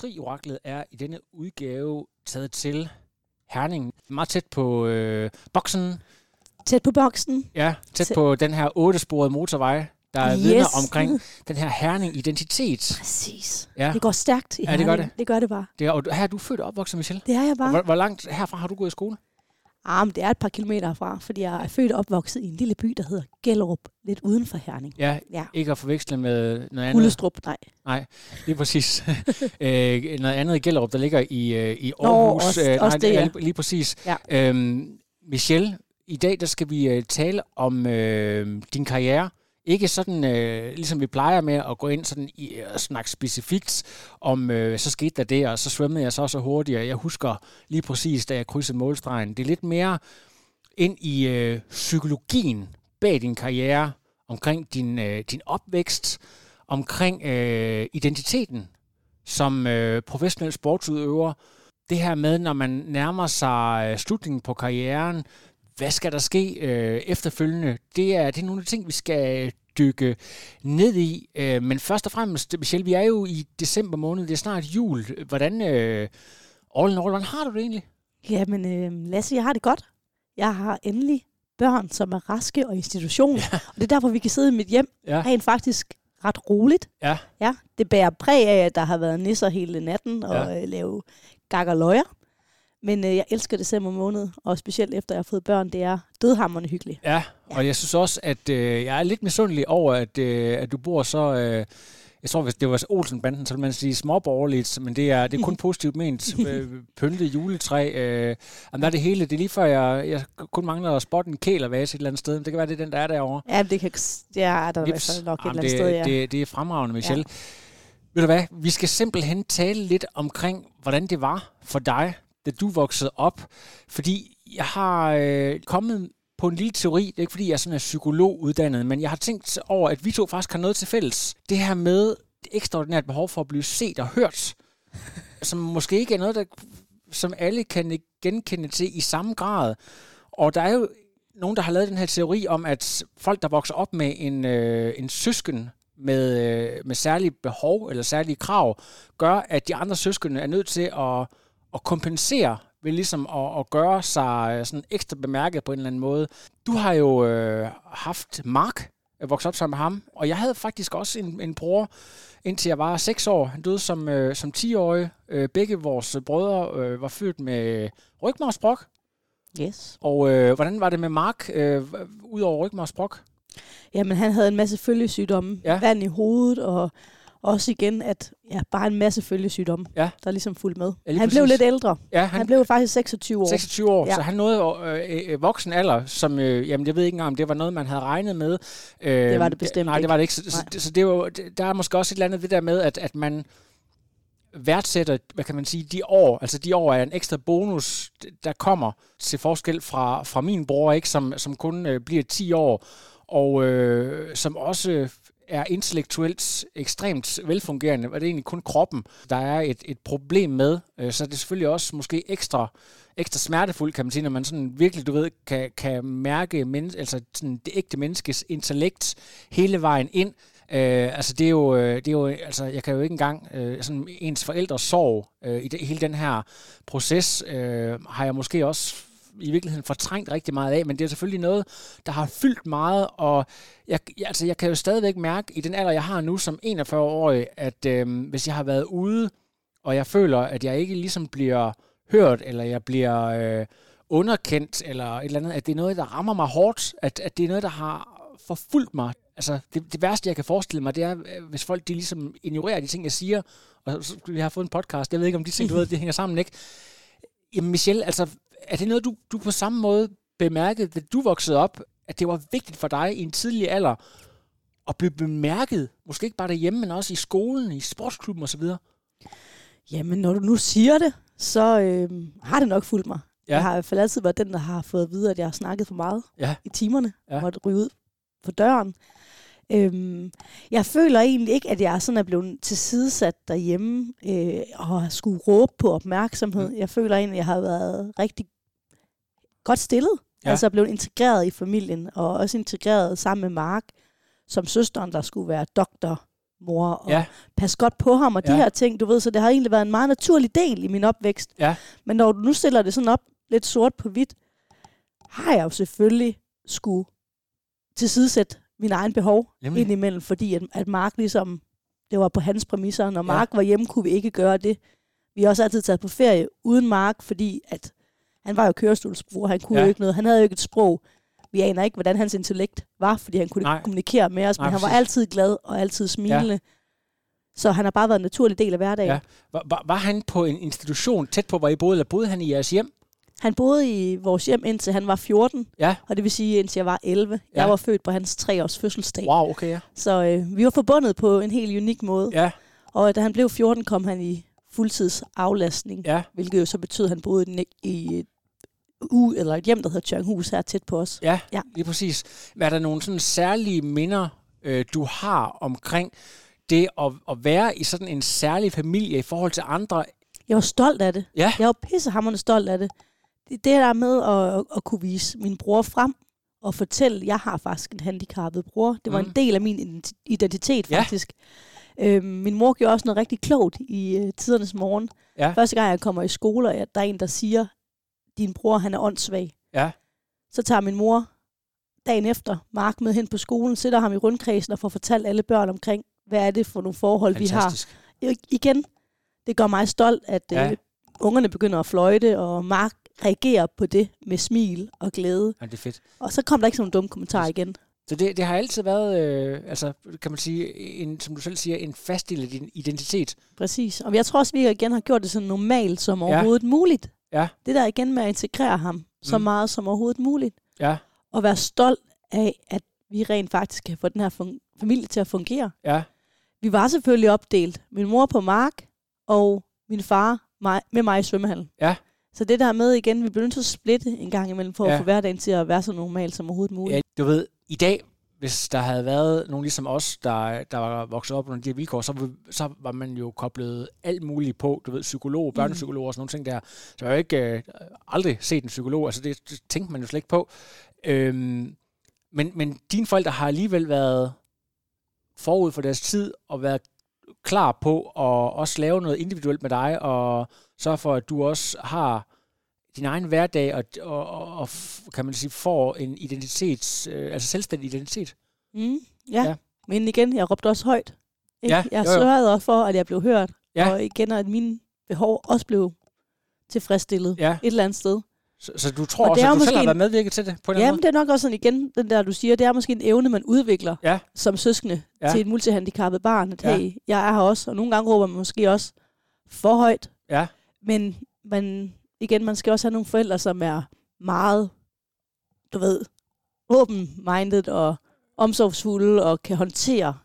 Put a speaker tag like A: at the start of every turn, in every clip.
A: Tri-oraklet er i denne udgave taget til Herning. Meget tæt på øh, boksen.
B: Tæt på boksen.
A: Ja, tæt
B: Tæt-
A: på den her ottesporede motorvej, der er
B: Yes.
A: vidner omkring den her Herning-identitet.
B: Præcis.
A: Ja.
B: Det går stærkt i
A: Ja, det gør
B: Herning.
A: det.
B: Det gør det bare.
A: Det er, og her er du født og opvokset, Michelle.
B: Det er jeg
A: Og
B: bare.
A: hvor, hvor langt herfra har du gået i skole?
B: Ah, men det er et par kilometer herfra, fordi jeg er født og opvokset i en lille by, der hedder Gellerup, lidt uden for Herning.
A: Ja,
B: Ja.
A: ikke at forveksle med noget andet.
B: Hullestrup, nej.
A: Nej, det er præcis. øh, noget andet i Gellerup, der ligger i, øh, i
B: Nå,
A: Aarhus.
B: også-
A: øh,
B: også det, ja.
A: lige, lige præcis.
B: Ja.
A: Øhm, Michelle, i dag der skal vi øh, tale om øh, din karriere. Ikke sådan, øh, ligesom vi plejer med at gå ind sådan i øh, og snakke specifikt om, øh, så skete der det, og så svømmede jeg så så hurtigt, og jeg husker lige præcis, da jeg krydsede målstregen. Det er lidt mere ind i øh, psykologien bag din karriere, omkring din, øh, din opvækst, omkring øh, identiteten som øh, professionel sportsudøver. Det her med, når man nærmer sig øh, slutningen på karrieren, hvad skal der ske øh, efterfølgende? Det er, det er nogle af de ting, vi skal dykke ned i. Øh, men først og fremmest, Michelle, vi er jo i december måned, det er snart jul. Hvordan, øh, all in all, hvordan har du det egentlig?
B: Jamen, øh, Lasse, jeg har det godt. Jeg har endelig børn, som er raske og i institution. Ja. Og det er derfor, vi kan sidde i mit hjem
A: Ja.
B: rent faktisk ret roligt.
A: Ja.
B: Ja, det bærer præg af, at der har været nisser hele natten og
A: ja.
B: øh, lave gak og løjer. Men øh, jeg elsker december måned, og specielt efter jeg har fået børn, det er dødhammerende hyggeligt.
A: Ja, og jeg synes også, at øh, jeg er lidt misundelig over, at, øh, at du bor så... Øh, jeg tror, hvis det var Olsenbanden, så ville man sige småborgerligt, men det er, det er kun positivt ment. Øh, pyntet juletræ. Øh, jamen, der er det hele. Det er lige før, jeg, jeg kun mangler at spotte en kælervase et eller andet sted. Men det kan være, det er den, der er derovre.
B: Ja, det, kan, er der fald nok et
A: Jamen,
B: eller andet
A: det,
B: sted, ja.
A: det, det er fremragende, Michelle. Ja. Ved du hvad? Vi skal simpelthen tale lidt omkring, hvordan det var for dig, da du voksede op. Fordi jeg har øh, kommet på en lille teori. Det er ikke, fordi jeg er sådan en psykolog uddannet, men jeg har tænkt over, at vi to faktisk har noget til fælles. Det her med det ekstraordinært behov for at blive set og hørt, som måske ikke er noget, der, som alle kan genkende til i samme grad. Og der er jo nogen, der har lavet den her teori om, at folk, der vokser op med en, øh, en søsken med, øh, med særlige behov eller særlige krav, gør, at de andre søskende er nødt til at, at kompensere ved ligesom at, at gøre sig øh, sådan ekstra bemærket på en eller anden måde. Du har jo øh, haft Mark, jeg voksede op sammen med ham, og jeg havde faktisk også en, en bror, indtil jeg var 6 år. Han døde som, øh, som 10-årig. Øh, begge vores brødre øh, var født med rygmarvsbrok.
B: Yes.
A: Og øh, hvordan var det med Mark, øh, ud over rygmarvsbrok?
B: Jamen, han havde en masse følgesygdomme.
A: Ja.
B: Vand i hovedet, og også igen, at ja, bare en masse følgesygdomme,
A: Ja.
B: der ligesom fulgte med.
A: Ja,
B: han blev lidt ældre.
A: Ja,
B: Han,
A: han,
B: blev faktisk 26 år.
A: 26 år, ja. Så han nåede øh, øh, voksen alder, som, øh, jamen jeg ved ikke engang, om det var noget, man havde regnet med. Øh,
B: Det var det bestemt
A: Nej, det var det ikke. Så, så,
B: Nej.
A: så det var, der er måske også et eller andet det der med, at, at man værdsætter, hvad kan man sige, de år, altså de år er en ekstra bonus, der kommer til forskel fra, fra min bror, ikke, som, som kun øh, bliver 10 år, og øh, som også er intellektuelt ekstremt velfungerende, og det er egentlig kun kroppen, der er et, et problem med. Øh, så er det selvfølgelig også måske ekstra, ekstra smertefuldt, kan man sige, når man sådan virkelig, du ved, kan, kan mærke men, altså sådan det ægte menneskes intellekt hele vejen ind. Øh, altså det er jo, øh, det er jo, altså jeg kan jo ikke engang, øh, sådan ens forældres sorg øh, i det, hele den her proces, øh, har jeg måske også i virkeligheden fortrængt rigtig meget af, men det er selvfølgelig noget, der har fyldt meget, og jeg, jeg, altså jeg kan jo stadigvæk mærke i den alder, jeg har nu som 41-årig, at øh, hvis jeg har været ude, og jeg føler, at jeg ikke ligesom bliver hørt, eller jeg bliver øh, underkendt, eller et eller andet, at det er noget, der rammer mig hårdt, at, at det er noget, der har forfulgt mig. Altså, det, det værste, jeg kan forestille mig, det er, øh, hvis folk de ligesom ignorerer de ting, jeg siger, og så, vi har fået en podcast, jeg ved ikke, om de ting, du ved, det hænger sammen, ikke? Jamen, Michelle, altså, er det noget, du, du på samme måde bemærkede, da du voksede op, at det var vigtigt for dig i en tidlig alder at blive bemærket, måske ikke bare derhjemme, men også i skolen, i sportsklubben osv.?
B: Jamen, når du nu siger det, så øh, har det nok fulgt mig.
A: Ja.
B: Jeg har i hvert fald altid været den, der har fået at vide, at jeg har snakket for meget
A: Ja.
B: i timerne.
A: Ja.
B: Måtte ryge ud for døren. Øhm, jeg føler egentlig ikke, at jeg sådan er blevet tilsidesat derhjemme øh, og har skulle råbe på opmærksomhed.
A: Mm.
B: Jeg føler egentlig, at jeg har været rigtig godt stillet.
A: Ja.
B: Altså blevet integreret i familien, og også integreret sammen med Mark, som søsteren, der skulle være doktor, mor, og
A: Ja.
B: passe godt på ham, og
A: Ja.
B: de her ting, du ved, så det har egentlig været en meget naturlig del i min opvækst.
A: Ja.
B: Men når du nu stiller det sådan op, lidt sort på hvidt, har jeg jo selvfølgelig skulle tilsidesætte min egen behov
A: Nemlig.
B: indimellem, fordi at, at Mark ligesom, det var på hans præmisser. Når
A: Ja.
B: Mark var hjemme, kunne vi ikke gøre det. Vi har også altid taget på ferie uden Mark, fordi at han var jo kørestolsbruger, han kunne
A: Ja.
B: ja. jo ikke noget, han havde jo ikke et sprog. Vi aner ikke, hvordan hans intellekt var, fordi han kunne
A: Nej.
B: ikke kommunikere med os,
A: Nej,
B: men han var
A: præcis.
B: altid glad og altid smilende. Ja. Så han har bare været en naturlig del af hverdagen.
A: Ja.
B: Ja.
A: Var, var, var han på en institution tæt på, hvor I boede, eller boede han i jeres hjem?
B: Han boede i vores hjem indtil han var 14,
A: Ja.
B: og det vil sige indtil jeg var 11.
A: Ja.
B: Jeg var født på hans treårs fødselsdag.
A: Wow, okay, ja.
B: Så øh, vi var forbundet på en helt unik måde.
A: Ja,
B: Og da han blev 14, kom han i fuldtids aflastning,
A: ja,
B: hvilket jo så betød, at han boede i, i et, u, eller et hjem, der hedder Tjørnhus, her tæt på os.
A: ja,
B: Ja.
A: lige præcis. Men er der nogle sådan særlige minder, øh, du har omkring det at, at være i sådan en særlig familie i forhold til andre?
B: Jeg var stolt af det.
A: Ja,
B: Jeg var pissehammerende stolt af det. Det, der med at, at, kunne vise min bror frem og fortælle, at jeg har faktisk en handicappet bror. Det var
A: Mm.
B: en del af min identi- identitet,
A: Ja.
B: faktisk. Øhm, min mor gjorde også noget rigtig klogt i øh, tidernes morgen.
A: Ja.
B: Første gang, jeg kommer i skole, og der er en, der siger, din bror han er åndssvag.
A: ja,
B: Så tager min mor dagen efter Mark med hen på skolen, sætter ham i rundkredsen og får fortalt alle børn omkring, hvad er det for nogle forhold, vi har.
A: fantastisk.
B: I- Igen, det gør mig stolt, at
A: Ja.
B: ja. øh, ungerne begynder at fløjte, og Mark reagerer på det med smil og glæde.
A: Ja, det er fedt.
B: Og så kom der ikke sådan nogle dumme kommentarer igen.
A: Så det, det har altid været, øh, altså kan man sige, en, som du selv siger, en fast del af din identitet.
B: Præcis. Og jeg tror også, vi igen har gjort det så normalt som
A: Ja.
B: overhovedet muligt.
A: Ja.
B: Det der igen med at integrere ham så
A: Mm.
B: meget som overhovedet muligt.
A: Ja,
B: Og være stolt af, at vi rent faktisk kan få den her fun- familie til at fungere.
A: ja,
B: Vi var selvfølgelig opdelt. Min mor på Mark, og min far mig, med mig i svømmehallen.
A: Ja.
B: Så det der med igen, vi bliver nødt til at splitte en gang imellem, for
A: Ja.
B: at få hverdagen til at være så normal som overhovedet muligt.
A: ja. Du ved, i dag, hvis der havde været nogen ligesom os, der, der var vokset op under de her vilkår, så, så var man jo koblet alt muligt på, du ved, psykolog, børnepsykolog og sådan nogle ting der. Så jeg har jo ikke øh, aldrig set en psykolog, altså det, det tænkte man jo slet ikke på. Øhm, men, men dine forældre har alligevel været forud for deres tid og været klar på at også lave noget individuelt med dig og sørge for, at du også har din egen hverdag og, og, og, og kan man sige, får en identitet, øh, altså selvstændig identitet.
B: Mm, ja.
A: Ja.
B: ja. Men igen, jeg råbte også højt. Ikke?
A: Ja,
B: jeg
A: jo, jo.
B: sørgede også for, at jeg blev hørt.
A: Ja.
B: Og igen, at mine behov også blev tilfredsstillet
A: Ja.
B: et eller andet sted.
A: Så, så du tror
B: Og
A: også, at du
B: måske
A: selv har været medvirket til det på en
B: Jamen,
A: anden
B: det er nok også sådan igen, den der, du siger, det er måske en evne, man udvikler
A: Ja.
B: som søskende
A: Ja.
B: ja. til et multihandicappet barn. At
A: Ja.
B: hey, jeg er her også, og nogle gange råber man måske også for højt.
A: Ja.
B: Men man, igen, man skal også have nogle forældre, som er meget, du ved, open-minded og omsorgsfulde og kan håndtere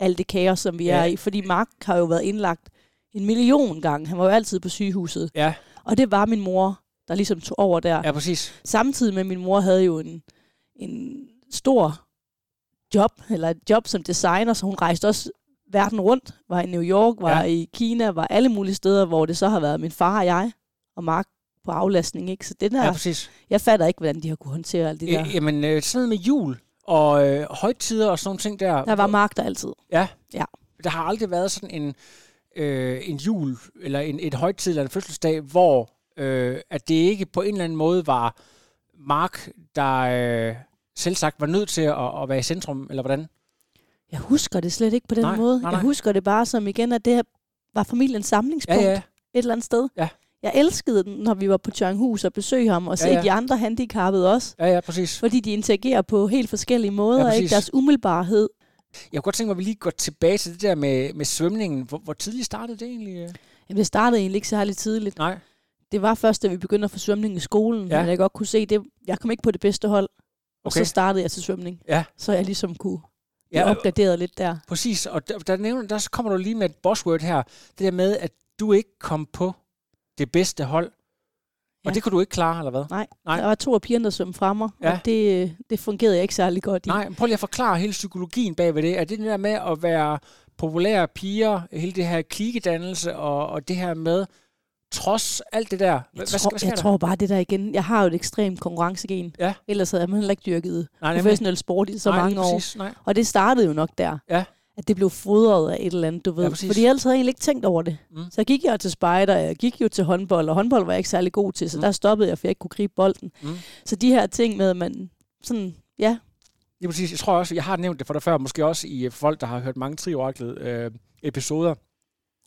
B: alt det kaos, som vi
A: Ja.
B: er i. Fordi Mark har jo været indlagt en million gange. Han var jo altid på sygehuset.
A: Ja,
B: Og det var min mor, der ligesom tog over der.
A: ja, præcis.
B: Samtidig med, at min mor havde jo en, en stor job, eller et job som designer, så hun rejste også verden rundt, var i New York, var
A: Ja.
B: ja. i Kina, var alle mulige steder, hvor det så har været min far og jeg, og Mark på aflastning. Ikke? Så den
A: Ja,
B: her,
A: præcis.
B: jeg fatter ikke, hvordan de har kunne håndtere alt det der.
A: Øh, jamen, øh, sådan noget med jul og øh, højtider og sådan nogle ting der.
B: Der var Mark der altid.
A: Ja.
B: Ja.
A: Der har aldrig været sådan en, øh, en jul, eller en, et højtid eller en fødselsdag, hvor øh, at det ikke på en eller anden måde var Mark, der øh, selv sagt var nødt til at, at være i centrum, eller hvordan?
B: Jeg husker det slet ikke på den
A: Nej,
B: måde.
A: nej, nej.
B: Jeg husker det bare som igen, at det her var familiens
A: Ja,
B: samlingspunkt
A: ja.
B: et eller andet sted.
A: Ja.
B: Jeg elskede den, når vi var på Tjørnhus og besøgte ham, og
A: Ja,
B: se
A: ja.
B: de andre handicappede også.
A: Ja, ja, præcis.
B: Fordi de interagerer på helt forskellige måder,
A: Ja,
B: ja, ikke? Deres umiddelbarhed.
A: Jeg kunne godt tænke mig, at vi lige går tilbage til det der med, med svømningen. Hvor, hvor tidligt startede det egentlig? øh?
B: Jamen, det startede egentlig ikke særlig tidligt.
A: Nej.
B: Det var først, da vi begyndte at få svømning i skolen,
A: Ja.
B: ja. men jeg godt kunne se, det, jeg kom ikke på det bedste hold. Og
A: Okay.
B: så startede jeg til svømning.
A: Ja.
B: Så jeg ligesom kunne
A: Ja,
B: ja,
A: og-
B: opgraderet lidt der.
A: Præcis, og der, der, nævner, der kommer du lige med et buzzword her. Det der med, at du ikke kom på det bedste hold. Og
B: Ja.
A: det kunne du ikke klare, eller hvad?
B: Nej,
A: Nej.
B: der var to af pigerne, der svømte fra mig,
A: Ja.
B: og det, det fungerede jeg ikke særlig godt i.
A: Nej, men prøv lige at forklare hele psykologien bag ved det. Er det det der med at være populære piger, hele det her klikedannelse, og, og det her med, trods alt det der,
B: Jeg,
A: hvad,
B: tror,
A: skal, hvad skal
B: jeg
A: der?
B: tror bare det der igen. Jeg har jo et ekstremt konkurrencegen.
A: Ja.
B: Ellers havde jeg heller ikke dyrket
A: Nej,
B: professionel sport i så
A: Nej,
B: mange
A: lige
B: år.
A: præcis, Nej.
B: Og det startede jo nok der.
A: Ja.
B: At det blev fodret af et eller andet, du ved.
A: Ja,
B: Ja,
A: præcis.
B: Fordi ellers havde jeg egentlig ikke tænkt over det.
A: Mm.
B: Så gik jeg til spejder, jeg gik jo til håndbold, og håndbold var jeg ikke særlig god til, så
A: Mm.
B: der stoppede jeg, for jeg ikke kunne gribe bolden.
A: Mm.
B: Så de her ting med, at man sådan, ja,
A: Lige præcis. Jeg tror også, jeg har nævnt det for dig før, måske også i folk, der har hørt mange trioraklet øh, episoder,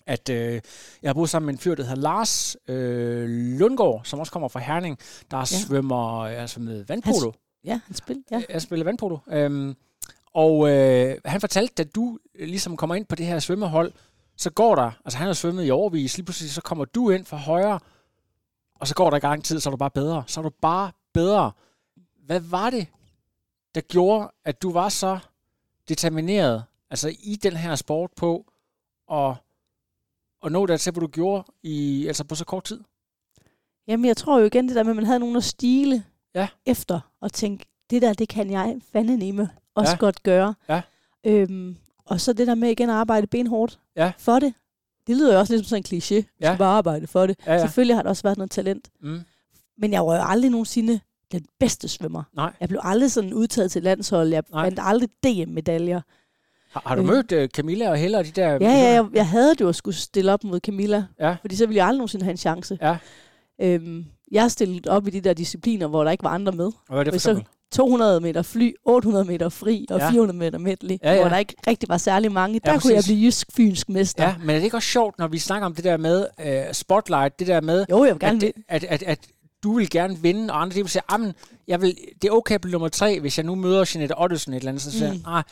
A: at øh, jeg har boet sammen med en fyr, der hedder Lars øh, Lundgaard, som også kommer fra Herning, der ja. svømmer altså med vandpolo.
B: ja, han spil, ja.
A: Jeg spiller vandpolo. Øhm, og øh, han fortalte, at du ligesom kommer ind på det her svømmehold, så går der, altså han har svømmet i overvis, lige pludselig så kommer du ind fra højre, og så går der ikke lang tid, så er du bare bedre. Så er du bare bedre. Hvad var det, der gjorde, at du var så determineret, altså i den her sport på, at, at nå dertil, hvor du gjorde i, altså på så kort tid?
B: Jamen, jeg tror jo igen det der med, at man havde nogen at stile
A: Ja.
B: efter, og tænke, det der, det kan jeg fandme nemme også
A: Ja.
B: godt gøre.
A: Ja.
B: Øhm, og så det der med igen at arbejde benhårdt
A: Ja.
B: for det. Det lyder jo også lidt som sådan en kliché. Du
A: Ja.
B: bare arbejde for det.
A: Ja, ja.
B: Selvfølgelig har der også været noget talent.
A: Mm.
B: Men jeg var jo aldrig nogensinde den bedste svømmer.
A: Nej.
B: Jeg blev aldrig sådan udtaget til landshold. Jeg
A: Nej.
B: vandt aldrig DM-medaljer.
A: Har, har du
B: Øh.
A: mødt uh, Camilla og Helle og de der...
B: Ja, ja, jeg, jeg havde det jo at skulle stille op mod Camilla.
A: Ja.
B: Fordi så ville jeg aldrig nogensinde have en chance.
A: Ja.
B: Øhm, jeg stillede op i de der discipliner, hvor der ikke var andre med.
A: Og hvad er det for
B: så
A: eksempel?
B: 200 meter fly, 800 meter fri og
A: Ja.
B: ja. 400 meter medley,
A: Ja,
B: ja, hvor der ikke rigtig var særlig mange. Der
A: Ja,
B: kunne jeg blive jysk-fynsk mester.
A: Ja, men er det ikke også sjovt, når vi snakker om det der med uh, spotlight, det der med,
B: Jo, jeg vil gerne
A: at, det, at, at, at du vil gerne vinde, og andre de vil sige, "Jamen, jeg vil, det er okay at blive nummer tre, hvis jeg nu møder Jeanette Ottesen et eller andet, så siger
B: Mm.
A: jeg, "Nej, øh,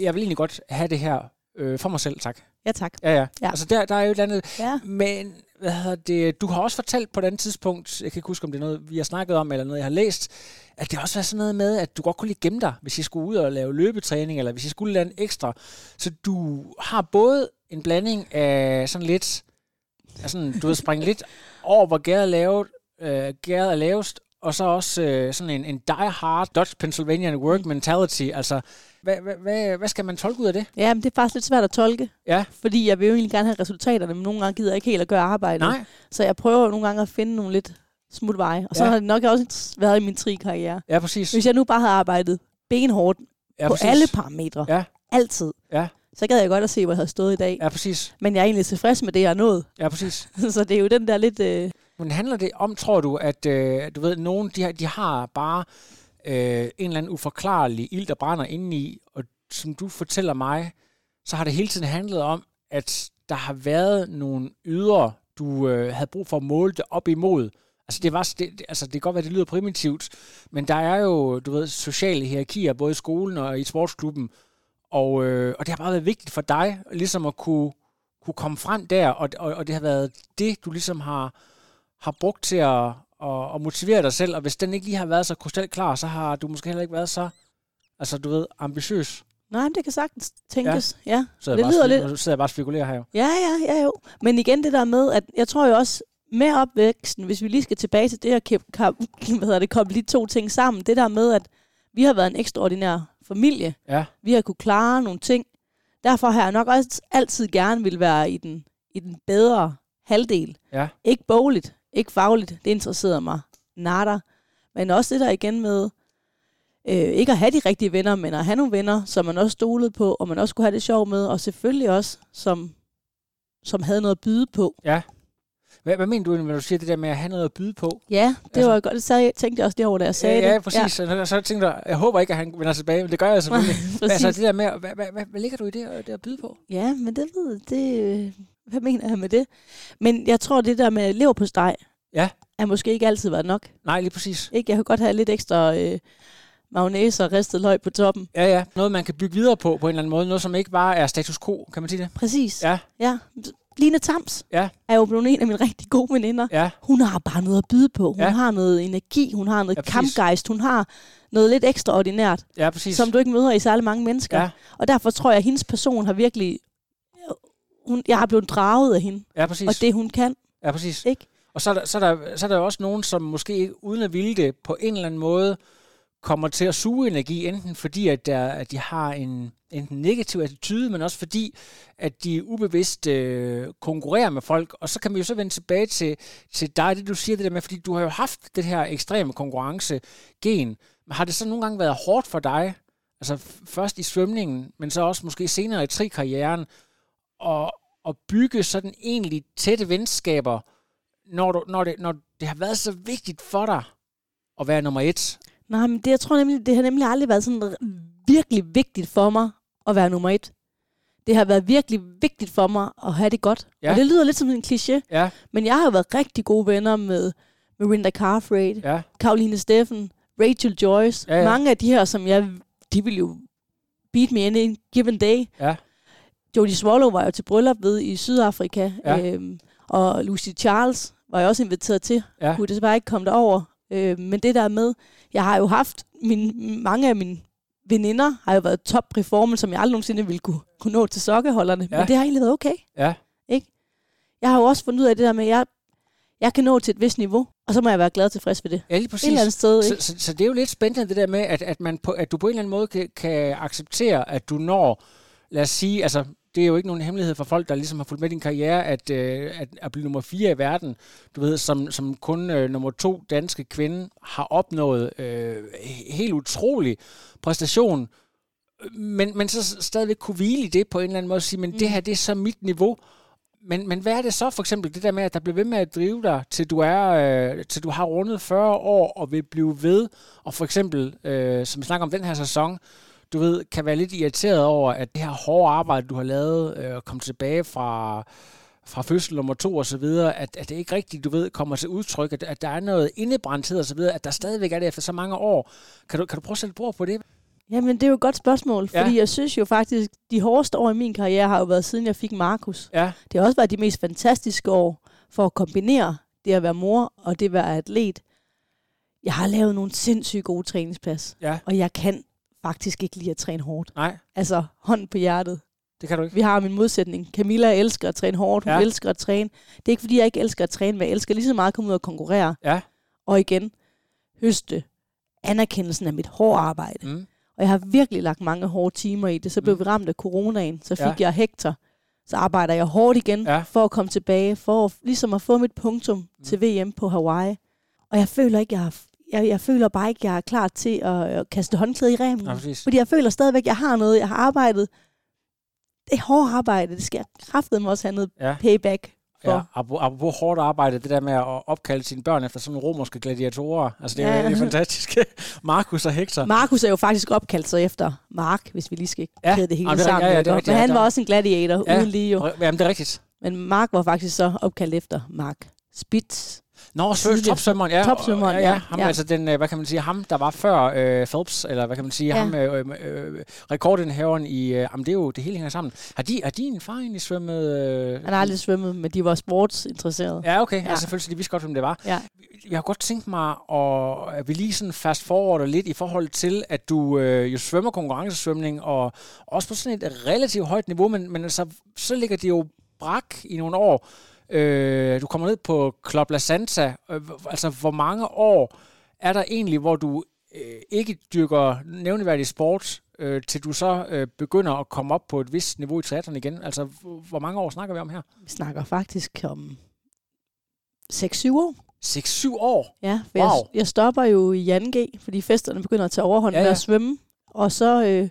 A: jeg vil egentlig godt have det her øh, for mig selv, tak.
B: Ja, tak.
A: Ja, ja.
B: Ja.
A: Altså, der, der er jo et eller andet,
B: Ja.
A: men hvad hedder det, du har også fortalt på et andet tidspunkt, jeg kan ikke huske, om det er noget, vi har snakket om, eller noget, jeg har læst, at det også var sådan noget med, at du godt kunne lide gemme dig, hvis I skulle ud og lave løbetræning, eller hvis I skulle lave en ekstra. Så du har både en blanding af sådan lidt, sådan, du ved, springe lidt over, hvor gæret er lavet, øh, gæret er lavest, og så også øh, sådan en, en die-hard Dutch Pennsylvania work mentality. Altså, hvad, hvad, hvad, hvad skal man tolke ud af det?
B: Ja, men det er faktisk lidt svært at tolke.
A: Ja.
B: Fordi jeg vil jo egentlig gerne have resultaterne, men nogle gange gider jeg ikke helt at gøre arbejdet.
A: Nej.
B: Så jeg prøver nogle gange at finde nogle lidt smutveje. Og så
A: Ja.
B: har det nok også været i min tri-karriere.
A: Ja, præcis.
B: Hvis jeg nu bare havde arbejdet benhårdt
A: Ja,
B: på
A: præcis.
B: alle parametre,
A: Ja.
B: altid,
A: Ja.
B: så gad jeg godt at se, hvor jeg havde stået i dag.
A: Ja, præcis.
B: Men jeg er egentlig tilfreds med det, jeg har nået.
A: Ja, præcis.
B: så det er jo den der lidt... Øh,
A: Men handler det om, tror du, at øh, du ved, nogen de har, de har bare øh, en eller anden uforklarlig ild, der brænder indeni, og som du fortæller mig, så har det hele tiden handlet om, at der har været nogle ydre, du øh, havde brug for at måle det op imod. Altså det, var, det, altså det kan godt være, det lyder primitivt, men der er jo, du ved, sociale hierarkier, både i skolen og i sportsklubben, og, øh, og det har bare været vigtigt for dig, ligesom at kunne, kunne komme frem der, og, og, og det har været det, du ligesom har, har brugt til at, at, at motivere dig selv, og hvis den ikke lige har været så krystalklar, så har du måske heller ikke været så, altså du ved, ambitiøs.
B: nej, men det kan sagtens tænkes. Ja, ja.
A: Så jeg
B: det
A: bare,
B: lyder
A: lidt... sidder jeg bare og spekulerer her jo.
B: Ja, ja, ja jo. Men igen det der med, at jeg tror jo også, med opvæksten, hvis vi lige skal tilbage til det her, hvad hedder det, koble de to ting sammen. Det der med, at vi har været en ekstraordinær familie.
A: Ja.
B: Vi har kunne klare nogle ting. Derfor har jeg nok også altid gerne vil være i den, i den bedre halvdel.
A: Ja.
B: Ikke bogligt, ikke fagligt, det interesserer mig nada. Men også det der igen med, øh, ikke at have de rigtige venner, men at have nogle venner, som man også stolede på, og man også kunne have det sjov med, og selvfølgelig også, som, som havde noget at byde på.
A: Ja. Hvad, hvad mener du, når du siger det der med at have noget at byde på?
B: Ja, det
A: Altså-
B: var godt. Det sagde, tænkte jeg også det over, da jeg sagde
A: ja,
B: det.
A: ja, præcis. Ja. Så, så tænkte jeg, jeg håber ikke, at han vender tilbage, men det gør jeg selvfølgelig. Men altså det der med, hvad, hvad, hvad, hvad ligger du i det, det at byde på?
B: Ja, men det ved det. Hvad mener jeg med det? Men jeg tror, det der med lever på steg,
A: Ja.
B: er måske ikke altid været nok.
A: Nej, lige præcis.
B: Ikke? Jeg kan godt have lidt ekstra øh, mayonnaise og ristet løg på toppen.
A: Ja, ja. Noget, man kan bygge videre på, på en eller anden måde. Noget, som ikke bare er status quo, kan man sige det?
B: Præcis.
A: Ja.
B: ja. Line Tams
A: Ja.
B: er jo blevet en af mine rigtig gode veninder.
A: Ja.
B: Hun har bare noget at byde på. Hun
A: Ja.
B: har noget energi, hun har noget
A: Ja,
B: ja,
A: præcis.
B: kampgejst, hun har noget lidt ekstraordinært,
A: Ja, præcis.
B: som du ikke møder i særlig mange mennesker.
A: Ja.
B: Og derfor tror jeg, at hendes person har virkelig hun, jeg har blevet draget af hende,
A: Ja, præcis.
B: og det hun kan,
A: Ja, præcis.
B: ikke?
A: Og så er, der, så, er der, så er der jo også nogen, som måske uden at ville det, på en eller anden måde kommer til at suge energi, enten fordi, at, der, at de har en enten negativ attitude, men også fordi, at de ubevidst øh, konkurrerer med folk. Og så kan vi jo så vende tilbage til, til dig, det du siger det der med, fordi du har jo haft det her ekstreme konkurrence-gen. Men har det så nogle gange været hårdt for dig, altså først i svømningen, men så også måske senere i trikarrieren, at, at bygge sådan egentlig tætte venskaber, når, du, når, det, når det har været så vigtigt for dig at være nummer et.
B: Nej, men det, jeg tror nemlig, det har nemlig aldrig været sådan virkelig vigtigt for mig at være nummer et. Det har været virkelig vigtigt for mig at have det godt.
A: Ja.
B: Og det lyder lidt som en kliché,
A: Ja,
B: men jeg har været rigtig gode venner med Mirinda Carfraid, ja. Karoline Steffen, Rachel Joyce.
A: Ja, ja.
B: Mange af de her, som jeg, de vil jo beat me any given day.
A: ja,
B: Jodie Swallow var jo til bryllup ved i Sydafrika,
A: Ja.
B: øhm, og Lucy Charles var jeg også inviteret til.
A: ja,
B: kunne desværre ikke komme derover. Øh, men det der med, jeg har jo haft, min, mange af mine veninder har jo været top performance, som jeg aldrig nogensinde ville kunne, kunne nå til sokkeholderne.
A: Ja.
B: Men det har egentlig været okay.
A: ja,
B: Jeg har jo også fundet ud af det der med, at jeg, jeg kan nå til et vist niveau, og så må jeg være glad og tilfreds ved det.
A: ja lige
B: Et
A: præcis.
B: eller andet sted,
A: Så,
B: ikke?
A: så, så det er jo lidt spændende det der med, at, at, man på, at du på en eller anden måde kan, kan acceptere, at du når, lad os sige, altså det er jo ikke nogen hemmelighed for folk, der ligesom har fulgt med din karriere, at, øh, at, at blive nummer fire i verden, du ved, som, som kun øh, nummer to danske kvinde har opnået øh, helt utrolig præstation, men, men så stadigvæk kunne hvile i det på en eller anden måde og sige, men mm. det her, det er så mit niveau. Men, men hvad er det så for eksempel, det der med, at der bliver ved med at drive dig, til du, er, øh, til du har rundet 40 år og vil blive ved, og for eksempel, øh, som vi snakker om den her sæson, du ved, kan være lidt irriteret over, at det her hårde arbejde, du har lavet, øh, og komme tilbage fra, fra fødsel nummer to og så videre, at, at det ikke rigtigt, du ved, kommer til udtryk, at, at der er noget indebrændthed og så videre, at der stadigvæk er det efter så mange år. Kan du, kan du prøve at sætte ord på det?
B: Jamen, det er jo et godt spørgsmål,
A: Ja.
B: fordi jeg synes jo faktisk, de hårdeste år i min karriere har jo været, siden jeg fik Markus.
A: Ja,
B: Det har også været de mest fantastiske år for at kombinere det at være mor og det at være atlet. Jeg har lavet nogle sindssygt gode træningspas,
A: ja,
B: og jeg kan faktisk ikke lide at træne hårdt.
A: nej,
B: Altså hånd på hjertet.
A: det kan du ikke.
B: Vi har min modsætning. Camilla elsker at træne hårdt. Hun
A: Ja.
B: elsker at træne. Det er ikke fordi, jeg ikke elsker at træne, men jeg elsker lige så meget at komme ud og konkurrere.
A: Ja.
B: Og igen, høste anerkendelsen af mit hårde arbejde.
A: Mm.
B: Og jeg har virkelig lagt mange hårde timer i det. Så blev
A: Mm.
B: vi ramt af coronaen. Så fik
A: Ja.
B: jeg Hector. Så arbejder jeg hårdt igen
A: Ja.
B: for at komme tilbage. For at, ligesom at få mit punktum
A: Mm.
B: til VM på Hawaii. Og jeg føler ikke, jeg, har, jeg, jeg føler bare ikke, jeg er klar til at, at kaste håndklæde i remen.
A: Ja, præcis.
B: Fordi jeg føler stadigvæk, at jeg har noget. Jeg har arbejdet. Det er hårdt arbejde. Det skal jeg kraftedeme også have noget
A: Ja.
B: payback for.
A: Ja, apropos, hårdt arbejde, det der med at opkalde sine børn efter sådan nogle romerske gladiatorer. Altså, det er,
B: Ja.
A: det er fantastisk. Markus og Hector.
B: Markus er jo faktisk opkaldt sig efter Mark, hvis vi lige skal
A: Ja.
B: kæde det hele
A: Jamen, det
B: sammen.
A: ja, ja, det er rigtigt,
B: Men han var også en gladiator,
A: Ja.
B: uden lige jo.
A: Jamen, det er rigtigt.
B: Men Mark var faktisk så opkaldt efter Mark Spitz.
A: Nå, så
B: Tidligere.
A: topsvømmeren, ja.
B: Topsvømmeren,
A: ja.
B: ja.
A: Ham,
B: Ja.
A: altså den, øh, hvad kan man sige, ham, der var før øh, Phelps, eller hvad kan man sige,
B: Ja.
A: ham, øh, øh, øh, rekordindhaveren i, øh, jamen det er jo, det hele hænger sammen. Har, de, har din far egentlig svømmet? Øh,
B: Han har aldrig svømmet, men de var sportsinteresserede.
A: Ja, okay. Ja. Altså selvfølgelig, de vidste godt, hvem det var.
B: Ja.
A: Jeg har godt tænkt mig, at, at vi lige sådan fast forwarder lidt i forhold til, at du øh, jo svømmer konkurrencesvømning, og også på sådan et relativt højt niveau, men, men altså, så ligger det jo brak i nogle år. Øh, du kommer ned på Club La Santa. Øh, altså, hvor mange år er der egentlig, hvor du øh, ikke dyrker nævneværdig sport, øh, til du så øh, begynder at komme op på et vist niveau i triathlon igen? Altså, hvor mange år snakker vi om her?
B: Vi snakker faktisk om 6-7 år.
A: 6-7 år?
B: Ja, for
A: Wow.
B: jeg, jeg stopper jo i 2G, fordi festerne begynder at tage overhånd
A: Ja,
B: ja, med at svømme. Og så øh,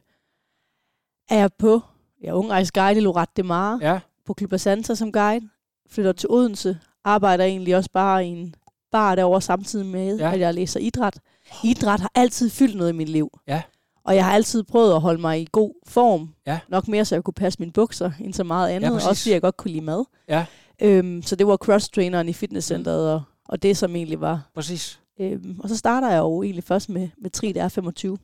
B: er jeg på ja, Ungrejs Guide i Lorette de Mar,
A: Ja.
B: på Club Santa som guide. Flytter til Odense. Arbejder egentlig også bare i en bar derovre samtidig med,
A: Ja.
B: ja. at jeg læser idræt. Idræt har altid fyldt noget i mit liv.
A: Ja.
B: Og jeg har altid prøvet at holde mig i god form.
A: Ja.
B: Nok mere, så jeg kunne passe mine bukser, end så meget andet.
A: præcis.
B: også fordi jeg godt kunne lide mad.
A: Ja.
B: Øhm, så det var cross-traineren i fitnesscenteret, og, og det som egentlig var
A: Præcis.
B: Øhm, og så starter jeg jo egentlig først med, med Tri, der er 25. Men,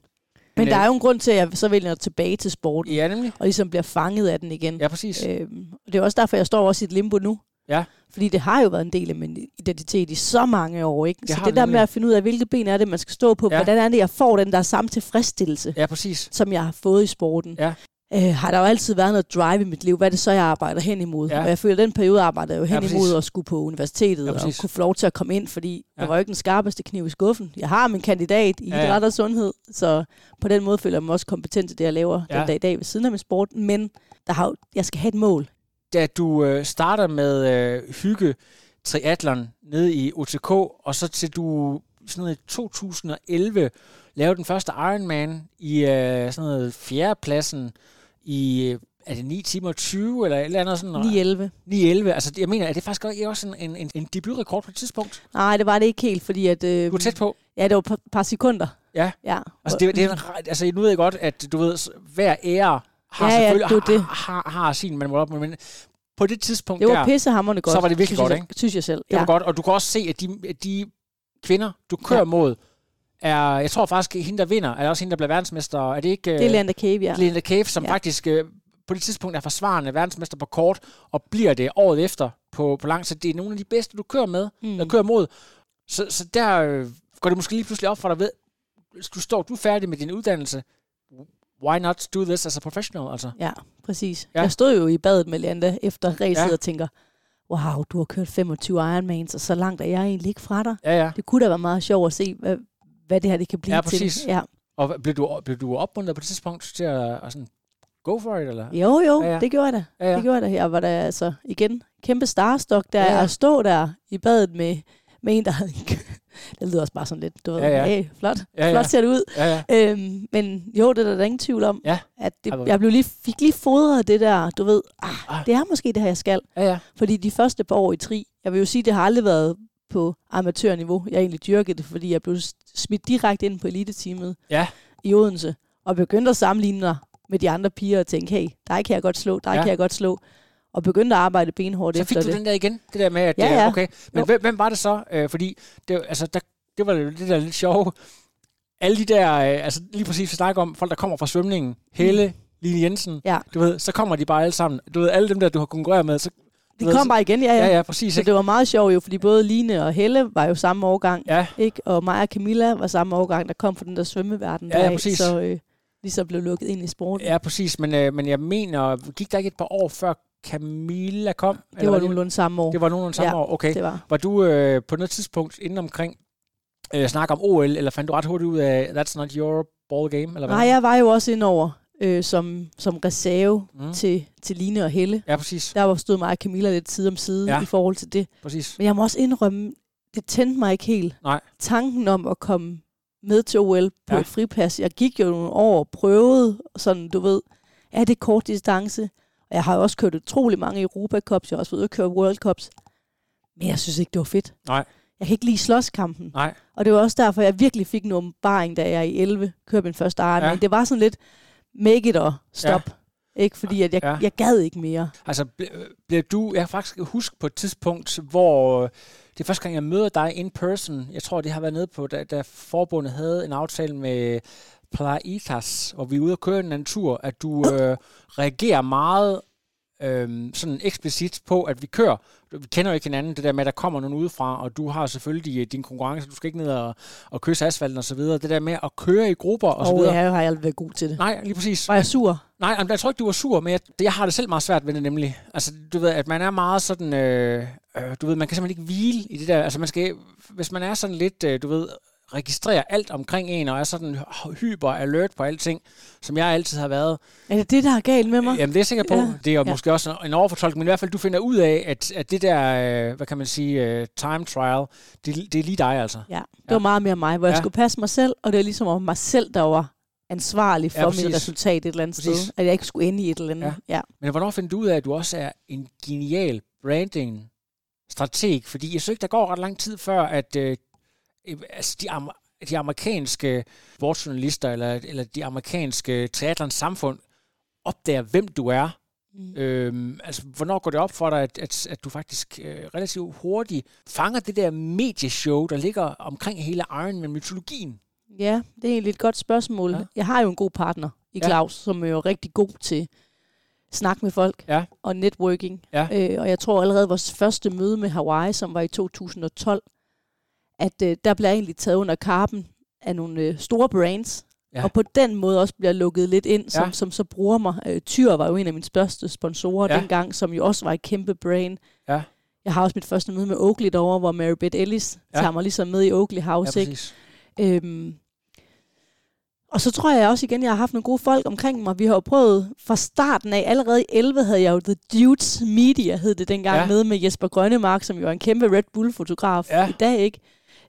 A: Men,
B: der
A: øh,
B: er jo en grund til, at jeg så vælger tilbage til sporten,
A: Ja, nemlig.
B: og ligesom bliver fanget af den igen.
A: Ja, præcis.
B: Øhm, og det er også derfor, jeg står også i et limbo nu.
A: Ja.
B: Fordi det har jo været en del af min identitet i så mange år. Ikke?
A: Det
B: så det der med at finde ud af, hvilket ben er det, man skal stå på,
A: Ja.
B: hvordan er det, jeg får den der samme tilfredsstillelse,
A: Ja, præcis.
B: som jeg har fået i sporten.
A: Ja.
B: øh, har der jo altid været noget drive i mit liv. Hvad er det så, jeg arbejder hen imod?
A: Ja.
B: Og jeg føler, at den periode arbejder jeg jo hen
A: Ja,
B: imod at skulle på universitetet
A: Ja,
B: og kunne få lov til at komme ind, fordi
A: Ja.
B: jeg var jo ikke den skarpeste kniv i skuffen. Jeg har min kandidat i
A: Ja, ja.
B: idræt og sundhed, så på den måde føler jeg mig også kompetent til det, jeg laver
A: Ja.
B: den dag i dag ved siden af min sport. Men der har, jo- jeg skal have et mål.
A: Da du øh, starter med øh, hygge triathlon nede i OTK, og så til du sådan noget i 2011 lavede den første Ironman i øh, sådan noget fjerdepladsen i, øh, er det 9 timer 20 eller et eller andet sådan?
B: 9-11.
A: 9-11. Altså, jeg mener, er det faktisk også- en, en, en, debutrekord på et tidspunkt?
B: Nej, det var det ikke helt, fordi at... Øh,
A: Du er tæt på.
B: Ja, det var et par, par sekunder.
A: Ja.
B: ja.
A: Altså, det, det er en, altså, nu ved jeg godt, at du ved, hver ære har
B: Ja, ja,
A: selvfølgelig
B: det er det.
A: Har, har, har sin, man op med, men på det tidspunkt
B: Det var
A: der,
B: pissehammerende godt.
A: så var det virkelig godt,
B: jeg,
A: ikke?
B: Synes jeg selv.
A: Det var godt, og du kan også se, at de, at de kvinder, du kører ja.
B: Ja.
A: mod, er, jeg tror faktisk, at hende, der vinder, er også hende, der bliver verdensmester. Er det ikke
B: Det er Leander Cave, ja.
A: Linda Cave, som ja.
B: Ja.
A: faktisk øh, på det tidspunkt er forsvarende verdensmester på kort, og bliver det året efter på, på lang tid. Det er nogle af de bedste, du kører med, mm.
B: Mm.
A: der kører mod. Så, så der øh, går det måske lige pludselig op for dig ved, du står, du er færdig med din uddannelse. Why not do this as a professional, altså?
B: Ja, præcis.
A: Ja.
B: Jeg stod jo i badet med Leander efter racet
A: Ja.
B: og tænker, wow, du har kørt 25 Ironmans, og så langt er jeg egentlig ikke fra dig.
A: Ja, ja.
B: Det kunne da være meget sjovt at se, hvad, hvad det her det kan blive
A: Ja,
B: til.
A: præcis.
B: Ja.
A: Og blev du, blev du opmuntret på det tidspunkt til at, at sådan, go for it, eller?
B: Jo, jo,
A: Ja,
B: ja, det gjorde jeg da.
A: Ja, ja.
B: Det gjorde jeg da. Jeg var da altså igen kæmpe starstock der
A: Ja,
B: ja, at stå der i badet med, med en, der havde Det lyder også bare sådan lidt, du ved,
A: Ja, ja.
B: hey, flot,
A: Ja, ja.
B: flot ser det ud.
A: Ja, ja.
B: Øhm, men jo, det er der ingen tvivl om,
A: Ja.
B: at det, jeg blev lige, fik lige fodret det der, du ved, ah,
A: Ah.
B: det er måske det her, jeg skal.
A: Ja, ja.
B: Fordi de første par år i tri, jeg vil jo sige, det har aldrig været på amatørniveau. Jeg egentlig dyrket det, fordi jeg blev smidt direkte ind på eliteteamet
A: Ja.
B: i Odense, og begyndte at sammenligne mig med de andre piger og tænke, hey, der kan jeg godt slå, der
A: Ja.
B: ja. kan jeg godt slå. Og begyndte at arbejde benhårdt
A: Så
B: efter
A: fik du
B: det.
A: den der igen, det der med, at
B: Ja,
A: øh,
B: ja.
A: okay, men hvem, hvem var det så? Øh, fordi det, altså, der, det var jo det der lidt sjove. Alle de der, øh, altså lige præcis vi snakker om, folk der kommer fra svømningen, Helle, Line Jensen,
B: Mm. Ja.
A: du ved, så kommer de bare alle sammen. Du ved, alle dem der, du har konkurreret med, så,
B: De kom
A: så-
B: bare igen, ja, ja.
A: ja, ja, præcis.
B: Så
A: Ikke?
B: det var meget sjovt jo, fordi både Line og Helle var jo samme årgang,
A: Ja,
B: ikke? Og mig og Camilla var samme årgang, der kom fra den der svømmeverden.
A: Ja, ja, præcis.
B: Så øh, lige så blev lukket ind i sporten.
A: ja, præcis. Men, øh, men jeg mener, gik der ikke et par år før Camilla kom?
B: det var nogenlunde samme år.
A: Det var nogenlunde samme
B: Ja,
A: år, okay.
B: Det var.
A: Var du øh, på noget tidspunkt inden omkring øh, snakke om OL, eller fandt du ret hurtigt ud af, that's not your ball game? Eller hvad?
B: Nej, jeg var jo også indover øh, som, som reserve
A: Mm.
B: til, til Line og Helle.
A: Ja, præcis.
B: Der var stod mig og Camilla lidt side om side
A: Ja.
B: i forhold til det.
A: præcis.
B: Men jeg må også indrømme, det tændte mig ikke helt.
A: Nej.
B: Tanken om at komme med til OL på
A: ja.
B: et fripas. Jeg gik jo nogle år og prøvede, sådan du ved, er det kort distance? Og jeg har jo også kørt utrolig mange Europa Cups. Jeg har også været ude og køre World Cups. Men jeg synes ikke, det var fedt.
A: Nej.
B: Jeg kan ikke lide slåskampen.
A: Nej.
B: Og det var også derfor, jeg virkelig fik en åbenbaring, da jeg i 11 kørte min første Ironman.
A: Ja.
B: Det var sådan lidt, make it og stop. Ja. Ikke? Fordi at jeg,
A: Ja.
B: jeg gad ikke mere.
A: Altså, blev du... Jeg kan faktisk huske på et tidspunkt, hvor øh, det er første gang, jeg møder dig in person. Jeg tror, det har været nede på, da, da forbundet havde en aftale med Plaitas, hvor vi er ude og køre en tur, at du øh, reagerer meget øh, sådan eksplicit på, at vi kører. Vi kender jo ikke hinanden, det der med, at der kommer nogen udefra, og du har selvfølgelig øh, din konkurrence, du skal ikke ned og, og kysse asfalten og så videre. Det der med at køre i grupper og,
B: Og,
A: så
B: og
A: videre.
B: jeg har aldrig været god til det.
A: Nej, lige præcis.
B: Var jeg sur?
A: Nej, jamen, jeg tror ikke, du var sur, men jeg, jeg har det selv meget svært ved det nemlig. Altså, du ved, at man er meget sådan, øh, øh, du ved, man kan simpelthen ikke hvile i det der. Altså, man skal, hvis man er sådan lidt, øh, du ved, registrerer alt omkring en, og er sådan hyper alert på alting, som jeg altid har været.
B: Er det det, der er galt med mig?
A: Jamen, det er jeg sikker på.
B: Ja.
A: Det er jo
B: Ja.
A: måske også en overfortolkning, men i hvert fald, du finder ud af, at, at det der, øh, hvad kan man sige, øh, time trial, det, det er lige dig, altså.
B: Ja, det var meget mere mig, hvor
A: Ja.
B: jeg skulle passe mig selv, og det var ligesom om mig selv, der var ansvarlig for
A: Ja, præcis.
B: mit resultat et eller andet
A: Præcis.
B: sted. At jeg ikke skulle ende i et eller andet.
A: Ja.
B: Ja.
A: Men hvornår finder du ud af, at du også er en genial branding strateg? Fordi jeg synes ikke, der går ret lang tid før, at øh, altså de, am- de amerikanske sportsjournalister eller, eller de amerikanske triathlons samfund opdager, hvem du er.
B: Mm.
A: Øhm, altså, hvornår går det op for dig, at, at, at du faktisk øh, relativt hurtigt fanger det der medieshow, der ligger omkring hele Ironman-mytologien?
B: ja, det er egentlig et godt spørgsmål.
A: Ja.
B: Ja. Jeg har jo en god partner i
A: Ja.
B: Claus, som er jo rigtig god til snak med folk
A: Ja.
B: og networking.
A: Ja.
B: Øh, og jeg tror allerede vores første møde med Hawaii, som var i 2012, at øh, der blev jeg egentlig taget under karpen af nogle øh, store brands,
A: Ja.
B: Ja. Og på den måde også bliver lukket lidt ind, som,
A: Ja.
B: ja. som så bruger mig. Øh, Tyr var jo en af mine største sponsorer
A: Ja.
B: ja. dengang, som jo også var et kæmpe brain.
A: Ja.
B: Jeg har også mit første møde med Oakley derovre, hvor Mary Beth Ellis
A: Ja.
B: ja. tager mig ligesom med i Oakley
A: Ja,
B: House. ikke?
A: præcis.
B: Øhm, og så tror jeg også igen, jeg har haft nogle gode folk omkring mig. Vi har jo prøvet fra starten af, allerede i 11 havde jeg jo The Dudes Media, hed det dengang,
A: Ja.
B: ja. med med Jesper Grønnemark, som jo er en kæmpe Red Bull-fotograf
A: Ja.
B: i dag, ikke?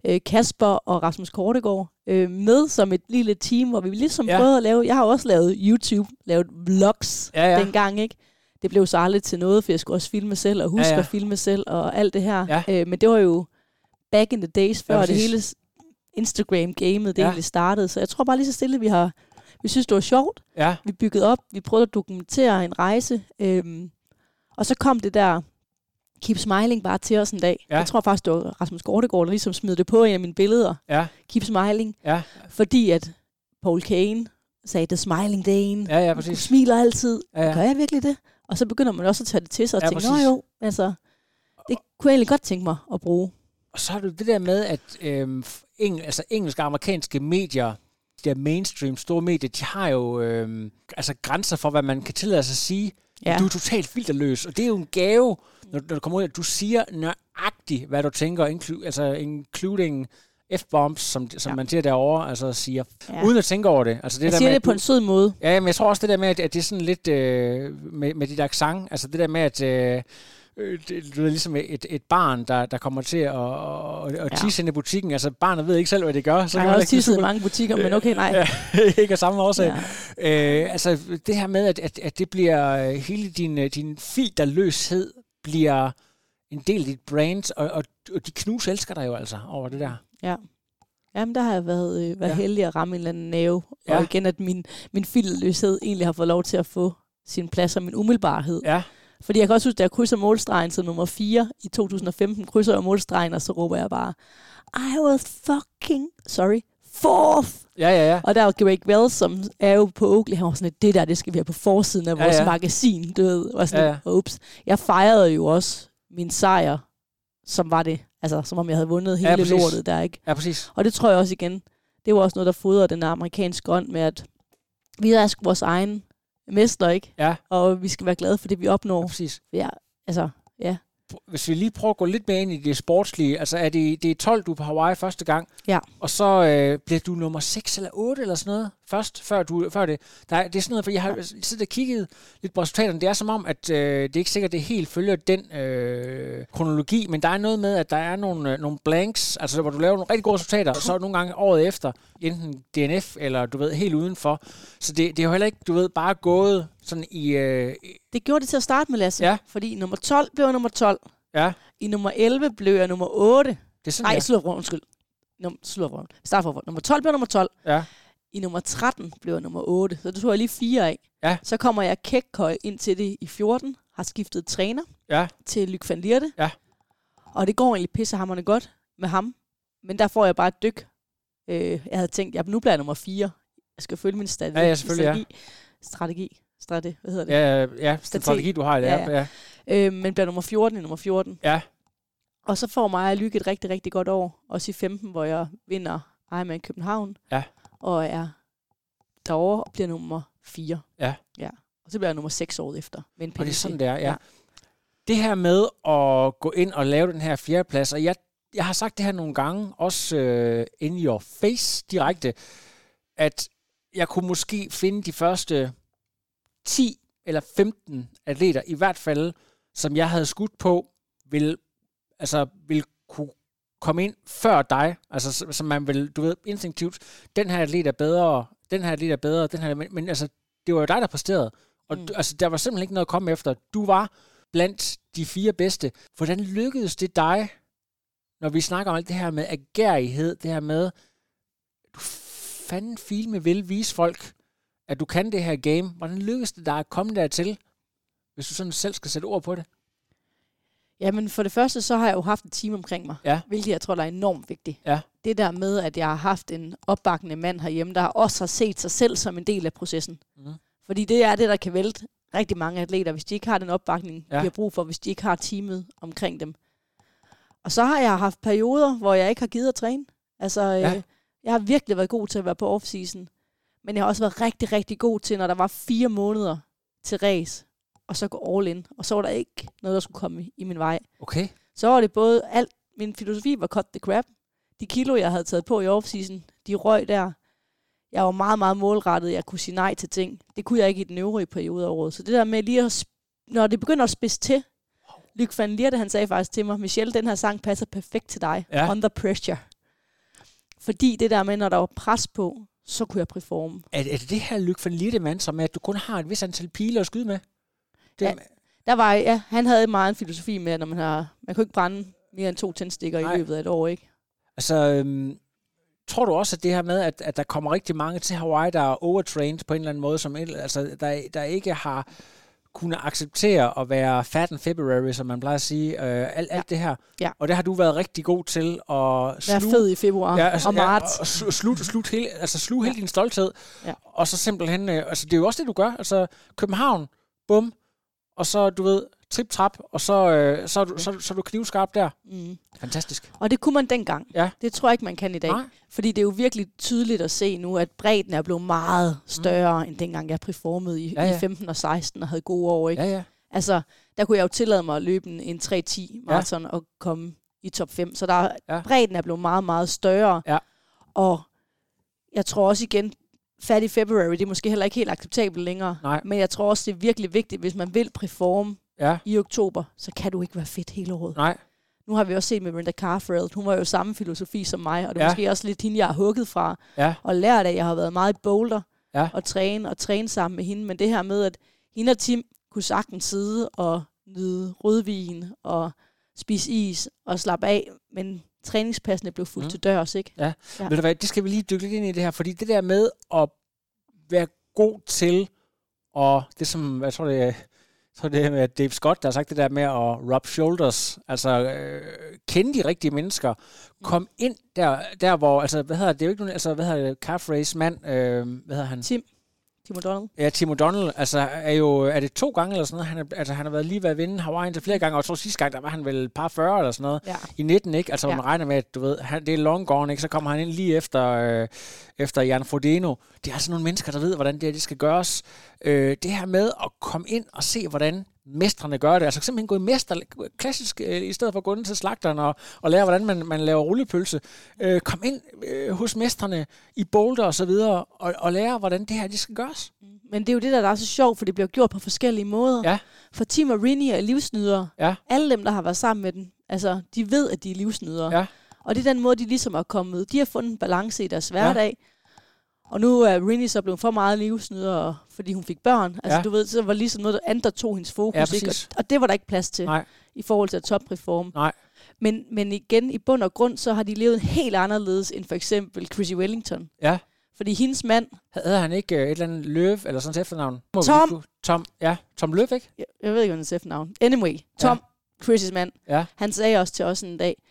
B: Øh, Kasper og Rasmus Kortegård øh, med som et lille team, hvor vi ligesom
A: Ja.
B: prøvede at lave, jeg har også lavet YouTube, lavet vlogs
A: Ja, ja.
B: dengang, ikke? Det blev så aldrig til noget, for jeg skulle også filme selv, og huske
A: Ja,
B: ja, at filme selv, og alt det her.
A: Ja.
B: Øh, men det var jo back in the days, før
A: Ja,
B: det hele Instagram-gamet det
A: ja.
B: egentlig startede. Så jeg tror bare lige så stille, vi har vi synes, det var sjovt.
A: Ja,
B: Vi byggede op, vi prøvede at dokumentere en rejse. Øhm, og så kom det der Keep Smiling bare til os en dag.
A: Ja.
B: Jeg tror faktisk, det var Rasmus Gortegård, der ligesom smed det på af mine billeder.
A: ja,
B: Keep Smiling.
A: ja,
B: Fordi at Paul Kane sagde, The Smiling Dane.
A: ja, ja,
B: Du
A: præcis.
B: smiler altid.
A: Ja, ja.
B: Gør jeg virkelig det? Og så begynder man også at tage det til sig og
A: Ja,
B: tænke, nå
A: præcis.
B: jo, altså, det kunne jeg egentlig godt tænke mig at bruge.
A: Og så er det det der med, at øhm, eng, altså engelske og amerikanske medier, de der mainstream store medier, de har jo øhm, altså grænser for, hvad man kan tillade sig at sige. Ja. Du er totalt filterløs, og det er jo en gave, når, når du kommer ud, at du siger nøjagtigt, hvad du tænker, inclu- altså including F-bombs, som, som ja.
B: Ja.
A: man siger derovre, altså siger, ja.
B: Ja.
A: uden at tænke over det. Altså det
B: Jeg
A: der
B: siger
A: med,
B: det på en sød måde.
A: Ja, men jeg tror også det der med, at, at det er sådan lidt øh, med, med dit accent, altså det der med, at øh, øh, det, du er ligesom et, et barn, der, der kommer til at, at, at
B: Ja.
A: tisse ind i butikken. Altså barnet ved ikke selv, hvad det gør. Så
B: Jeg har også tisset i
A: super-
B: mange butikker, men okay, nej.
A: Ja, ikke af samme årsag.
B: Ja.
A: Øh, altså det her med, at, at, at det bliver øh, hele din, øh, din filterløshed bliver en del af dit brand, og, og, og de knus elsker dig jo altså over det der.
B: Ja. Jamen, der har jeg været, øh, været
A: Ja.
B: heldig at ramme en eller anden næve.
A: Ja.
B: Og igen, at min, min filterløshed egentlig har fået lov til at få sin plads og min umiddelbarhed.
A: Ja,
B: Fordi jeg kan også huske, da jeg krydser målstregen som nummer 4 i 2015, krydser jeg målstregen, og så råber jeg bare, I was fucking, sorry, fourth.
A: ja, ja. ja.
B: Og der var Greg Wells, som er jo på Oakley, han var sådan lidt, det der, det skal vi have på forsiden af
A: Ja,
B: vores
A: ja.
B: magasin, du ved. Og sådan
A: Ja,
B: ja, ja. ups. Jeg fejrede jo også min sejr, som var det, altså som om jeg havde vundet hele
A: præcis.
B: ja, lortet der, ikke?
A: Ja, præcis.
B: Og det tror jeg også igen, det var også noget, der fodrer den amerikanske ånd med, at vi er sgu vores egen mester, ikke?
A: Ja,
B: Og vi skal være glade for det, vi
A: ja
B: opnår.
A: præcis.
B: Ja, altså, ja.
A: Hvis vi lige prøver at gå lidt mere ind i det sportslige, altså er det, det er 12, du er på Hawaii første gang,
B: Ja.
A: og så øh, bliver du nummer 6 eller 8 eller sådan noget først, før, du, før det. Der er, det er sådan noget, for jeg har siddet og kigget lidt på resultaterne, det er som om, at øh, det er ikke sikkert, det helt følger den øh, kronologi, men der er noget med, at der er nogle, øh, nogle blanks, altså hvor du laver nogle rigtig gode resultater, og så nogle gange året efter, enten DNF eller du ved, helt udenfor. Så det, det er jo heller ikke, du ved, bare gået sådan i... Øh,
B: Det gjorde det til at starte med, Lasse.
A: Ja.
B: Fordi nummer 12 blev jeg nummer 12.
A: ja,
B: I nummer 11 blev jeg nummer 8.
A: det er sådan,
B: Nej,
A: ja.
B: slutter undskyld. Num- slutter Start for Nummer 12 blev nummer 12.
A: ja.
B: I nummer 13 blev jeg nummer 8. Så det tog jeg lige fire af.
A: Ja.
B: Så kommer jeg kækkøj ind til det i 14. Har skiftet træner
A: Ja.
B: til Luc van Lierde.
A: Ja.
B: Og det går egentlig pissehammerende godt med ham. Men der får jeg bare et dyk. Øh, jeg havde tænkt, ja, nu bliver jeg nummer 4. Jeg skal følge min strategi.
A: Ja, ja, selvfølgelig, ja.
B: strategi. Strategi. Hvad hedder det?
A: Ja, ja,
B: Strateg.
A: strategi, du har det. Ja,
B: Ja,
A: ja.
B: Øh, men bliver nummer 14 i nummer 14.
A: Ja.
B: Og så får mig og Lykke et rigtig, rigtig godt år. Også i 15, hvor jeg vinder Ironman København.
A: Ja.
B: Og er derovre og bliver nummer 4.
A: Ja.
B: ja. Og så bliver jeg nummer 6 året efter. Med en
A: Og det er sådan, det er, ja.
B: Ja.
A: ja. Det her med at gå ind og lave den her fjerdeplads, og jeg, jeg har sagt det her nogle gange, også øh, in your face direkte, at jeg kunne måske finde de første 10 eller 15 atleter, i hvert fald, som jeg havde skudt på, vil, altså, vil kunne komme ind før dig, altså så- som man vil, du ved, instinktivt, den her atlet er bedre, den her atlet er bedre, den her, men, men altså, det var jo dig, der præsterede. Og
B: Mm.
A: altså, der var simpelthen ikke noget at komme efter. Du var blandt de fire bedste. Hvordan lykkedes det dig, når vi snakker om alt det her med agerighed, det her med, du fanden filme vil vise folk, at du kan det her game. Hvordan lykkedes det dig at komme dertil, hvis du sådan selv skal sætte ord på det?
B: Jamen for det første, så har jeg jo haft et team omkring mig.
A: Ja.
B: Hvilket jeg tror, der er enormt vigtigt.
A: Ja.
B: Det der med, at jeg har haft en opbakkende mand herhjemme, der også har set sig selv som en del af processen.
A: Mhm.
B: Fordi det er det, der kan vælte rigtig mange atleter, hvis de ikke har den opbakning,
A: Ja.
B: de har brug for, hvis de ikke har teamet omkring dem. Og så har jeg haft perioder, hvor jeg ikke har givet at træne. Altså,
A: Ja.
B: øh, jeg har virkelig været god til at være på off-season. Men jeg har også været rigtig, rigtig god til, når der var fire måneder til race, og så gå all in. Og så var der ikke noget, der skulle komme i min vej.
A: Okay.
B: Så var det både alt, min filosofi var cut the crap. De kilo, jeg havde taget på i offseason, de røg der. Jeg var meget, meget målrettet. Jeg kunne sige nej til ting. Det kunne jeg ikke i den øvrige periode af året. Så det der med lige at, når det begynder at spidse til, Luc van Lierde, han sagde faktisk til mig, Michelle, den her sang passer perfekt til dig.
A: Ja.
B: Under pressure. Fordi det der med, når der var pres på, så kunne jeg performe.
A: Er, er det det her Luc van Liedemann, som er, at du kun har et vis antal piler at skyde med? Det,
B: Ja. Der var, ja, han havde meget en filosofi med, at når man har, man kunne ikke brænde mere end to tændstikker
A: Nej.
B: i løbet af et år, ikke?
A: Altså, øhm, tror du også, at det her med, at, at der kommer rigtig mange til Hawaii, der er overtrained på en eller anden måde, som altså, der, der ikke har kunnet acceptere at være fat in February, som man plejer at sige, øh, alt, alt det her.
B: Ja.
A: Og det har du været rigtig god til at
B: Være
A: sluge,
B: fed i februar
A: ja, altså,
B: og marts.
A: Ja, og slu- slut, slut hele, altså sluge hele din stolthed.
B: Ja.
A: Og så simpelthen, øh, altså det er jo også det, du gør. Altså København, bum, og så, du ved, trip-trap, og så, øh, så, er du, så, så er du knivskarp der.
B: Mm.
A: Fantastisk.
B: Og det kunne man dengang.
A: Ja.
B: Det tror jeg ikke, man kan i dag.
A: Nej.
B: Fordi det er jo virkelig tydeligt at se nu, at bredden er blevet meget større, mm. end dengang jeg performede i,
A: Ja,
B: ja, i 15 og 16 og havde gode år. Ikke?
A: Ja, ja.
B: Altså, der kunne jeg jo tillade mig at løbe en, en 3-10 maraton ja. og komme i top 5. Så der,
A: ja.
B: bredden er blevet meget, meget større.
A: Ja.
B: Og jeg tror også igen, fat i February, det er måske heller ikke helt acceptabelt længere.
A: Nej.
B: Men jeg tror også, det er virkelig vigtigt, hvis man vil performe
A: Ja.
B: i oktober, så kan du ikke være fedt hele året.
A: Nej.
B: Nu har vi også set med Brenda Carfreld. Hun var jo samme filosofi som mig, og det er
A: Ja.
B: måske også lidt hende, jeg har hugget fra.
A: Ja.
B: Og lært af, jeg har været meget i boulder
A: Ja.
B: og træne og træne sammen med hende. Men det her med, at hende og Tim kunne sagtens sidde og nyde rødvin og spise is og slappe af, men træningspassene blev fuldt
A: Mm.
B: mm. til dørs, ikke?
A: Ja.
B: Ja.
A: Ved du hvad, det skal vi lige dykke lidt ind i det her, fordi det der med at være god til, og det som, jeg tror det så det er med Dave Scott, der har sagt det der med at rub shoulders, altså øh, kende de rigtige mennesker, kom ind der, der hvor, altså hvad hedder det, det er jo ikke nogen, altså hvad hedder det, calf race mand, øh, hvad hedder han?
B: Tim, Tim O'Donnell.
A: Ja, Tim O'Donnell, altså er jo, er det to gange eller sådan noget, han, er, altså han har været lige ved at vinde Hawaii til flere gange, og tror sidste gang, der var han vel et par 40 eller sådan noget,
B: Ja.
A: i 19, ikke? Altså. Ja. man regner med, at du ved, han, det er long gone, ikke? Så kommer han ind lige efter, øh, efter Jan Frodeno. Det er altså nogle mennesker, der ved, hvordan det her det skal gøres. Øh, det her med at komme ind og se, hvordan mestrene gør det. Altså simpelthen gå i mester, klassisk, øh, i stedet for at gå ind til slagteren og, og lære, hvordan man, man laver rullepølse. Øh, kom ind øh, hos mestrene i boulder og så videre, og, og lære, hvordan det her det skal gøres.
B: Men det er jo det, der er så sjovt, for det bliver gjort på forskellige måder.
A: Ja.
B: For Tim og Rini er livsnydere.
A: Ja.
B: Alle dem, der har været sammen med den, altså, de ved, at de er livsnydere.
A: Ja.
B: Og det er den måde, de ligesom er kommet. De har fundet en balance i deres hverdag. Og nu er Rini så blevet for meget livsnyder, fordi hun fik børn. Altså,
A: Ja.
B: du ved, så var ligesom noget andet, der tog hendes fokus.
A: Ja,
B: ikke? Og, og det var der ikke plads til
A: Nej.
B: i forhold til at topperforme.
A: Nej.
B: Men, men igen, i bund og grund, så har de levet helt anderledes end for eksempel Chrissy Wellington.
A: Ja.
B: Fordi hendes mand,
A: Havde han ikke øh, et eller andet løv, eller sådan et efternavn? Må
B: Tom.
A: Tom, ja, Tom Løv, ikke?
B: jeg, jeg ved ikke, hvad hans efternavn. Anyway, Tom, ja. Chrissys mand,
A: Ja.
B: han sagde også til os en dag,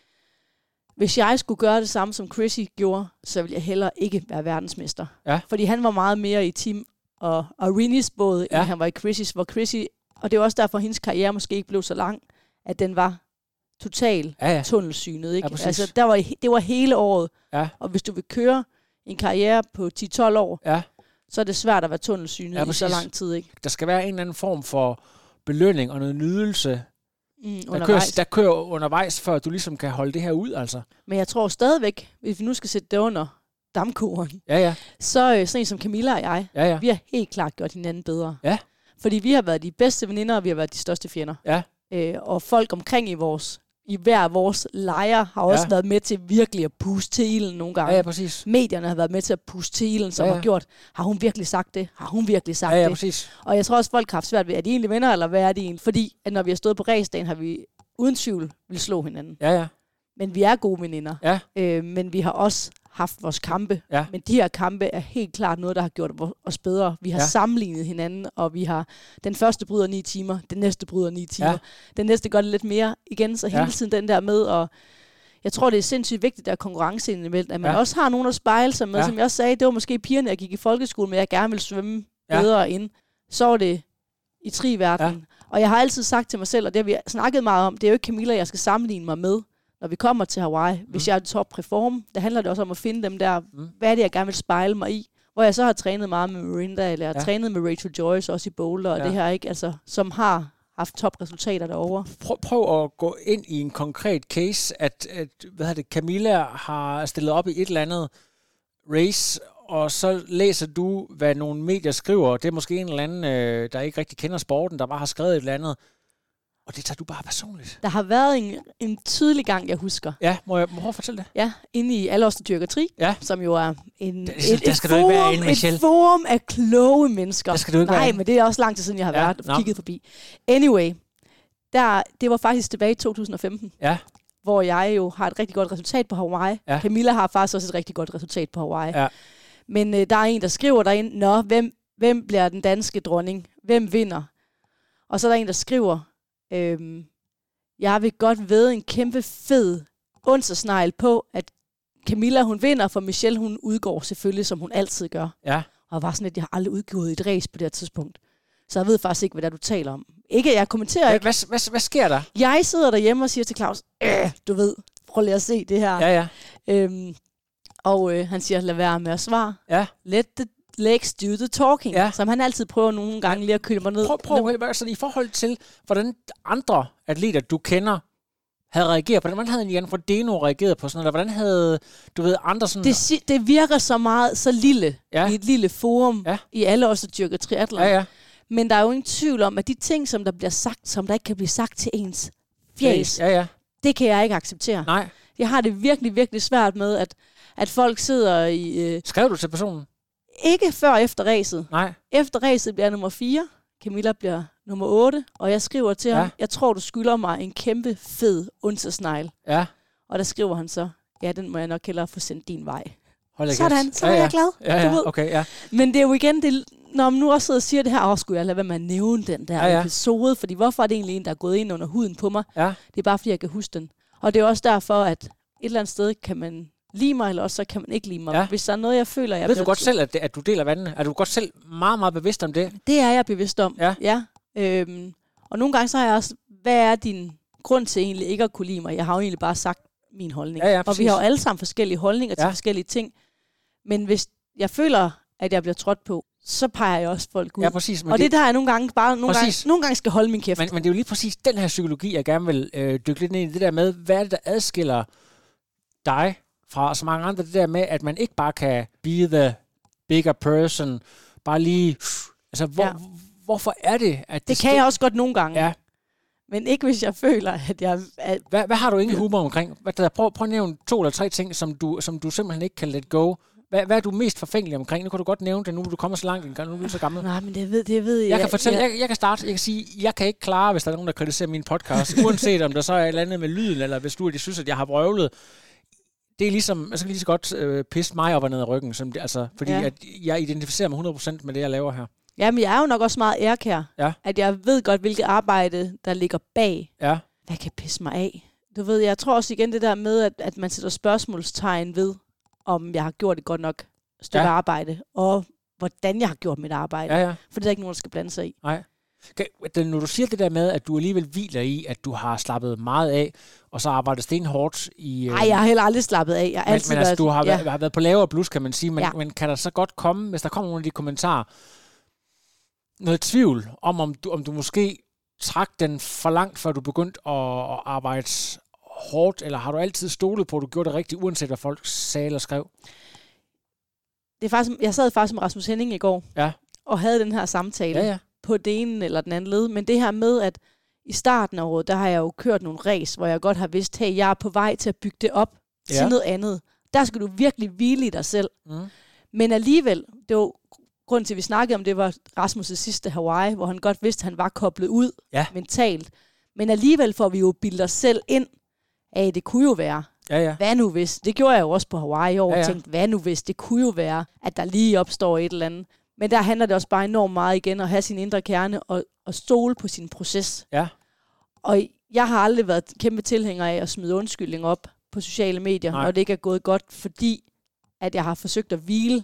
B: hvis jeg skulle gøre det samme, som Chrissy gjorde, så ville jeg heller ikke være verdensmester.
A: Ja.
B: Fordi han var meget mere i team og, og Rinis båd,
A: Ja.
B: end han var i Chrissys, hvor Chrissy, og det var også derfor, at hendes karriere måske ikke blev så lang, at den var total
A: Ja, ja.
B: tunnelsynet. Ikke?
A: Ja, præcis.
B: altså, der var, det var hele året.
A: Ja.
B: Og hvis du vil køre en karriere på 10-12 år,
A: Ja.
B: så er det svært at være tunnelsynet
A: Ja,
B: i så lang tid. Ikke?
A: Der skal være en eller anden form for belønning og noget nydelse,
B: Mm,
A: der kører,
B: undervejs.
A: der kører undervejs, før du ligesom kan holde det her ud, altså.
B: Men jeg tror stadigvæk, hvis vi nu skal sætte det under dammkugeren,
A: Ja, ja,
B: så øh, sådan en som Camilla og jeg,
A: ja, ja.
B: vi har helt klart gjort hinanden bedre.
A: Ja.
B: Fordi vi har været de bedste veninder, og vi har været de største fjender.
A: Ja.
B: Øh, og folk omkring i vores i hver vores lejre har også
A: Ja.
B: været med til virkelig at puste til ilden nogle gange.
A: Ja, ja, præcis.
B: Medierne har været med til at puste til ilden, som
A: Ja,
B: ja, har gjort, har hun virkelig sagt det? Har hun virkelig sagt
A: Ja, ja,
B: det?
A: præcis.
B: Og jeg tror også, folk har haft svært ved, er de egentlig venner, eller hvad er de egentlig? Fordi at når vi har stået på ræsdagen, har vi uden tvivl vil slå hinanden.
A: Ja, ja.
B: Men vi er gode veninder.
A: Ja.
B: Øh, men vi har også haft vores kampe.
A: Ja.
B: Men de her kampe er helt klart noget, der har gjort os bedre. Vi har
A: Ja.
B: sammenlignet hinanden, og vi har den første bryder ni timer, den næste bryder ni timer.
A: Ja.
B: Den næste gør det lidt mere igen, så hele
A: Ja.
B: tiden den der med og jeg tror, det er sindssygt vigtigt, der er konkurrence indimellem, at man
A: Ja.
B: også har nogen at spejle sig med.
A: Ja.
B: Som jeg også sagde, det var måske pigerne, jeg gik i folkeskole med, jeg gerne ville svømme
A: ja.
B: bedre ind. Så var det i tri-verdenen. Ja. Og jeg har altid sagt til mig selv, og det har vi snakket meget om, det er jo ikke Camilla, jeg skal sammenligne mig med, når vi kommer til Hawaii. Hvis
A: Mm.
B: jeg er top perform, der handler det også om at finde dem der,
A: Mm.
B: hvad er det, jeg gerne vil spejle mig i? hvor jeg så har trænet meget med Marinda, eller jeg har
A: Ja.
B: trænet med Rachel Joyce, også i boulder, og
A: Ja.
B: det her, ikke? Altså, som har haft topresultater derovre.
A: Prøv, prøv at gå ind i en konkret case, at, at hvad det, Camilla har stillet op i et eller andet race, og så læser du, hvad nogle medier skriver. Det er måske en eller anden, øh, der ikke rigtig kender sporten, der bare har skrevet et eller andet. Og det tager du bare personligt.
B: Der har været en, en tydelig gang, jeg husker.
A: Ja, må jeg må jeg fortælle det?
B: Ja, inde i Alle os, der dyrker tri,
A: Ja.
B: som jo er en,
A: Der-
B: et,
A: der
B: et,
A: skal du ikke være
B: forum,
A: inde,
B: et forum af kloge mennesker.
A: Der skal du ikke være
B: Nej,
A: inde.
B: men det er også lang tid siden, jeg har
A: Ja,
B: været
A: nå.
B: og kigget forbi. Anyway, der, det var faktisk tilbage i 2015,
A: Ja,
B: hvor jeg jo har et rigtig godt resultat på Hawaii.
A: Ja.
B: Camilla har faktisk også et rigtig godt resultat på Hawaii.
A: Ja.
B: Men øh, der er en, der skriver derinde, Nå, hvem, hvem bliver den danske dronning? Hvem vinder? Og så er der en, der skriver, øhm, jeg vil godt ved en kæmpe fed onsdagsnegl på, at Camilla hun vinder, for Michelle hun udgår selvfølgelig, som hun altid gør.
A: ja.
B: Og var sådan, at jeg har aldrig udgået et race på det her tidspunkt. Så jeg ved faktisk ikke, hvad det er, du taler om. Ikke, jeg kommenterer ikke.
A: hvad, hvad, hvad sker der?
B: Jeg sidder derhjemme og siger til Claus, øh, du ved, prøv lige at se det her.
A: Ja, ja.
B: Øhm, og øh, han siger, lad være med at svare.
A: Ja.
B: Let the legs do the talking.
A: Ja.
B: Som han altid prøver nogle gange lige at køle mig ned.
A: Prøv, prøv at høre, sådan, i forhold til, hvordan andre atleter, du kender, havde reageret på det. Hvordan havde Jan Frodeno reageret på sådan noget? Hvordan havde, du ved, andre sådan...
B: Det, si- det virker så meget, så lille,
A: Ja.
B: i et lille forum,
A: Ja.
B: i alle os, der dyrker triathlon.
A: ja, ja.
B: Men der er jo ingen tvivl om, at de ting, som der bliver sagt, som der ikke kan blive sagt til ens fjes,
A: Ja, ja.
B: det kan jeg ikke acceptere.
A: Nej.
B: Jeg har det virkelig, virkelig svært med, at, at folk sidder i... Øh,
A: Skrev du til personen?
B: Ikke før efter racet.
A: Nej.
B: Efter racet bliver jeg nummer 4. Camilla bliver nummer 8. Og jeg skriver til
A: Ja.
B: ham, jeg tror, du skylder mig en kæmpe fed onsdagsnegl.
A: Ja.
B: Og der skriver han så, ja, den må jeg nok hellere få sendt din vej.
A: Hold da
B: Sådan, så er
A: ja, ja.
B: jeg glad.
A: Ja,
B: Du
A: ja,
B: ved.
A: okay, ja.
B: Men det er jo igen, det, når man nu også sidder og siger det her, åh, skulle jeg lade være med at nævne den der
A: ja.
B: ja. episode, fordi hvorfor er det egentlig en, der er gået ind under huden på mig?
A: Ja.
B: Det er bare, fordi jeg kan huske den. Og det er også derfor, at et eller andet sted kan man lide mig, eller også så kan man ikke lide mig.
A: Ja.
B: Hvis der er noget, jeg føler, jeg
A: Ved du godt selv, at, det, at du deler vandene? Er du godt selv meget, meget bevidst om det?
B: Det er jeg bevidst om.
A: Ja.
B: ja. Øhm, og nogle gange så har jeg også, hvad er din grund til egentlig ikke at kunne lide mig? Jeg har jo egentlig bare sagt min holdning.
A: Ja, ja,
B: og vi har jo alle sammen forskellige holdninger til
A: Ja.
B: forskellige ting. Men hvis jeg føler, at jeg bliver trådt på, så peger jeg også folk ud.
A: Ja, præcis. Men
B: og det, der er jeg nogle gange bare nogle
A: Præcis.
B: gange, nogle gange skal holde min kæft.
A: Men, men det er jo lige præcis den her psykologi, jeg gerne vil øh, dykke lidt ned i. Det der med, hvad er det, der adskiller dig fra så mange andre? Det der med, at man ikke bare kan be the bigger person, bare lige... Altså, hvor, ja. Hvorfor er det, at
B: det kan jeg også godt nogle gange.
A: Ja.
B: Men ikke hvis jeg føler, at jeg... At,
A: Hvad, hvad har du ingen humor omkring? Hvad, der, prøv, prøv at nævne to eller tre ting, som du, som du simpelthen ikke kan let go. Hvad, hvad er du mest forfængelig omkring? Nu kan du godt nævne det, nu du kommet så langt, nu er du så gammel.
B: nej, men det ved, det ved jeg.
A: Jeg kan fortælle, jeg, jeg kan starte, jeg kan sige, jeg kan ikke klare, hvis der er nogen, der kritiserer min podcast, uanset om der så er et eller andet med lyden, eller hvis du de synes, at jeg har vrøvlet. Det er ligesom, jeg skal lige så godt øh, pisse mig op og ned ad ryggen, som det, altså, fordi ja. At jeg identificerer mig 100% med det, jeg laver her.
B: Jamen, jeg er jo nok også meget ærkær.
A: Ja.
B: At jeg ved godt, hvilket arbejde, der ligger bag.
A: Ja,
B: Hvad kan pisse mig af? Du ved, jeg tror også igen det der med, at, at man sætter spørgsmålstegn ved, om jeg har gjort et godt nok stykke
A: Ja.
B: arbejde, og hvordan jeg har gjort mit arbejde.
A: Ja.
B: ja. For det er der ikke nogen, der skal blande sig i.
A: Nej. Kan, når du siger det der med, at du alligevel hviler i, at du har slappet meget af, og så arbejdet stenhårdt i... øh,
B: Nej, jeg har heller aldrig slappet af. Jeg har
A: men,
B: altid
A: men altså,
B: været,
A: du har,
B: ja.
A: været, har været på lavere blus, kan man sige, men. Ja. men kan der så godt komme, hvis der kommer nogle af de kommentarer, noget tvivl om, om du, om du måske trak den for langt, før du begyndte at, at arbejde hårdt, eller har du altid stolet på, at du gjorde det rigtigt, uanset hvad folk sagde eller skrev?
B: Det er faktisk, jeg sad faktisk med Rasmus Henning i går,
A: Ja.
B: og havde den her samtale
A: Ja, ja.
B: På det ene eller den anden led. Men det her med, at i starten af året, der har jeg jo kørt nogle race, hvor jeg godt har vidst, hey, jeg er på vej til at bygge det op til
A: Ja.
B: noget andet. Der skal du virkelig hvile i dig selv.
A: Mm.
B: Men alligevel, det var grund til, at vi snakkede om, det var Rasmus' sidste Hawaii, hvor han godt vidste, at han var koblet ud
A: Ja.
B: mentalt. Men alligevel får vi jo bildet os selv ind af, det kunne jo være,
A: Ja, ja.
B: hvad nu hvis, det gjorde jeg jo også på Hawaii i år,
A: ja.
B: ja. tænkte, hvad nu hvis, det kunne jo være, at der lige opstår et eller andet. Men der handler det også bare enormt meget igen at have sin indre kerne og, og stole på sin proces.
A: Ja.
B: Og jeg har aldrig været kæmpe tilhænger af at smide undskyldning op på sociale medier,
A: Nej.
B: når det ikke er gået godt, fordi at jeg har forsøgt at hvile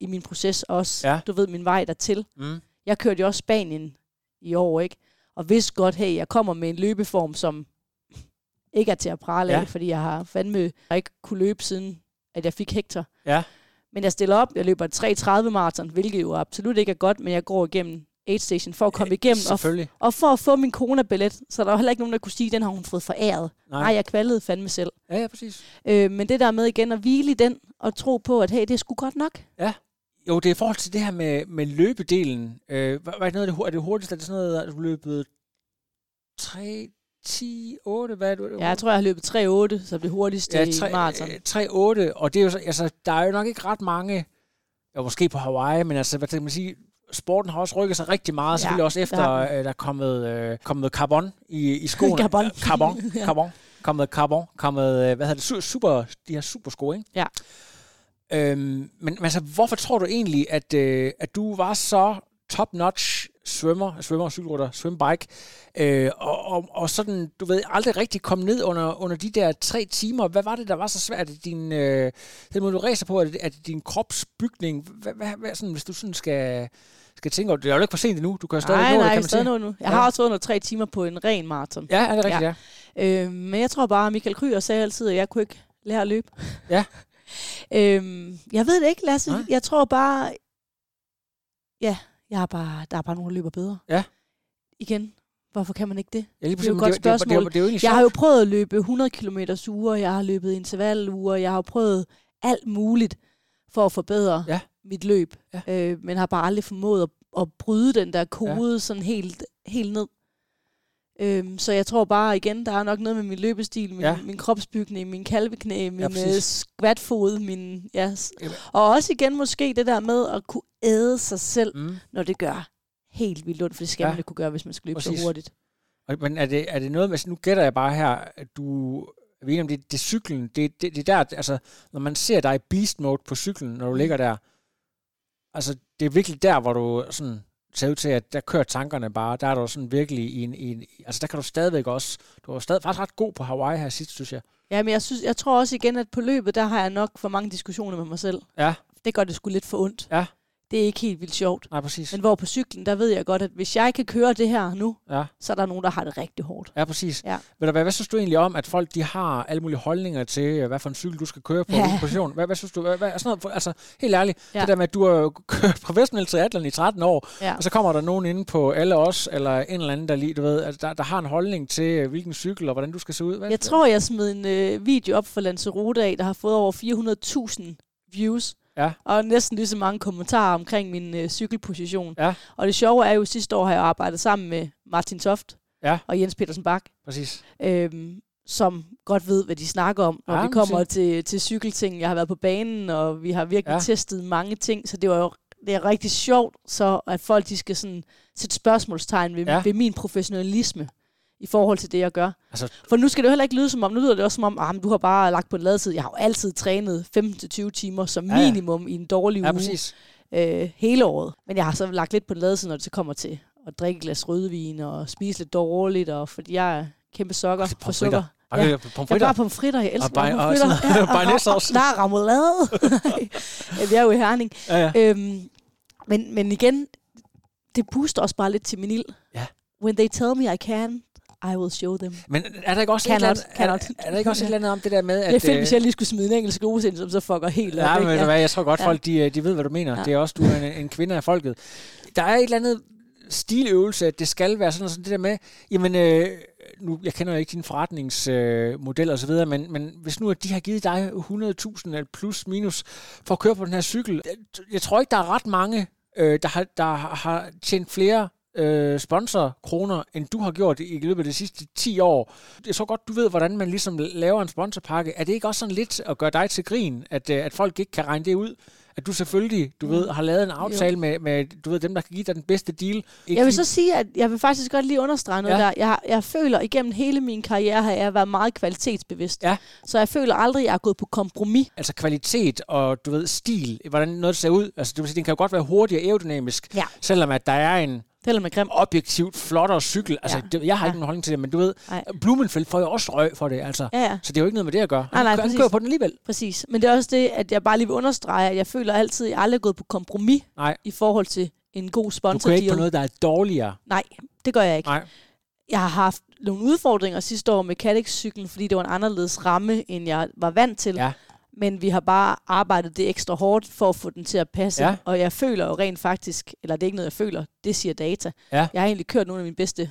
B: i min proces også.
A: Ja.
B: Du ved, min vej dertil.
A: Mm.
B: Jeg kørte jo også Spanien i år, ikke? Og vidste godt, hey, jeg kommer med en løbeform, som ikke er til at prale
A: Ja.
B: af, fordi jeg har fandme ikke kunne løbe siden, at jeg fik Hector.
A: Ja.
B: Men jeg stiller op, jeg løber et 3.30 maraton, hvilket jo absolut ikke er godt, men jeg går igennem aid station for at komme igennem, og,
A: Selvfølgelig.
B: og for at få min kona-billet, så der var heller ikke nogen, der kunne sige, at den har hun fået foræret. Nej,
A: Nej.
B: jeg kvalede fandme selv.
A: Ja, ja, præcis.
B: Øh, men det der med igen at hvile i den, og tro på, at hey, det er sgu godt nok.
A: Jo, det er i forhold til det her med, med løbedelen. Øh, hvad er, det noget, er det hurtigste? Er det sådan noget, at du løbet 3, 10, 8? Hvad er det?
B: Ja, jeg tror, jeg har løbet 3.8, så det hurtigste ja, i maraton.
A: 3, 8, og det er jo så, altså, der er jo nok ikke ret mange, ja, måske på Hawaii, men altså, hvad kan man sige, sporten har også rykket sig rigtig meget,
B: Ja,
A: selvfølgelig også efter,
B: har
A: øh, der er kommet, øh, kommet carbon i, i skoene.
B: Carbon.
A: Carbon.
B: Ja.
A: Carbon. Kommet carbon. Kommet, øh, hvad hedder det, su- super, de her supersko, ikke?
B: Ja.
A: Øhm, men, men altså, hvorfor tror du egentlig, at, øh, at du var så top-notch svømmer, svømmer, cykelrytter, svømmebike, øh, og, og, og sådan, du ved, aldrig rigtig kom ned under, under de der tre timer. Hvad var det, der var så svært? Er det din, øh, den måde, du ræser på, er det, er det din kropsbygning? Hvad, hvad, hvad sådan, hvis du sådan skal, skal tænke over det? Det er jo ikke for sent endnu, du kan stadig
B: Nej,
A: nå det,
B: nej,
A: kan
B: jeg
A: man
B: stadig
A: sige.
B: nu. Jeg
A: Ja.
B: har også vundet tre timer på en ren maraton.
A: Ja, er det rigtigt, ja.
B: ja. Øh, men jeg tror bare, at Michael Kryer sagde altid, at jeg kunne ikke lære at løbe.
A: Ja.
B: øhm, jeg ved det ikke, Lasse.
A: Nej.
B: Jeg tror bare... Ja, jeg er bare, der er bare nogen, der løber bedre.
A: Ja.
B: Igen, hvorfor kan man ikke det?
A: Ja,
B: Det er jo et godt
A: det, det, det, det,
B: spørgsmål.
A: det, er jo egentlig
B: Jeg har jo prøvet at løbe 100 km uger, jeg har løbet intervaluger, jeg har prøvet alt muligt for at forbedre
A: Ja.
B: mit løb,
A: Ja.
B: øh, men har bare aldrig formået at, at bryde den der kode ja. sådan helt, helt ned. Øhm, så jeg tror bare igen, der er nok noget med min løbestil, min,
A: Ja.
B: min kropsbygning, min kalveknæ, min ja,
A: præcis.
B: skvatfod, min, ja,
A: Jamen.
B: og også igen måske det der med at kunne æde sig selv,
A: Mm.
B: når det gør helt vildt ondt, for det skal
A: Ja.
B: man ikke kunne gøre, hvis man skal løbe
A: Præcis.
B: så hurtigt.
A: Og, men er det, er det noget med, altså, nu gætter jeg bare her, at du, er vi enige om det, det er cyklen, det, det, det er der, altså, når man ser dig i beast mode på cyklen, når du ligger der, altså, det er virkelig der, hvor du sådan ser ud til, at der kører tankerne bare, der er du sådan virkelig i en, i en altså, der kan du stadigvæk også, du var stadig faktisk ret god på Hawaii her sidst, synes jeg.
B: Ja, men jeg, synes, jeg tror også igen, at på løbet, der har jeg nok for mange diskussioner med mig selv.
A: Ja.
B: Det gør det sgu lidt for ondt.
A: Ja.
B: Det er ikke helt vildt sjovt.
A: Nej, præcis.
B: Men hvor på cyklen, der ved jeg godt, at hvis jeg kan køre det her nu,
A: Ja.
B: så er der nogen, der har det rigtig hårdt.
A: Ja, præcis.
B: Ja.
A: Ved du hvad, hvad synes du egentlig om, at folk de har alle mulige holdninger til, øh, hvad for en cykel du skal køre på,
B: Ja.
A: position? Hvad, hvad synes du? Hvad, hvad, sådan noget, altså, helt ærligt, ja. Det der med, at du har jo kørt professionel triathlon i 13 år,
B: Ja.
A: og så kommer der nogen inde på alle os, eller en eller anden, der, lige, du ved, altså, der, der har en holdning til, øh, hvilken cykel og hvordan du skal se ud. Hvad,
B: Jeg tror, jeg smed en øh, video op for Lanzarote af, der har fået over 400.000 views.
A: Ja.
B: Og næsten lige så mange kommentarer omkring min øh, cykelposition.
A: Ja.
B: Og det sjove er jo, at sidste år har jeg arbejdet sammen med Martin Toft
A: Ja.
B: og Jens Petersen Bak.
A: Præcis.
B: øhm, som godt ved, hvad de snakker om, når
A: Ja,
B: ja, vi kommer til, til cykelting. Jeg har været på banen, og vi har virkelig
A: Ja.
B: testet mange ting, så det var jo det er rigtig sjovt, så at folk de skal sådan sætte spørgsmålstegn ved,
A: ja.
B: ved min professionalisme i forhold til det, jeg gør.
A: Altså,
B: For nu skal det jo heller ikke lyde som om, nu lyder det også som om, ah, men du har bare lagt på en ladetid. Jeg har jo altid trænet 15-20 timer som
A: Ja, ja.
B: minimum i en dårlig
A: ja,
B: uge
A: præcis.
B: øh, hele året. Men jeg har så lagt lidt på en ladetid, når det så kommer til at drikke et glas rødvin og spise lidt dårligt, og fordi jeg er kæmpe sokker
A: Altså,
B: for
A: pomfritter.
B: sukker.
A: Bare
B: Ja.
A: ja.
B: Jeg
A: pomfritter.
B: bare pomfritter. Jeg elsker
A: Og og
B: pomfritter.
A: noget bearnaisesauce.
B: Der er remoulade. ja, vi er jo i Herning.
A: Ja, ja.
B: Øhm, men, men igen, det booster også bare lidt til min ild.
A: Ja.
B: When they tell me I can, I will show them.
A: Men er der ikke også, et
B: Cannot,
A: eller andet, er,
B: cannot.
A: er der ikke også et eller andet om det der med, at...
B: Det er fedt,
A: øh,
B: hvis jeg lige skulle smide en engelsk ose ind, som så fucker helt op.
A: Ja, men du hvad, jeg tror godt,
B: Ja.
A: folk de, øh, de ved, hvad du mener.
B: Ja.
A: Det er også, du er en, en kvinde af folket. Der er et eller andet stiløvelse, at det skal være sådan, og sådan det der med, jamen, øh, nu, jeg kender jo ikke din forretningsmodel øh, og så videre, men, men hvis nu at de har givet dig 100.000 eller plus minus for at køre på den her cykel, jeg, jeg tror ikke, der er ret mange, øh, der, har, der har tjent flere øh, sponsorkroner, end du har gjort i løbet af de sidste 10 år. Jeg tror godt, du ved, hvordan man ligesom laver en sponsorpakke. Er det ikke også sådan lidt at gøre dig til grin, at, øh, at folk ikke kan regne det ud? At du selvfølgelig, du ved, har lavet en aftale med, med, du ved, dem, der kan give dig den bedste deal. Ikke
B: Jeg vil så sige, at jeg vil faktisk godt lige understrege noget
A: Ja.
B: der. Jeg, jeg føler igennem hele min karriere har jeg været meget kvalitetsbevidst.
A: Ja.
B: Så jeg føler aldrig, at jeg er gået på kompromis.
A: altså kvalitet og du ved stil, hvordan noget ser ud. Altså det vil sige, den kan jo godt være hurtig og aerodynamisk,
B: Ja.
A: selvom at der er en
B: Selvom jeg er grim.
A: objektivt flottere cykel. Altså
B: Ja.
A: det, jeg har
B: Ja.
A: ikke nogen holdning til det, men du ved,
B: Nej.
A: Blumenfeldt får jo også røg for det, altså.
B: Ja, ja.
A: Så det er jo ikke noget med det at gøre.
B: Nej, nej,
A: han,
B: præcis.
A: kører på den alligevel.
B: Præcis. Men det er også det, at jeg bare lige vil understrege, at jeg føler altid, at jeg aldrig er gået på kompromis
A: Nej.
B: i forhold til en god
A: Du
B: sponsor
A: kører ikke på noget, der er dårligere.
B: Nej, det gør jeg ikke.
A: Nej.
B: Jeg har haft nogle udfordringer sidste år med Cadex-cyklen, fordi det var en anderledes ramme, end jeg var vant til.
A: Ja.
B: Men vi har bare arbejdet det ekstra hårdt for at få den til at passe.
A: Ja.
B: Og jeg føler jo rent faktisk, eller det er ikke noget, jeg føler, det siger data.
A: Ja.
B: Jeg har egentlig kørt nogle af mine bedste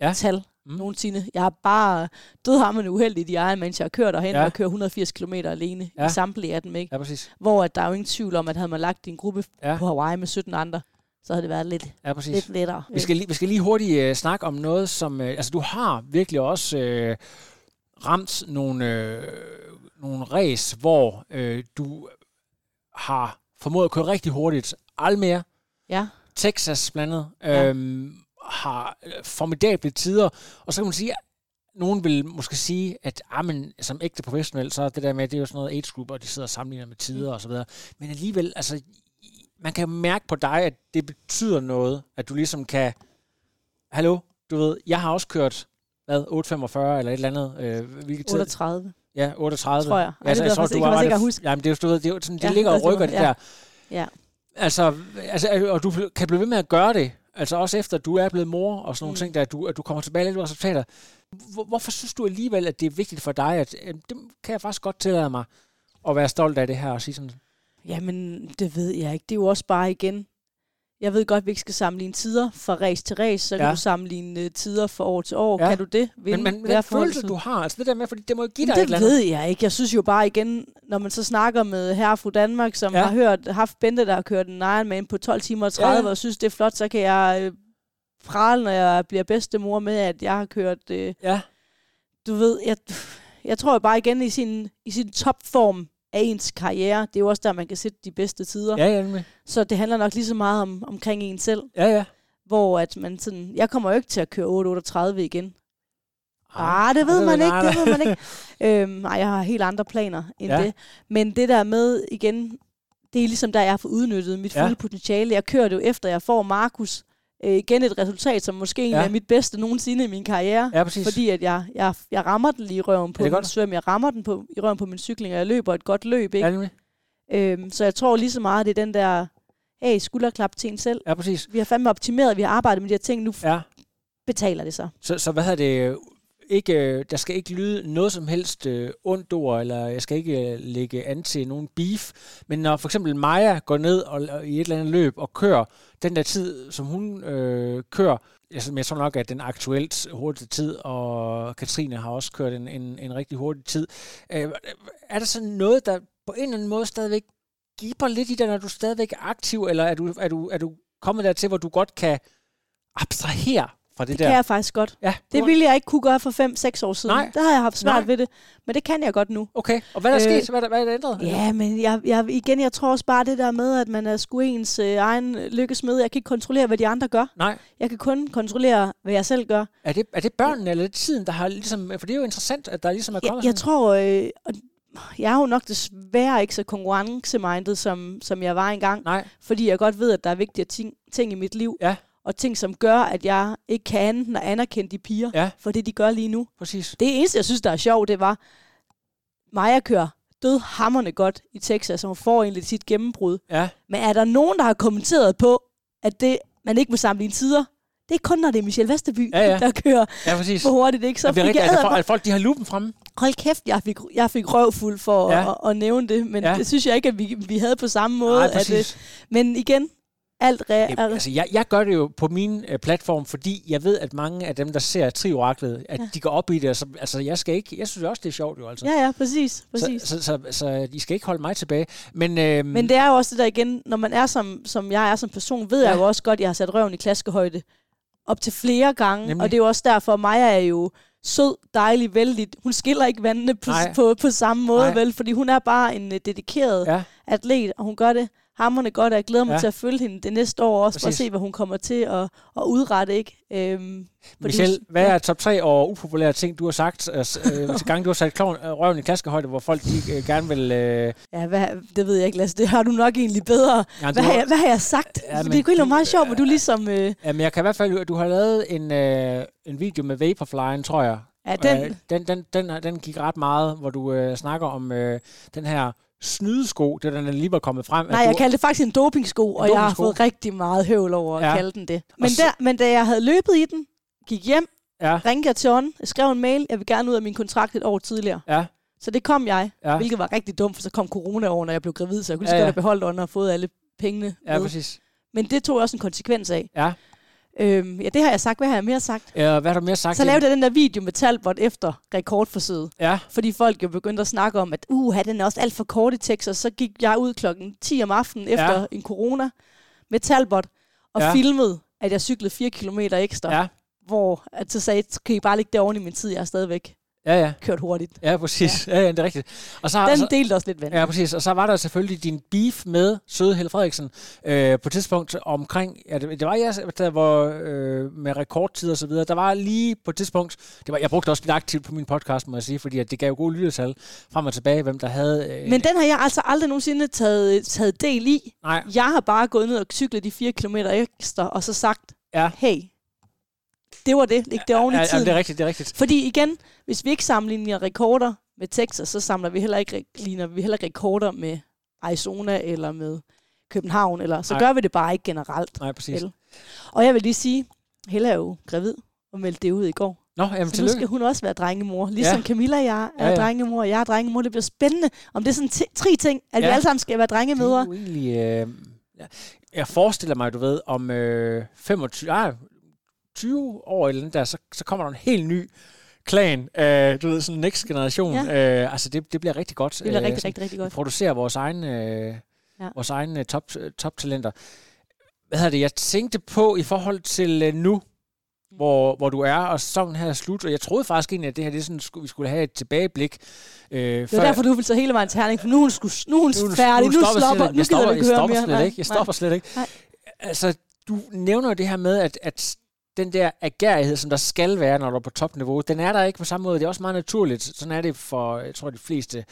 A: Ja.
B: tal
A: Mm.
B: nogensinde. Jeg har bare dødhammerne uheldigt i egen, mens jeg har kørt derhen
A: Ja.
B: og kører 180 km alene Ja. i samtlige af dem. Ikke?
A: Ja, præcis.
B: Hvor at der er jo ingen tvivl om, at havde man lagt en gruppe
A: Ja.
B: på Hawaii med 17 andre, så havde det været lidt,
A: Ja, præcis.
B: lidt lettere.
A: Vi skal, lige, vi skal lige hurtigt øh, snakke om noget, som... Øh, altså, du har virkelig også øh, ramt nogle, øh, nogle race, hvor øh, du har formået at køre rigtig hurtigt. Almere,
B: Ja.
A: Texas blandt andet,
B: Ja.
A: øhm, har øh, formidable tider. Og så kan man sige, nogen vil måske sige, at ah, men, som ægte professionel, så er det der med, det er jo sådan noget age group, og de sidder og sammenligner med tider og så videre. Men alligevel, altså, man kan mærke på dig, at det betyder noget, at du ligesom kan, hallo, du ved, jeg har også kørt, hvad, 845 eller et eller andet, øh, hvilket tid?
B: 38.
A: Ja, 38.
B: Tror jeg. Ej,
A: Ja,
B: det jeg
A: tror, du var
B: ikke huske.
A: Jamen, det er jo, du ved, det er sådan, det
B: Ja,
A: ligger og
B: det var-
A: rykker det
B: ja.
A: der.
B: Ja.
A: Altså, altså, og du kan blive ved med at gøre det, altså også efter, at du er blevet mor og sådan nogle
B: Mm.
A: ting, der, at du, at du kommer tilbage lidt resultater. Hvor, hvorfor synes du alligevel, at det er vigtigt for dig, at øh, det kan jeg faktisk godt tillade mig at være stolt af det her og sige sådan,
B: Jamen, det ved jeg ikke. Det er jo også bare igen. Jeg ved godt, at vi ikke skal sammenligne tider fra race til race, så kan
A: Ja.
B: du sammenligne uh, tider fra år til år.
A: Ja.
B: Kan du det?
A: men, men
B: hver
A: den følelse, du har, altså det der med, fordi det må give
B: Jamen,
A: dig et
B: det
A: eller andet.
B: ved jeg ikke. Jeg synes jo bare igen, når man så snakker med herre og fru Danmark, som
A: Ja.
B: har hørt, haft Bente, der har kørt en Ironman på 12 timer og 30,
A: Ja,
B: og synes, det er flot, så kan jeg øh, prale, når jeg bliver bedstemor med, at jeg har kørt, øh,
A: Ja,
B: du ved, jeg, jeg tror jo bare igen i sin, i sin topform af ens karriere, det er jo også der, man kan sætte de bedste tider.
A: ja, ja.
B: Så det handler nok lige så meget om, omkring en selv,
A: ja, ja.
B: hvor at man sådan, jeg kommer jo ikke til at køre 8.38 igen. Ah, det ved
A: det
B: man
A: ved-
B: ikke,
A: nej,
B: det ved man ikke. Øhm, nej, jeg har helt andre planer end
A: ja.
B: det. Men det der med, igen, det er ligesom der, jeg har fået udnyttet mit
A: Ja.
B: fulde potentiale. Jeg kører det jo efter, jeg får Markus øh, igen et resultat, som måske
A: Ja.
B: er mit bedste nogensinde i min karriere.
A: Ja, præcis.
B: Fordi at jeg, jeg, jeg rammer den lige i røven på min svøm, jeg rammer den på, i røven på min cykling, og jeg løber et godt løb. Ikke?
A: Ja.
B: Øhm, så jeg tror lige så meget, det er den der, hey, skulderklap til en selv.
A: Ja, præcis.
B: Vi har fandme optimeret, vi har arbejdet med de her ting, nu
A: Ja.
B: betaler det sig.
A: Så, så hvad hedder det? Ikke, øh, der skal ikke lyde noget som helst øh, ondt ord, eller jeg skal ikke øh, lægge an til nogen beef. Men når for eksempel Maja går ned og, og i et eller andet løb og kører den der tid, som hun øh, kører, altså, jeg tror nok, at den aktuelt hurtige tid, og Katrine har også kørt en, en, en rigtig hurtig tid. Øh, er der sådan noget, der på en eller anden måde stadigvæk giver lidt i dig, når du stadigvæk er aktiv, eller er du, er du, er du kommet dertil, hvor du godt kan abstrahere fra det,
B: Det
A: der?
B: kan jeg faktisk godt.
A: Ja,
B: Det ville jeg ikke kunne gøre for 5-6 år siden.
A: Nej.
B: Der har jeg haft svært
A: Nej.
B: ved det. Men det kan jeg godt nu.
A: Okay, og hvad er der
B: Øh,
A: sket? Hvad er der, hvad er der ændret?
B: Ja, men jeg, jeg, igen, jeg tror også bare det der med, at man er sgu ens øh, egen lykkesmed. Jeg kan ikke kontrollere, hvad de andre gør.
A: Nej,
B: Jeg kan kun kontrollere, hvad jeg selv gør.
A: er det, er det børnene eller er det tiden, der har ligesom... For det er jo interessant, at der ligesom er
B: Jeg,
A: kommet
B: jeg
A: sådan...
B: tror, øh, jeg er jo nok desværre ikke så konkurrencemindet, som, som jeg var engang.
A: Nej,
B: Fordi jeg godt ved, at der er vigtige ting, ting i mit liv.
A: Ja.
B: Og ting, som gør, at jeg ikke kan andet end at anerkende de piger
A: Ja.
B: for det, de gør lige nu.
A: præcis.
B: Det eneste, jeg synes, der er sjovt, det var, Maja kører død hammerne godt i Texas, hun får egentlig sit gennembrud.
A: Ja,
B: Men er der nogen, der har kommenteret på, at det, man ikke må sammenligne tider? Det er kun, når det er Michelle Vesterby,
A: Ja, ja.
B: der kører
A: ja præcis.
B: for hurtigt. Ikke? Så
A: Så det er rigtigt, at, at folk de har lupen fremme.
B: hold kæft, jeg fik, jeg fik røvfuld for
A: Ja.
B: ja. at, at, nævne det, men
A: Ja.
B: ja. det synes jeg ikke, at vi, vi havde på samme måde.
A: Nej,
B: at,
A: præcis.
B: øh, men igen, alt re-
A: Jamen, altså, jeg, jeg gør det jo på min øh, platform, fordi jeg ved, at mange af dem, der ser Trioraklet, at ja. De går op i det. Og så, altså, jeg skal ikke... Jeg synes også, det er sjovt jo, altså.
B: Ja, ja, præcis. præcis.
A: Så, så, så, så, de skal ikke holde mig tilbage. Men, øhm,
B: Men det er jo også det der igen, når man er som, som jeg er som person, ved ja. jeg jo også godt, at jeg har sat røven i klaskehøjde op til flere gange.
A: Nemlig.
B: Og det er jo også derfor, Maja er jo sød, dejlig, vældig. Hun skiller ikke vandene på,
A: Nej.
B: på, på samme måde,
A: Nej.
B: vel? Fordi hun er bare en uh, dedikeret
A: Ja,
B: atlet, og hun gør det hammerne godt, og jeg glæder mig
A: Ja.
B: ja. til at følge hende det næste år også, for at
A: Præcis.
B: se, hvad hun kommer til at, at udrette, ikke? Øhm,
A: Michelle,
B: hun-
A: hvad er top 3 over upopulære ting, du har sagt altså, øh, til gange, du har sat kloven, øh, røven i klaskehøjde, hvor folk de, øh, gerne vil... Øh,
B: Ja, hvad, det ved jeg ikke, Lasse. Det har du nok egentlig bedre.
A: ja,
B: Hvad har jeg, hvad har jeg sagt?
A: Ja,
B: Ja,
A: men
B: det kunne være meget sjovt, hvor du ligesom... Øh,
A: Jamen, jeg kan i hvert fald... Du har lavet en, øh, en video med Vaporflyen, tror jeg.
B: ja, den,
A: Øh, den, den, den, den gik ret meget, hvor du øh, snakker om øh, den her snydesko, det er den, var kommet frem. at
B: Nej, jeg kaldte det faktisk en dopingsko, og jeg har
A: dopingsko?
B: fået rigtig meget høvl over at
A: Ja.
B: kalde den det. Men,
A: så-
B: der, men da jeg havde løbet i den, gik hjem,
A: Ja,
B: ringede jeg til jeg skrev en mail, jeg vil gerne ud af min kontrakt et år tidligere.
A: ja.
B: Så det kom jeg,
A: Ja.
B: ja. hvilket var rigtig dumt, for så kom corona over, når jeg blev gravid, så jeg kunne lige
A: Ja,
B: så
A: ja.
B: godt have beholdt under og fået alle pengene
A: Ja,
B: med.
A: præcis.
B: Men det tog jeg også en konsekvens af.
A: Ja.
B: Øhm, ja, det har jeg sagt. Hvad har jeg mere sagt?
A: Ja, hvad har du mere sagt?
B: Så lavede jeg den der video med Talbot efter rekordforsøget.
A: Ja,
B: Fordi folk jo begyndte at snakke om, at uh, den er også alt for kort i Texas. Så gik jeg ud klokken 10 om aftenen efter
A: Ja.
B: en corona med Talbot og
A: Ja.
B: filmede, at jeg cyklede 4 km ekstra.
A: ja,
B: Hvor at så sagde, kan I bare ligge derovre i min tid, jeg har stadigvæk
A: ja, ja.
B: kørt hurtigt.
A: Ja, præcis. Ja, ja det er rigtigt. Og så,
B: Den
A: så,
B: delte også lidt vand.
A: Ja, præcis. Og så var der selvfølgelig din beef med søde Helle Frederiksen øh, på et tidspunkt omkring, ja, det, det var jeg, der hvor øh, med rekordtid og så videre, der var lige på et tidspunkt, det var, jeg brugte også lidt aktivt på min podcast, må jeg sige, fordi at det gav gode lyttetal frem og tilbage, hvem der havde... Øh,
B: Men den har jeg altså aldrig nogensinde taget, taget del i.
A: nej,
B: Jeg har bare gået ned og cyklet de 4 km ekstra, og så sagt,
A: Ja.
B: hey, det var det, ikke det oven i
A: ja, ja,
B: tiden.
A: det er rigtigt, det er rigtigt.
B: Fordi igen, hvis vi ikke sammenligner rekorder med Texas, så samler vi heller ikke, ligner vi heller ikke rekorder med Arizona eller med København, eller så
A: Nej.
B: gør vi det bare ikke generelt.
A: Nej, præcis.
B: Vel? Og jeg vil lige sige, Helle er jo gravid og meldte det ud i går.
A: Nå, jamen
B: Så nu
A: tillykke.
B: skal hun også være drengemor. Ligesom
A: Ja.
B: Camilla og jeg er
A: Ja,
B: ja, drengemor, og jeg er drengemor. Det bliver spændende, om det er sådan tre ting, at ja. Vi alle sammen skal være drengemødre.
A: Det er egentlig... Øh, ja, jeg forestiller mig, du ved, om øh, 25, ah, 20 år eller der, så, så kommer der en helt ny klan, øh, du ved, sådan next generation. Ja. Øh, altså, det, det bliver rigtig godt.
B: Det bliver
A: øh,
B: rigtig,
A: sådan,
B: rigtig, rigtig godt.
A: producerer vores egne, øh, ja. Vores egne øh, top, toptalenter. Hvad hedder det? Jeg tænkte på i forhold til øh, nu, hvor, hvor du er, og sæsonen her er slut, og jeg troede faktisk egentlig, at det her, det er sådan, vi skulle have et tilbageblik. Øh,
B: Det var derfor, du ville tage hele vejen til Herning, for nu er hun, sku, nu er hun
A: nu,
B: færdig. Nu,
A: stopper
B: stopper, nu
A: ikke.
B: gider
A: jeg stopper,
B: ikke
A: jeg
B: høre
A: stopper
B: mere.
A: slet ikke. Jeg stopper slet ikke.
B: Nej.
A: Altså, du nævner det her med, at, at den der agerighed, som der skal være, når du er på topniveau, den er der ikke på samme måde. Det er også meget naturligt. Sådan er det for, jeg tror, de fleste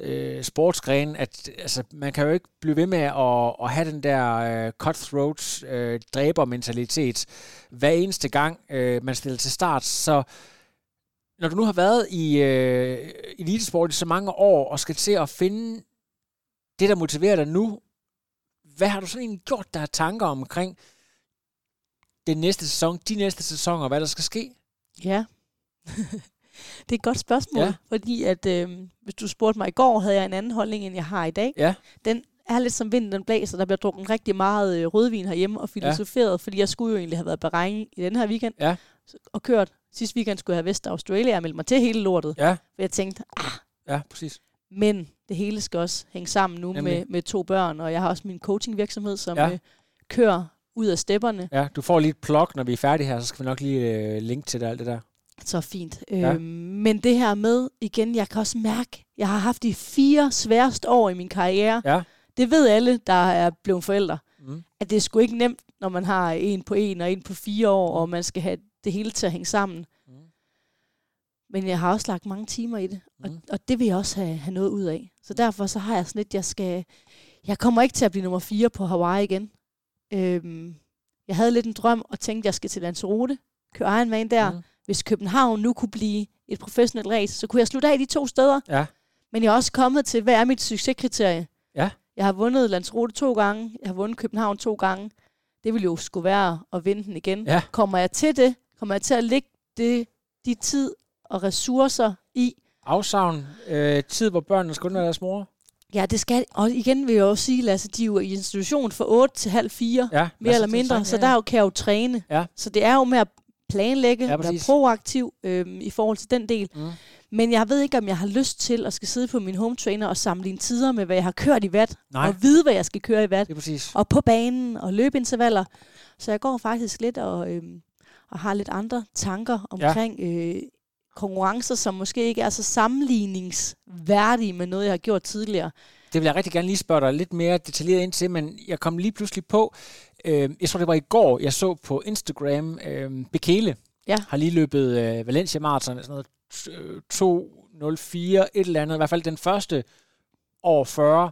A: øh, sportsgrene, at altså, man kan jo ikke blive ved med at, at have den der øh, cutthroat øh, dræbermentalitet hver eneste gang, øh, man stiller til start. Så når du nu har været i øh, elitesport i så mange år, og skal til at finde det, der motiverer dig nu, hvad har du så egentlig gjort der tanker omkring den næste sæson, de næste sæsoner, hvad der skal ske?
B: Ja. det er et godt spørgsmål,
A: Ja.
B: fordi at øh, hvis du spurgte mig i går, havde jeg en anden holdning, end jeg har i dag.
A: Ja.
B: Den er lidt som vinden, den blæser. Der bliver drukket rigtig meget øh, rødvin herhjemme og filosoferet, ja. fordi jeg skulle jo egentlig have været Bahrain i den her weekend
A: Ja.
B: og kørt. Sidste weekend skulle jeg have Vest Australia og meldt mig til hele lortet.
A: Ja,
B: For jeg tænkte, ah,
A: ja, præcis.
B: men det hele skal også hænge sammen nu
A: Nemlig.
B: med, med to børn, og jeg har også min coachingvirksomhed, som
A: ja.
B: øh, kører ud af stepperne.
A: Ja, du får lige et plug, når vi er færdige her, så skal vi nok lige øh, linke til det, alt det der.
B: Så fint.
A: Ja.
B: Øhm, men det her med, igen, jeg kan også mærke, jeg har haft de fire sværeste år i min karriere.
A: Ja.
B: Det ved alle, der er blevet forældre.
A: Mm.
B: At det er sgu ikke nemt, når man har en på en og en på fire år, og man skal have det hele til at hænge sammen.
A: Mm.
B: Men jeg har også lagt mange timer i det, og,
A: Mm.
B: og det vil jeg også have, have noget ud af. Så derfor så har jeg sådan lidt, jeg skal... Jeg kommer ikke til at blive nummer fire på Hawaii igen. Øhm, jeg havde lidt en drøm og tænkte, at jeg skal til Lanzarote, køre Ironman der.
A: Mm.
B: Hvis København nu kunne blive et professionelt race, så kunne jeg slutte af de to steder.
A: Ja.
B: Men jeg er også kommet til, hvad er mit succeskriterie?
A: Ja.
B: Jeg har vundet Lanzarote to gange, jeg har vundet København to gange. Det vil jo skulle være at vinde den igen.
A: Ja.
B: Kommer jeg til det? Kommer jeg til at lægge det, de tid og ressourcer i?
A: Afsavn, øh, tid, hvor børnene skal undvære deres mor.
B: Ja, det skal Og igen vil jeg jo sige, Lasse, de er jo i institution fra 8 til halv 4,
A: Ja,
B: mere eller mindre. Så der er jo, kan jeg jo træne.
A: Ja.
B: Så det er jo med at planlægge,
A: Ja,
B: ja, være proaktiv øhm, i forhold til den del.
A: Mm.
B: Men jeg ved ikke, om jeg har lyst til at skal sidde på min home trainer og sammenligne tider med, hvad jeg har kørt i vat.
A: Nej.
B: Og vide, hvad jeg skal køre i vat. Og på banen og løbeintervaller. Så jeg går faktisk lidt og, øhm, og har lidt andre tanker omkring ja. øh, konkurrencer, som måske ikke er så sammenligningsværdige med noget, jeg har gjort tidligere.
A: Det vil jeg rigtig gerne lige spørge dig lidt mere detaljeret ind til, men jeg kom lige pludselig på, øh, jeg tror det var i går, jeg så på Instagram, øh, Bekele
B: Ja.
A: har lige løbet øh, Valencia Marathon, sådan noget t- øh, 2.04, et eller andet, i hvert fald den første over 40,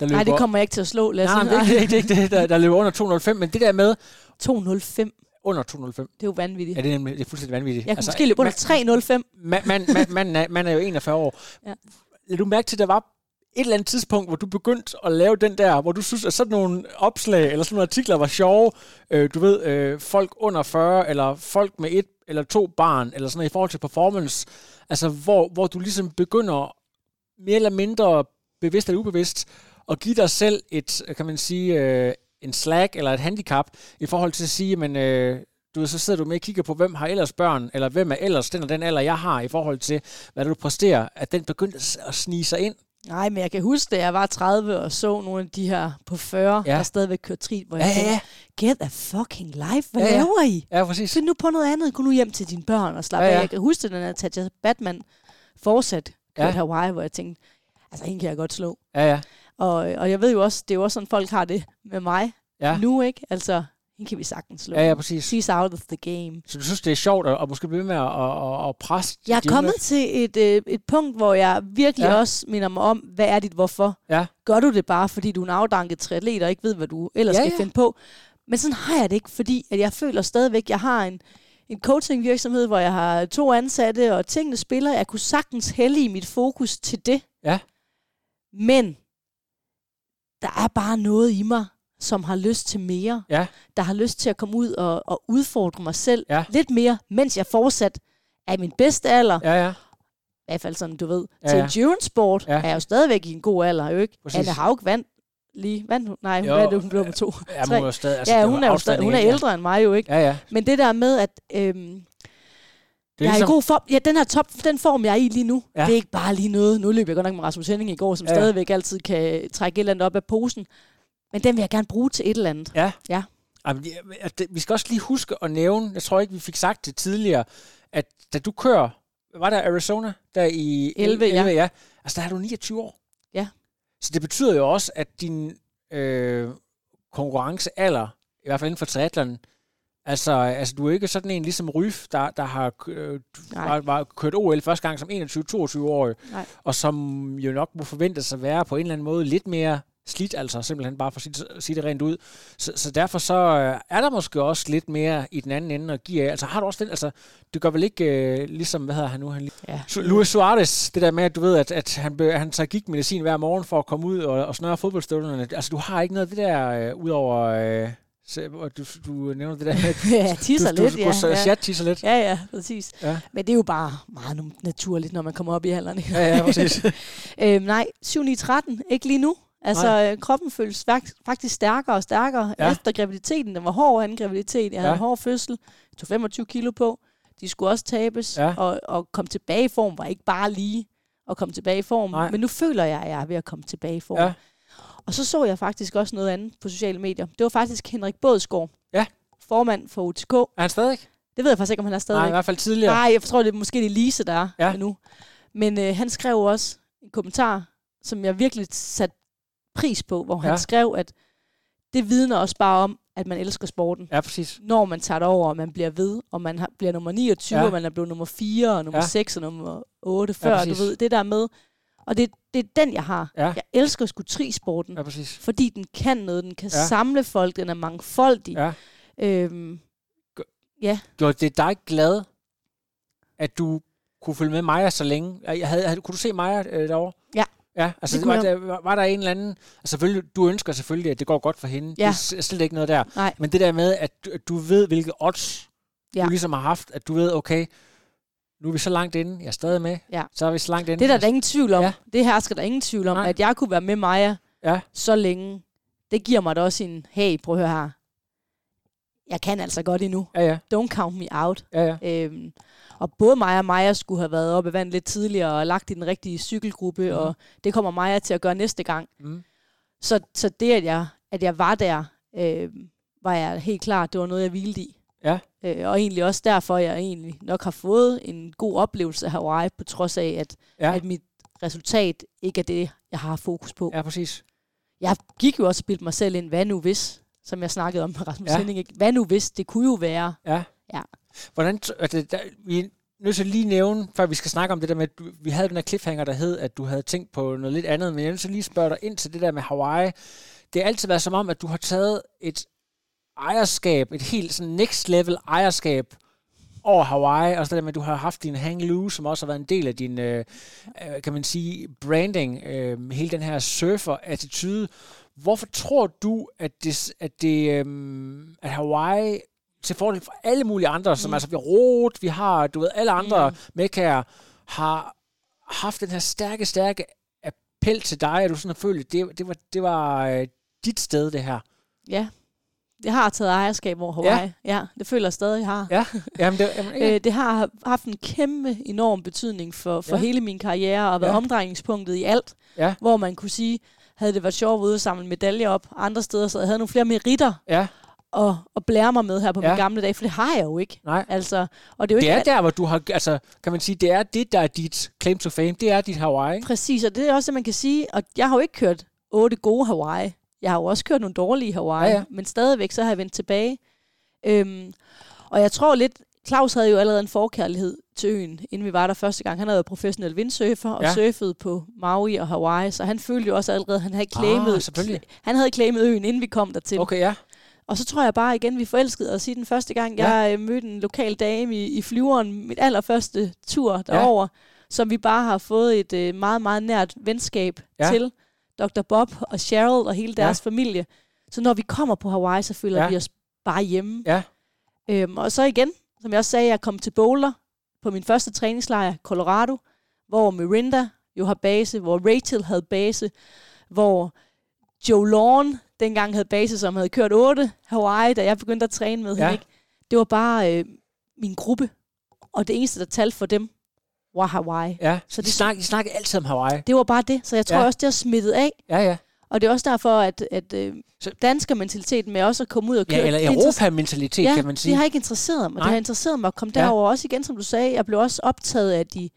A: der løber...
B: Nej, det kommer jeg ikke til at slå, Lasse.
A: Nej, det, er ikke det der, der løber under 205, men det der med
B: 205,
A: under 205,
B: det er jo vanvittigt.
A: ja, det er, nemlig- det er fuldstændig vanvittigt.
B: Jeg kunne måske løbe under 305.
A: man, man, man, man, er, man er jo 41 år.
B: Ja.
A: Lad du mærke til, at der var et eller andet tidspunkt, hvor du begyndte at lave den der, hvor du synes, at sådan nogle opslag eller sådan nogle artikler var sjove. Øh, du ved, øh, folk under 40, eller folk med et eller to barn, eller sådan noget, i forhold til performance. Altså, hvor, hvor du ligesom begynder mere eller mindre bevidst eller ubevidst, at give dig selv et, kan man sige, øh, en slag eller et handicap, i forhold til at sige, men øh, du så sidder du med og kigger på, hvem har ellers børn, eller hvem er ellers den og den alder, jeg har, i forhold til, hvad du præsterer, at den begyndte at snige sig ind.
B: Nej, men jeg kan huske, da jeg var 30 og så nogle af de her på 40, ja. der stadigvæk kørte trit, hvor jeg
A: ja,
B: tænkte, get a fucking life, hvad ja, ja. laver I?
A: Ja, præcis.
B: Find nu på noget andet, gå nu hjem til dine børn og slappe ja, ja. af. Jeg kan huske, den her Tatja Batman fortsat kørte ja. Hawaii, hvor jeg tænkte, altså hende kan jeg godt slå.
A: Ja, ja.
B: Og, og jeg ved jo også, det er jo også sådan, folk har det med mig ja. nu, ikke? Altså, hende kan vi sagtens slå.
A: Ja, ja, præcis.
B: She's out of the game.
A: Så du synes, det er sjovt at, at måske blive med at, at, at presse?
B: Jeg er kommet unge? til et, øh, et punkt, hvor jeg virkelig ja. også minder mig om, hvad er dit hvorfor?
A: Ja.
B: Gør du det bare, fordi du er en afdanket triatlet og ikke ved, hvad du ellers ja, skal ja. finde på? Men sådan har jeg det ikke, fordi at jeg føler stadigvæk, jeg har en, en coaching virksomhed, hvor jeg har to ansatte, og tingene spiller. Jeg kunne sagtens hælde i mit fokus til det.
A: Ja.
B: Men der er bare noget i mig, som har lyst til mere.
A: Ja.
B: Der har lyst til at komme ud og, og udfordre mig selv
A: ja.
B: lidt mere, mens jeg fortsat er i min bedste alder.
A: Ja, ja.
B: I hvert fald sådan, du ved. Ja, til endurance sport ja. er jeg jo stadigvæk i en god alder, jo ikke? Præcis. Anne Haug vandt lige. Vandt hun? Nej, hun vandt, hun blev med to.
A: Ja, hun er stadig, altså,
B: ja, hun er, jo stadig, hun er ældre ja. end mig jo, ikke?
A: Ja, ja.
B: Men det der med, at øhm, det er jeg ligesom... er i god form. Ja, den her top, den form, jeg er i lige nu, ja. det er ikke bare lige noget. Nu løb jeg godt nok med Rasmus Henning i går, som ja. stadigvæk altid kan trække et eller andet op af posen. Men den vil jeg gerne bruge til et eller andet.
A: Ja.
B: ja.
A: Jamen, vi skal også lige huske at nævne, jeg tror ikke, vi fik sagt det tidligere, at da du kører, var der Arizona, der i
B: 11, 11 ja.
A: ja. Altså, der er du 29 år.
B: Ja.
A: Så det betyder jo også, at din øh, konkurrencealder, i hvert fald inden for triathlon, Altså, altså, du er ikke sådan en ligesom Ryf, der, der har øh, var, var kørt OL første gang som 21-22-årig, og som jo nok må forventes at være på en eller anden måde lidt mere slidt, altså simpelthen bare for at sige det rent ud. Så, så derfor så øh, er der måske også lidt mere i den anden ende at give af. Altså har du også den, altså det gør vel ikke øh, ligesom, hvad hedder han nu? Han,
B: ja.
A: Luis Suarez, det der med, at du ved, at, at han, han tager gigmedicin hver morgen for at komme ud og, og snøre fodboldstøvlerne. Altså du har ikke noget af det der, øh, udover... Øh, så, du, du nævner det der med,
B: at ja, tisser
A: du,
B: lidt,
A: du,
B: ja.
A: Du, ja. tisser lidt.
B: Ja, ja, præcis. Ja. Men det er jo bare meget naturligt, når man kommer op i alderen.
A: Ja, ja, præcis.
B: øhm, nej, 7-9-13, ikke lige nu. Altså, Nej. Øh, kroppen føles faktisk stærkere og stærkere ja. efter graviditeten. Den var hård anden graviditet. Jeg havde ja. en hård fødsel. Jeg tog 25 kilo på. De skulle også tabes. Ja. Og, og komme tilbage i form var ikke bare lige at komme tilbage i form. Nej. Men nu føler jeg, at jeg er ved at komme tilbage i form. Ja. Og så så jeg faktisk også noget andet på sociale medier. Det var faktisk Henrik Bådsgaard.
A: Ja.
B: Formand for UTK.
A: Er han stadig?
B: Det ved jeg faktisk ikke, om han er stadig.
A: Nej, i hvert fald tidligere.
B: Nej, jeg tror, det er måske det er Lise, der er ja. nu. Men øh, han skrev også en kommentar, som jeg virkelig satte pris på, hvor han ja. skrev, at det vidner også bare om, at man elsker sporten.
A: Ja, præcis.
B: Når man tager det over, og man bliver ved, og man har, bliver nummer 29, ja. og man er blevet nummer 4, og nummer ja. 6, og nummer 8 før, ja, du ved, det der med. Og det, det er den, jeg har. Ja. Jeg elsker sgu tri-sporten,
A: ja, præcis.
B: fordi den kan noget, den kan ja. samle folk, den er mangfoldig.
A: Ja.
B: Øhm, ja.
A: Gjorde det dig glad, at du kunne følge med Maja så længe? Jeg havde, havde, kunne du se Maja øh, derovre?
B: Ja.
A: Ja, altså det var, der, var der en eller anden... Altså selvfølgelig, du ønsker selvfølgelig, at det går godt for hende. Ja. Det er slet ikke noget der.
B: Nej.
A: Men det der med, at du, at du ved, hvilke odds ja. du ligesom har haft, at du ved, okay, nu er vi så langt inde, jeg er stadig med,
B: ja.
A: så er vi så langt inde.
B: Det er der, der ingen tvivl om. Ja. Det her skal der ingen tvivl om, Nej. at jeg kunne være med Maja
A: ja.
B: så længe. Det giver mig da også en, hey, prøv at høre her. Jeg kan altså godt endnu.
A: Ja, ja.
B: Don't count me out.
A: Ja, ja.
B: Øhm, og både mig og Maja skulle have været oppe i vand lidt tidligere og lagt i den rigtige cykelgruppe, mm. og det kommer Maja til at gøre næste gang.
A: Mm.
B: Så, så det, at jeg, at jeg var der, øh, var jeg helt klart, det var noget, jeg hvilede i.
A: Ja.
B: Øh, og egentlig også derfor, jeg egentlig nok har fået en god oplevelse af Hawaii, på trods af, at, ja. at mit resultat ikke er det, jeg har fokus på.
A: Ja, præcis.
B: Jeg gik jo også og bildte mig selv ind, hvad nu hvis, som jeg snakkede om med Rasmus ja. Henning. Hvad nu hvis, det kunne jo være.
A: Ja.
B: ja.
A: Hvordan, altså, der, vi er nødt til lige nævne, før vi skal snakke om det der med, at du, vi havde den her cliffhanger, der hed, at du havde tænkt på noget lidt andet, men jeg er nødt til lige spørge dig ind til det der med Hawaii. Det har altid været som om, at du har taget et ejerskab, et helt sådan next level ejerskab over Hawaii, og så det med, at du har haft din hang loose, som også har været en del af din, øh, øh, kan man sige, branding, øh, hele den her surfer-attitude. Hvorfor tror du, at det, at det øh, at Hawaii til fordel for alle mulige andre, mm. som altså vi Rot, vi har, du ved, alle andre mm. mekkaer, har haft den her stærke, stærke appel til dig, at du sådan har følt, at det, det var, det var øh, dit sted, det her?
B: Ja, jeg har taget ejerskab over Hawaii. Ja, ja det føler jeg stadig, jeg har.
A: Ja, jamen det, jamen, ja.
B: Øh, det har haft en kæmpe, enorm betydning for, for
A: Ja.
B: hele min karriere, og været
A: Ja.
B: omdrejningspunktet i alt.
A: Ja.
B: Hvor man kunne sige, havde det været sjovt at ude og samle medaljer op andre steder, så jeg havde nogle flere meritter
A: ja,
B: at, at blære mig med her på
A: Ja.
B: mine gamle dage, for det har jeg jo ikke.
A: nej.
B: Altså, og det er jo
A: Det
B: ikke
A: er der, hvor du har, altså, kan man sige, det er det, der er dit claim to fame, det er dit Hawaii?
B: Præcis, og det er også det, man kan sige. Og jeg har jo ikke kørt otte gode Hawaii. Jeg har jo også kørt nogle dårlige Hawaii.
A: Ja, ja.
B: Men stadigvæk, så har jeg vendt tilbage. Øhm, og jeg tror lidt, Claus havde jo allerede en forkærlighed til øen, inden vi var der første gang. Han havde været professionel windsurfer og
A: Ja.
B: ja. surfet på Maui og Hawaii, så han følte jo også allerede, at han havde claimet,
A: Ah,
B: han havde claimet øen, inden vi kom dertil.
A: Okay, ja.
B: Og så tror jeg bare igen, vi forelskede os i den første gang.
A: Ja.
B: Jeg øh, mødte en lokal dame i, i flyveren, mit allerførste tur derover, som vi bare har fået et øh, meget, meget nært venskab
A: Ja.
B: ja. til. Dr. Bob og Cheryl og hele
A: Ja.
B: deres familie. Så når vi kommer på Hawaii, så føler
A: Ja.
B: ja. vi os bare hjemme.
A: Ja.
B: Øhm, og så igen, som jeg også sagde, jeg kom til Boulder på min første træningslejr, Colorado, hvor Mirinda jo har base, hvor Rachel havde base, hvor Joe Lawn dengang havde base, som havde kørt 8 Hawaii, da jeg begyndte at træne med
A: Ja.
B: hende. Ikke? Det var bare øh, min gruppe, og det eneste, der talte for dem, var Hawaii.
A: Ja, så
B: Så
A: de,
B: det-
A: snak, de snakker altid om Hawaii.
B: Det var bare det, så jeg tror
A: Ja.
B: også, det har smittet af.
A: Ja, ja.
B: Og det er også derfor, at, at øh,
A: Så-
B: danskermentaliteten med også at komme ud og køre...
A: Ja, eller Europa-mentalitet,
B: ja,
A: kan man sige.
B: det har ikke interesseret mig.
A: Nej.
B: Det har interesseret mig at komme
A: Ja.
B: derover også igen, som du sagde. Jeg blev også optaget af de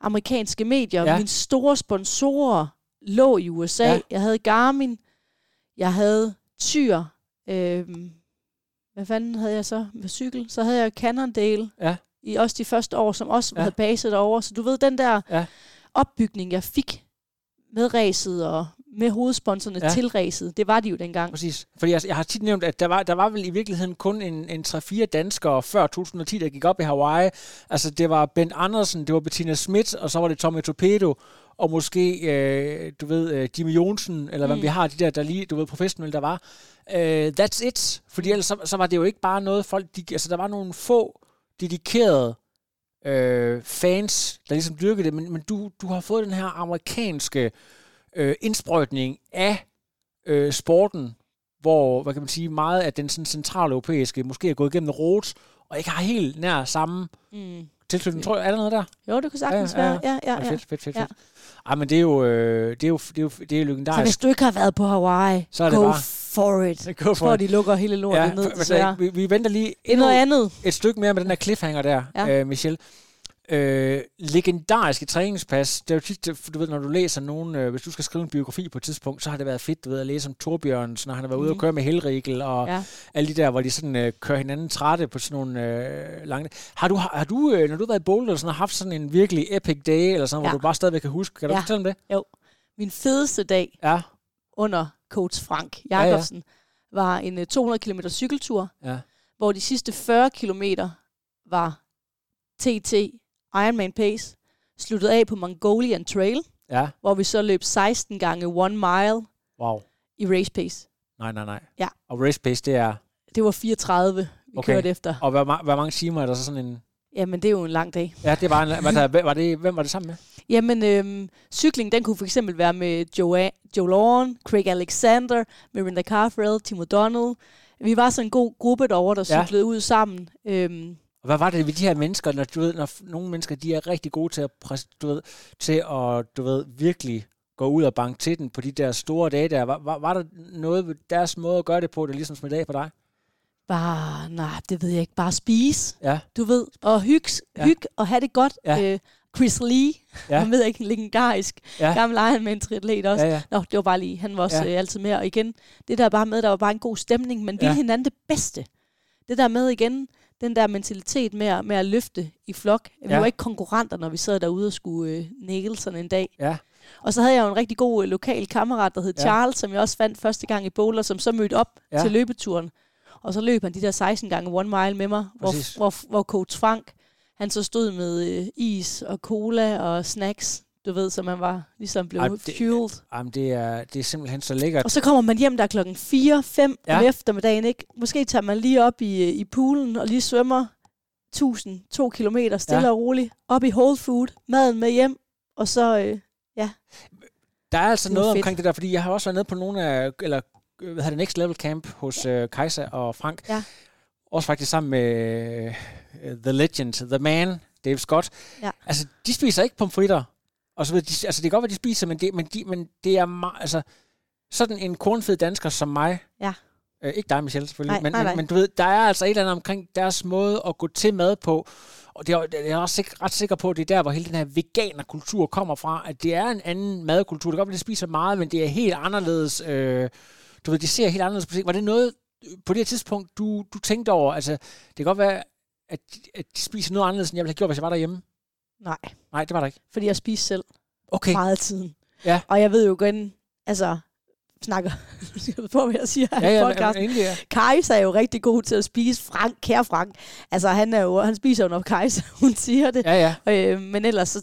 B: amerikanske medier.
A: Ja.
B: Mine store sponsorer lå i USA.
A: Ja.
B: Jeg havde Garmin. Jeg havde Tyr. Øhm, hvad fanden havde jeg så med cykel? Så havde jeg Cannondale.
A: Ja.
B: I også de første år, som også
A: Ja.
B: havde base derovre. Så du ved, den der
A: Ja.
B: opbygning, jeg fik med ræset og med hovedsponsorerne
A: Ja.
B: til ræset, det var de jo dengang.
A: Præcis. Fordi jeg, jeg har tit nævnt, at der var, der var vel i virkeligheden kun en, en 3-4 danskere før 2010, der gik op i Hawaii. Altså, det var Bent Andersen, det var Bettina Schmidt, og så var det Tommy Torpedo, og måske, øh, du ved, øh, Jimmy Jonsen, eller hvad
B: Mm.
A: vi har, de der, der lige, du ved, professionelle, der var. Øh, that's it. Fordi ellers så, så var det jo ikke bare noget, folk, de, altså der var nogle få dedikerede øh, fans, der ligesom dyrkede det, men, men du, du har fået den her amerikanske øh, indsprøjtning af øh, sporten, hvor, hvad kan man sige, meget af den sådan centrale europæiske måske er gået igennem rot, og ikke har helt nær samme
B: Mm.
A: tilknytning. Tror jeg, er der noget der?
B: Jo, det kunne sagtens
A: Ja, ja,
B: være. Ja, ja, ja.
A: Fedt, fedt, fedt,
B: Ja.
A: Ej, men det er jo, øh, det er jo, det er jo, det er jo
B: Så
A: legendarisk.
B: hvis du ikke har været på Hawaii,
A: Så er det
B: go
A: bare-
B: for it.
A: Go
B: Jeg tror, de lukker hele lortet
A: ja,
B: ned,
A: for- vi, vi venter lige endnu
B: noget andet.
A: et stykke mere med den her cliffhanger der. Ja. øh, Michelle. Øh, legendariske træningspas. Det er jo tit, du ved, når du læser nogen, øh, hvis du skal skrive en biografi på et tidspunkt, så har det været fedt, du ved, at læse om Torbjørns, når han har været ude og
B: Mhm.
A: køre med Helrigel, og
B: Ja.
A: alle de der, hvor de sådan øh, kører hinanden trætte på sådan nogle øh, lange... Har du, har, har du øh, når du har været i Boulder, sådan, har haft sådan en virkelig epic day, eller sådan, ja.
B: Ja.
A: hvor du bare stadigvæk kan huske? Kan du
B: Ja.
A: fortælle om det?
B: Jo. Min fedeste dag
A: Ja.
B: under coach Frank
A: ja.
B: Jacobsen var en øh, 200 km cykeltur,
A: Ja.
B: hvor de sidste 40 km var TT Ironman Pace, sluttet af på Mongolian Trail,
A: Ja.
B: hvor vi så løb 16 gange one mile
A: Wow.
B: i race pace.
A: Nej, nej, nej.
B: Ja.
A: Og race pace, det er...
B: Det var 34, vi
A: Okay.
B: kørte efter.
A: Og hvor, hvor mange timer er der så sådan en...
B: Jamen, det er jo en lang dag.
A: Ja, det var en... Var der, var det, hvem var det sammen med?
B: Jamen, øhm, cykling, den kunne for eksempel være med Joe, Joe Lawn, Craig Alexander, Mirinda Carfrell, Tim O'Donnell. Vi var sådan en god gruppe derovre, der
A: Ja.
B: cyklede ud sammen. Øhm,
A: Og hvad var det ved de her mennesker, når du ved, når nogle mennesker, de er rigtig gode til at, du ved, til at, du ved, virkelig gå ud og banke til den på de der store dage der. Var, var, var der noget ved deres måde at gøre det på, der ligesom smittede af på dig?
B: bare, nej, det ved jeg ikke, bare spise,
A: Ja,
B: du ved, og hygge,
A: Ja.
B: hyg og have det godt.
A: Ja.
B: Øh, Chris Lee,
A: Ja.
B: han ved ikke, en legendarisk
A: Ja.
B: gammel Ironman triatlet også.
A: ja, ja.
B: Nå, det var bare lige, han var også
A: Ja.
B: øh, altid med. Og igen, det der bare med, der var bare en god stemning,
A: Ja.
B: ja. hinanden det bedste. Det der med igen, den der mentalitet med at, med at løfte i flok. Vi
A: Ja.
B: var ikke konkurrenter, når vi sad derude og skulle øh, nægle sådan en dag.
A: Ja.
B: Og så havde jeg jo en rigtig god øh, lokal kammerat, der hed
A: Ja.
B: Charles, som jeg også fandt første gang i Boulder, som så mødte op
A: Ja.
B: ja. til løbeturen. Og så løb han de der 16 gange one mile med mig,
A: Præcis.
B: hvor, hvor, hvor coach Frank, han så stod med øh, is og cola og snacks, du ved, så man var ligesom blev
A: det-
B: fueled.
A: Jamen, det er, det er simpelthen så lækkert.
B: Og så kommer man hjem der klokken 4-5
A: Ja.
B: ja. om eftermiddagen, ikke? Måske tager man lige op i, i poolen og lige svømmer 1000, 2 kilometer stille
A: Ja.
B: ja. og roligt, op i Whole Food, maden med hjem, og så, øh,
A: Der er altså
B: er
A: noget
B: fedt.
A: omkring det der, fordi jeg har også været nede på nogle af, eller øh, hvad hedder det, Next Level Camp hos øh, Kajsa og Frank.
B: Ja.
A: Også faktisk sammen med øh, The Legend, The Man, Dave Scott.
B: Ja.
A: Altså, de spiser ikke pomfritter. Og så videre. de, altså, det kan godt være, de spiser, men det, men de, men det er meget, altså, sådan en kornfed dansker som mig,
B: Ja.
A: Øh, ikke dig, Michelle, selvfølgelig.
B: Nej,
A: men,
B: nej, nej.
A: Men, men du ved, der er altså et eller andet omkring deres måde at gå til mad på. Og det er, jeg er også ret sikker på, at det er der, hvor hele den her veganerkultur kommer fra. At det er en anden madkultur. Det kan godt være, at de spiser meget, men det er helt anderledes. Øh, du ved, de ser helt anderledes på ting. Var det noget øh, på det her tidspunkt, du, du tænkte over? Altså, det kan godt være, at, at de spiser noget anderledes, end jeg ville have gjort, hvis jeg var derhjemme.
B: Nej,
A: Nej, det var der ikke.
B: fordi jeg spiser selv
A: Okay.
B: meget af tiden.
A: Ja.
B: Og jeg ved jo igen, altså, snakker på, hvad jeg siger
A: Ja, ja,
B: podcasten.
A: egentlig, ja.
B: Kajsa er jo rigtig god til at spise. Frank, kære Frank. Altså, han, er jo, han spiser jo, når Kajsa, hun siger det.
A: Ja, ja.
B: Øh, men ellers, så,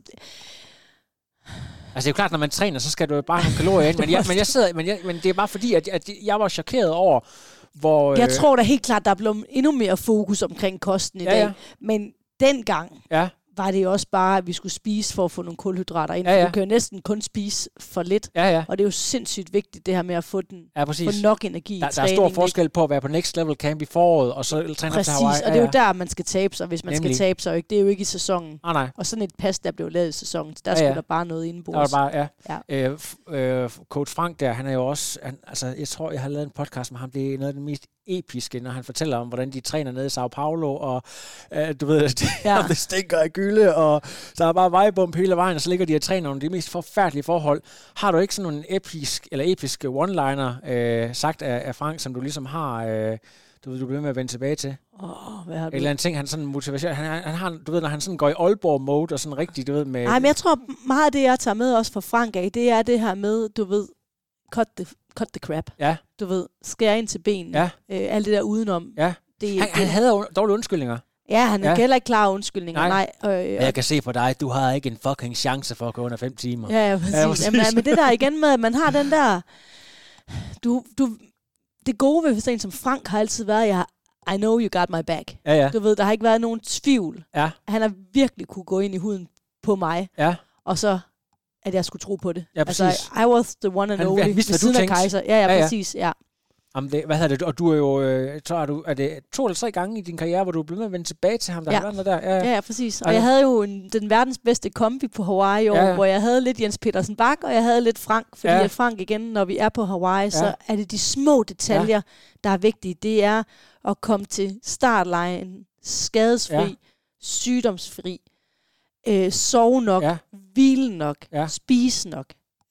A: Altså det er jo klart, når man træner, så skal du jo bare have kalorier ind. Men, jeg, men, jeg sidder, men, jeg, men det er bare fordi, at, at jeg var chokeret over, hvor...
B: jeg
A: øh,
B: tror da helt klart, der er blevet endnu mere fokus omkring kosten i
A: Ja,
B: dag.
A: ja.
B: Men dengang
A: Ja,
B: var det også bare, at vi skulle spise for at få nogle kulhydrater ind.
A: Ja,
B: Ja,
A: ja.
B: ja. Du kan jo næsten kun spise for lidt.
A: ja, ja.
B: Og det er jo sindssygt vigtigt, det her med at få, den,
A: Ja,
B: få
A: præcis.
B: nok energi
A: Der,
B: i
A: der er stor forskel på at være på Next Level Camp i foråret, og så træne
B: Ikke?
A: til
B: Præcis,
A: Hawaii.
B: og det er jo der, man skal tabe sig, hvis man
A: Nemlig.
B: skal tabe sig. Ikke? Det er jo ikke i sæsonen.
A: Ah, nej.
B: Og sådan et pas, der blev lavet i sæsonen, der
A: Ja,
B: skulle
A: ja.
B: der bare noget
A: Der var
B: indenbords.
A: bare, ja.
B: Ja.
A: Øh, øh, coach Frank der, han er jo også, han, altså jeg tror, jeg har lavet en podcast med ham, det er noget af det mest episke, når han fortæller om, hvordan de træner nede i Sao Paulo, og øh, du ved, det, ja. Det stinker af gylde, og der er bare vejbump hele vejen, og så ligger de og træner under de mest forfærdelige forhold. Har du ikke sådan en episk, eller episke one-liner øh, sagt af, af Frank, som du ligesom har, øh, du ved, du bliver med at vende tilbage til?
B: Åh, hvad har
A: eller andet ting, han sådan han, han, han har, du ved, når han sådan går i Aalborg-mode, og sådan rigtig, du ved, med...
B: Nej, men jeg tror meget af det, jeg tager med også fra Frank af, det er det her med, du ved, cut the, cut the crap.
A: Ja.
B: Du ved, skære ind til benene.
A: Ja.
B: Øh, alt det der udenom.
A: Ja.
B: Det,
A: Han, han
B: det,
A: havde jo dårlige undskyldninger.
B: ja, han er
A: Ja.
B: heller ikke klar undskyldninger.
A: Nej.
B: Nej. Øh,
A: Jeg kan se på dig, du har ikke en fucking chance for at gå under 5 timer.
B: Ja, ja, præcis.
A: Ja, præcis.
B: Jamen, men det der igen med, at man har den der... Du, du, det gode ved sådan som Frank har altid været, at jeg har, I know you got my back.
A: Ja, ja.
B: Du ved, der har ikke været nogen tvivl.
A: Ja,
B: Han har virkelig kunne gå ind i huden på mig,
A: ja.
B: og så at jeg skulle tro på det.
A: Ja,
B: altså,
A: præcis.
B: I, I was the one and
A: Han-
B: only.
A: han vidste,
B: ved
A: hvad du
B: siden af
A: tænkte.
B: Kaiser. Ja, ja,
A: Ja, ja.
B: præcis. Ja.
A: Jamen det, hvad hedder det? Og du er jo, øh, så er, du, er det to eller tre gange i din karriere, hvor du er blevet med at vende tilbage til ham, der
B: Ja.
A: har været noget der? Ja,
B: Ja, ja, præcis. Og
A: Ej.
B: jeg havde jo en, den verdens bedste kombi på Hawaii år,
A: Ja,
B: ja, hvor jeg havde lidt Jens Petersen Bak, og jeg havde lidt Frank. Fordi
A: Ja.
B: at Frank igen, når vi er på Hawaii, ja. Så er det de små detaljer, ja. der er vigtige. Det er at komme til startlejen skadesfri,
A: ja.
B: sygdomsfri, øh, sove nok,
A: Ja.
B: Hvile nok,
A: Ja.
B: spise nok,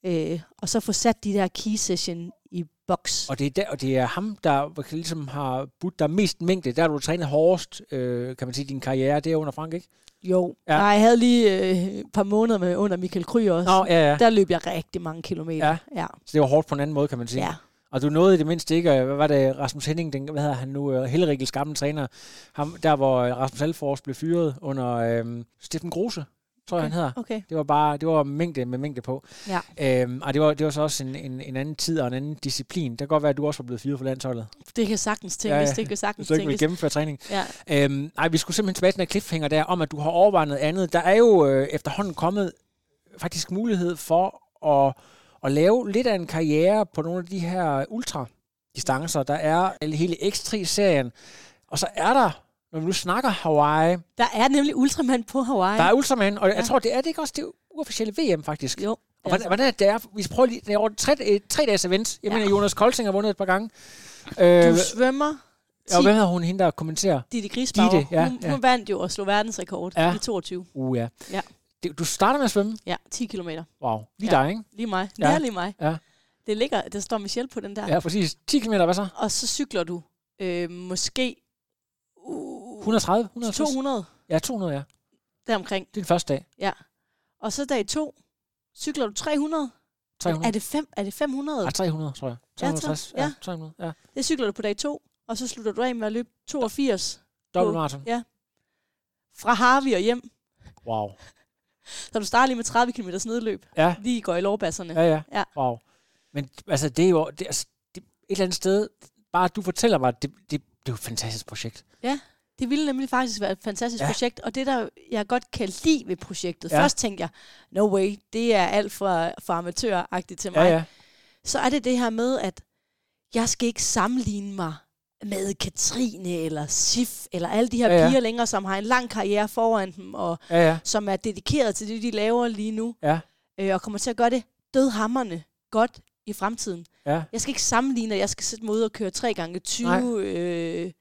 B: øh, og så få sat de der key session i boks.
A: Og det, er der, og det er ham, der ligesom har budt dig mest mængde. Der har du trænet hårdest, øh, kan man sige, din karriere. Det er under Frank, ikke?
B: Jo,
A: Ja.
B: Nej, jeg havde lige øh, et par måneder med under Michael Kry også.
A: Nå, ja, ja.
B: Der løb jeg rigtig mange kilometer.
A: Ja.
B: ja.
A: Så det var hårdt på en anden måde, kan man sige.
B: ja.
A: Og du nåede i det mindste ikke, øh, hvad var det, Rasmus Henning, den, hvad hedder han nu, uh, Hellerikels gamle træner, ham, der hvor øh, Rasmus Alfors blev fyret under øh, Steffen Grose, tror jeg, han hedder.
B: Okay.
A: Det var bare, det var mængde med mængde på.
B: Ja.
A: Øhm, og det var, det var så også en, en, en anden tid og en anden disciplin. Det kan godt være, at du også var blevet fyret for landsholdet.
B: Det kan sagtens tænkes,
A: Ja,
B: ja, det kan sagtens
A: Så ikke
B: tænkes.
A: gennemføre træning.
B: Ja.
A: Øhm, nej, vi skulle simpelthen tilbage til den cliffhanger der, om at du har overvejet noget andet. Der er jo øh, efterhånden kommet faktisk mulighed for at, at lave lidt af en karriere på nogle af de her ultradistancer. Der er hele X3-serien, og så er der, når vi nu snakker Hawaii,
B: Der er nemlig Ultraman på Hawaii.
A: der er Ultraman, og ja. jeg
B: Ja.
A: tror, det er det ikke også det uofficielle VM faktisk.
B: Jo.
A: Og
B: er
A: hvordan, hvordan er det, er? Vi prøver lige, det er over tre, tre dages event. Jeg ja.
B: Ja.
A: mener, Jonas Kolting har vundet et par gange. Øh,
B: Du svømmer.
A: og hvem hedder hun, hende der kommenterer?
B: Ditte Grisbauer.
A: Ditte, ja,
B: hun,
A: ja.
B: hun vandt jo og slog verdensrekord
A: Ja.
B: i 22.
A: Uh, ja.
B: Ja.
A: Du starter med at svømme?
B: Ja, 10 kilometer.
A: Wow. Lige
B: Ja.
A: dig, ikke?
B: Lige mig.
A: Ja.
B: Ja. lige mig.
A: Ja.
B: Det ligger, der står Michelle på den der.
A: Ja, præcis. 10 km, hvad så?
B: Og så cykler du øh, måske uh,
A: 130? 150?
B: 200
A: Ja, 200, ja.
B: deromkring.
A: Det er den første dag.
B: Ja. Og så dag to, cykler du 300.
A: 300.
B: Er det, fem, er det 500?
A: Ja, 300, tror jeg.
B: Ja,
A: 360. Ja,
B: ja.
A: 300. Ja.
B: Det cykler du på dag to, og så slutter du af med at løbe 82
A: Dobbelt
B: På-
A: maraton.
B: fra Harvey og hjem.
A: Wow.
B: Så du starter lige med 30 km nedløb.
A: Ja,
B: Lige går i lovbasserne.
A: ja, ja.
B: Ja.
A: Wow. Men altså, det er jo det, altså, det, et eller andet sted, bare du fortæller mig, det, det, det er jo et fantastisk projekt.
B: Ja. Det ville nemlig faktisk være et fantastisk
A: Ja.
B: projekt, og det, der jeg godt kan lide ved projektet,
A: Ja.
B: først tænkte jeg, no way, det er alt for, for amatøragtigt til mig.
A: Ja, ja.
B: Så er det det her med, at jeg skal ikke sammenligne mig med Katrine eller Sif, eller alle de her
A: ja.
B: ja. piger længere, som har en lang karriere foran dem, og
A: Ja, ja.
B: som er dedikeret til det, de laver lige nu,
A: Ja.
B: øh, og kommer til at gøre det dødhammerne godt i fremtiden.
A: Ja.
B: Jeg skal ikke sammenligne, at jeg skal sætte mig ud og køre 3 gange 20
A: Nej.
B: øh,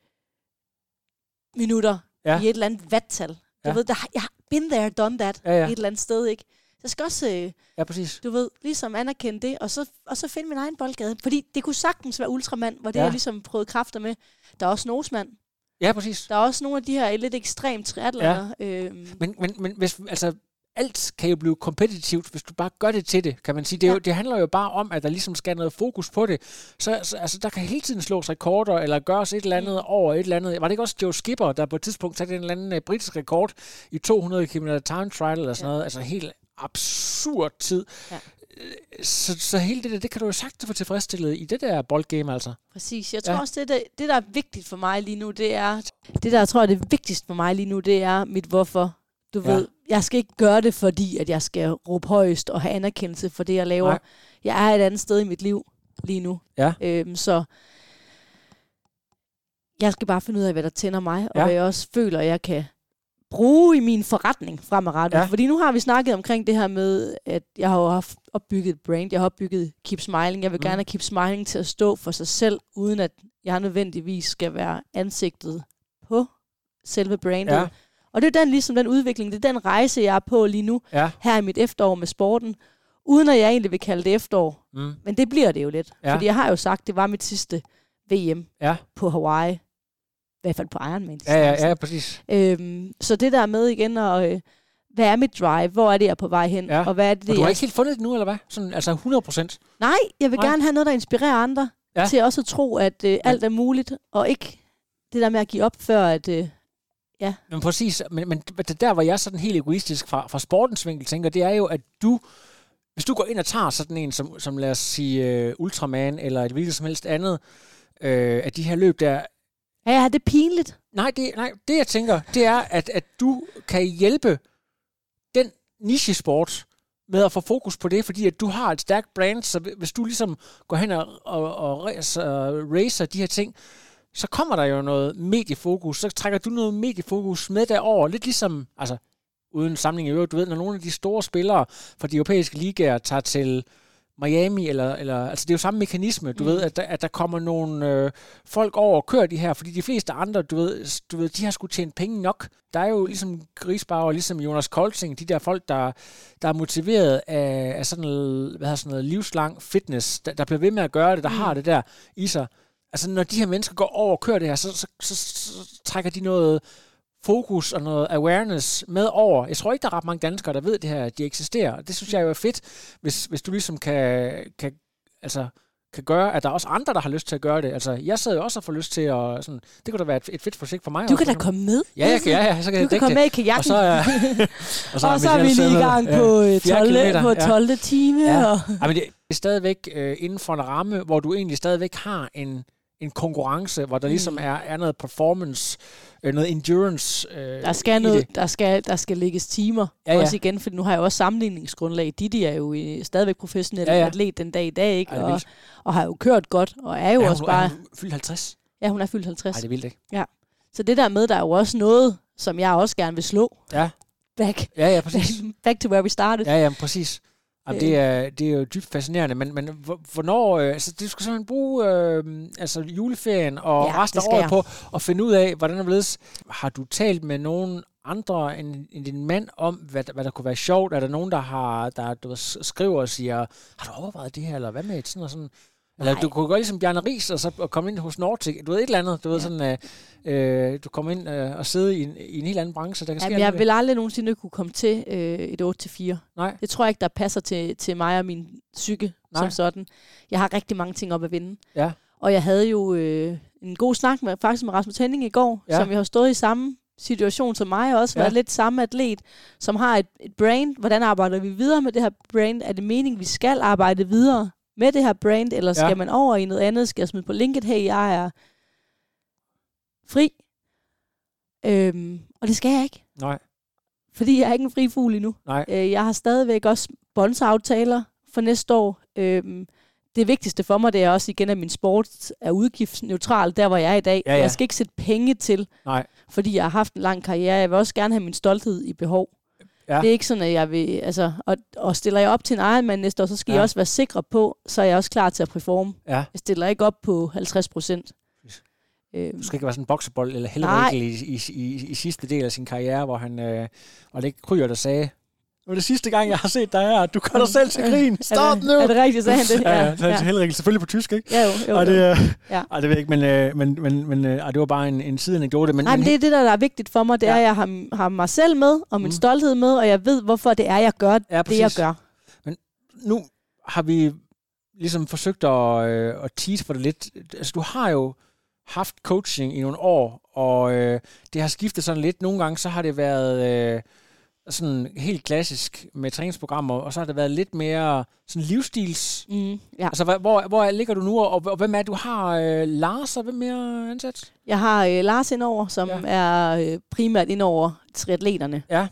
B: minutter
A: Ja.
B: i et eller andet vattal. Du
A: Ja.
B: ved, der, jeg har been there, done that,
A: Ja, ja.
B: et eller andet sted, ikke? Jeg skal også, øh,
A: Ja, præcis.
B: du ved, ligesom anerkende det, og så, og så finde min egen boldgade. Fordi det kunne sagtens være Ultraman, hvor det
A: Ja.
B: jeg ligesom prøvede kræfter med. Der er også Nosmand.
A: Ja, præcis.
B: Der er også nogle af de her lidt ekstremt triathliner. Ja. Øhm,
A: Men, men, men hvis, altså, alt kan jo blive kompetitivt, hvis du bare gør det til det, kan man sige. Det, er jo, det handler jo bare om, at der ligesom skal noget fokus på det. Så, så altså, der kan hele tiden slås rekorder, eller gøres et eller andet mm. over et eller andet. Var det ikke også Joe Skipper, der på et tidspunkt satte en eller anden uh, britisk rekord i 200 km time trial eller sådan ja. Noget? Altså helt absurd tid.
B: Ja.
A: Øh, Så, så hele det der, det kan du jo sagtens få tilfredsstillet i det der boldgame, altså.
B: Præcis. Jeg tror
A: Ja.
B: også, det der, det, der er vigtigt for mig lige nu, det er... Det, der jeg tror er det vigtigste for mig lige nu, det er mit hvorfor. Du
A: Ja.
B: ved, jeg skal ikke gøre det, fordi at jeg skal råbe højst og have anerkendelse for det, jeg laver.
A: Nej.
B: Jeg er et andet sted i mit liv lige nu.
A: Ja.
B: Øhm, så jeg skal bare finde ud af, hvad der tænder mig, og
A: Ja.
B: hvad jeg også føler, jeg kan bruge i min forretning fremadrettet.
A: Ja.
B: Fordi nu har vi snakket omkring det her med, at jeg har jo haft opbygget et brand. Jeg har opbygget Keep Smiling. Jeg vil
A: mm.
B: gerne have Keep Smiling til at stå for sig selv, uden at jeg nødvendigvis skal være ansigtet på selve brandet.
A: Ja.
B: Og det er den, ligesom den udvikling, det er den rejse, jeg er på lige nu,
A: Ja.
B: her i mit efterår med sporten, uden at jeg egentlig vil kalde det efterår.
A: Mm.
B: Men det bliver det jo lidt.
A: Ja.
B: Fordi jeg har jo sagt, det var mit sidste VM
A: Ja.
B: på Hawaii. I hvert fald på Ironman.
A: Ja, ja, ja, præcis.
B: Øhm, så det der med igen, og, øh, hvad er mit drive? Hvor er det, jeg er på vej hen?
A: Ja.
B: Og hvad er det,
A: Og du har
B: jeg...
A: ikke helt fundet det nu, eller hvad? Sådan, altså 100 procent?
B: Nej, jeg vil
A: Nej.
B: Gerne have noget, der inspirerer andre
A: ja.
B: til også at tro, at øh, alt er muligt, og ikke det der med at give op, før at... Øh,
A: Men præcis, men, men det der, hvor jeg sådan helt egoistisk fra, fra sportens vinkel tænker, det er jo, at du, hvis du går ind og tager sådan en, som, som lad os sige uh, Ultraman, eller et hvilket som helst andet, øh, af de her løb der,
B: ja, ja, det er pinligt.
A: nej det, nej, det jeg tænker, det er, at, at du kan hjælpe den nichesport med at få fokus på det, fordi at du har et stærkt brand, så hvis du ligesom går hen og, og, og racer, racer de her ting, så kommer der jo noget mediefokus, så trækker du noget mediefokus med derover, lidt ligesom, altså uden samling i øvrigt, du ved, når nogle af de store spillere fra de europæiske ligaer tager til Miami, eller, eller altså det er jo samme mekanisme, du mm. Ved, at der, at der kommer nogle øh, folk over og kører de her, fordi de fleste andre, du ved, du ved, de har skulle tjene penge nok. Der er jo ligesom Grisbauer, ligesom Jonas Kolting, de der folk, der, der er motiveret af, af sådan noget, hvad hedder sådan noget livslang fitness, der, der bliver ved med at gøre det, der. Mm. har det der i sig. Altså når de her mennesker går over og kører det her, så, så, så, så trækker de noget fokus og noget awareness med over. Jeg tror ikke, der er ret mange danskere, der ved det her, at de eksisterer. Det synes jeg jo er fedt, hvis, hvis du ligesom kan, kan, altså, kan gøre, at der er også andre, der har lyst til at gøre det. Altså, jeg sidder jo også og får lyst til at... Sådan, det kunne da være et, et fedt projekt for mig.
B: Du
A: også,
B: kan da komme med.
A: Ja, jeg kan, ja, ja, så kan
B: Du
A: jeg
B: kan komme
A: det.
B: med i kajakken.
A: Og så er, og
B: og så er vi lige i gang
A: ja.
B: på, øh,
A: Fjerde
B: 12.
A: kilometer,
B: på
A: ja.
B: 12. time.
A: Ja.
B: Og,
A: Ja, men det er stadigvæk øh, inden for en ramme, hvor du egentlig stadigvæk har en, en konkurrence, hvor der ligesom
B: Mm.
A: er, er noget performance, øh, noget endurance øh,
B: der skal, noget,
A: det.
B: der, skal, der skal lægges timer.
A: Ja,
B: Ja,
A: ja.
B: Også igen, for nu har jeg også sammenligningsgrundlag. Didi er jo øh, stadigvæk professionel
A: Ja,
B: ja,
A: ja.
B: ja. atlet den dag i dag, ikke?
A: Ej,
B: og, og har jo kørt godt, og er jo
A: er
B: også
A: hun,
B: bare...
A: Er hun fyldt 50?
B: Ja, hun er fyldt 50.
A: Nej, det er vildt, ikke?
B: Så det der med, der er jo også noget, som jeg også gerne vil slå.
A: Ja.
B: Back,
A: Ja, ja, præcis.
B: back to where we started.
A: Ja, ja, præcis. Jamen, det, er, det er jo dybt fascinerende, men, men hvor- hvornår... Øh, altså, du skal simpelthen bruge øh, altså, juleferien og
B: Ja,
A: resten af året
B: jeg.
A: på at finde ud af, hvordan det. Har du talt med nogen andre end, end din mand om, hvad, der- hvad der kunne være sjovt? Er der nogen, der har der, du skriver og siger, har du overvejet det her, eller hvad med et sådan og sådan? Eller du kunne gøre ligesom Bjarne Ries, og så og komme ind hos Nordic, du ved et eller andet, du ved
B: Ja.
A: sådan, øh, øh, du kommer ind øh, og sidde i en, i en helt anden branche, der kan ske
B: Jamen,
A: alt
B: jeg vil aldrig nogensinde kunne komme til øh, et 8-4.
A: Nej.
B: Det tror jeg ikke, der passer til, til mig og min psyke
A: Nej.
B: som sådan. Jeg har rigtig mange ting op at vinde.
A: Ja.
B: Og jeg havde jo øh, en god snak med, faktisk med Rasmus Henning i går,
A: Ja.
B: som jo har stået i samme situation som mig, og også
A: Ja.
B: været lidt samme atlet, som har et, et brand. Hvordan arbejder vi videre med det her brand? Er det meningen, vi skal arbejde videre med det her brand, eller skal
A: Ja.
B: man over i noget andet? Skal jeg smide på linket, hey, jeg er fri? Øhm, og det skal jeg ikke,
A: Nej,
B: fordi jeg er ikke en fri fugl endnu.
A: nej.
B: Øh, jeg har stadigvæk også sponsoraftaler for næste år. Øhm, det vigtigste for mig, det er også igen, at min sport er udgiftsneutral, der hvor jeg er i dag.
A: Ja, ja.
B: Jeg skal ikke sætte penge til,
A: Nej.
B: fordi jeg har haft en lang karriere. Jeg vil også gerne have min stolthed i behov.
A: Ja.
B: Det er ikke sådan, at jeg vil... Altså, og, og stiller jeg op til en Ironman næste år, så skal ja. Jeg også være sikre på, så er jeg også klar til at performe.
A: Ja.
B: Jeg stiller ikke op på 50 procent. Øhm,
A: Du skal ikke være sådan en boksebold eller helvede i, i, i, i, sidste del af sin karriere, hvor han, øh, var det ikke Kryer, der sagde, det var det sidste gang, jeg har set dig her. Du gør dig selv til grin. Stop
B: er
A: nu!
B: Er det rigtigt, sagde han det?
A: Ja, ja, ja. Helrik, selvfølgelig på tysk, ikke?
B: Ja, jo, jo,
A: Og
B: jo.
A: det, øh,
B: Ja.
A: ej, det ved jeg ikke, men, øh, men, men, men øh, ej, det var bare en, en sideanekdote. Men,
B: Nej, men det er det, der er vigtigt for mig. Det er,
A: Ja.
B: at jeg har, har mig selv med, og min
A: Mm.
B: stolthed med, og jeg ved, hvorfor det er, jeg gør
A: Ja,
B: det, jeg gør.
A: nu har vi ligesom forsøgt at, øh, at tease på det lidt. Altså, du har jo haft coaching i nogle år, og øh, det har skiftet sådan lidt. Nogle gange så har det været øh, sådan helt klassisk med træningsprogrammer, og så har det været lidt mere sådan livsstils.
B: Mm, ja.
A: Altså, hvor, hvor ligger du nu, og, og hvem er du har? Øh, Lars, og hvem mere ansat?
B: Jeg har øh, Lars indover, som
A: Ja.
B: er øh, primært indover triatleterne.
A: Ja.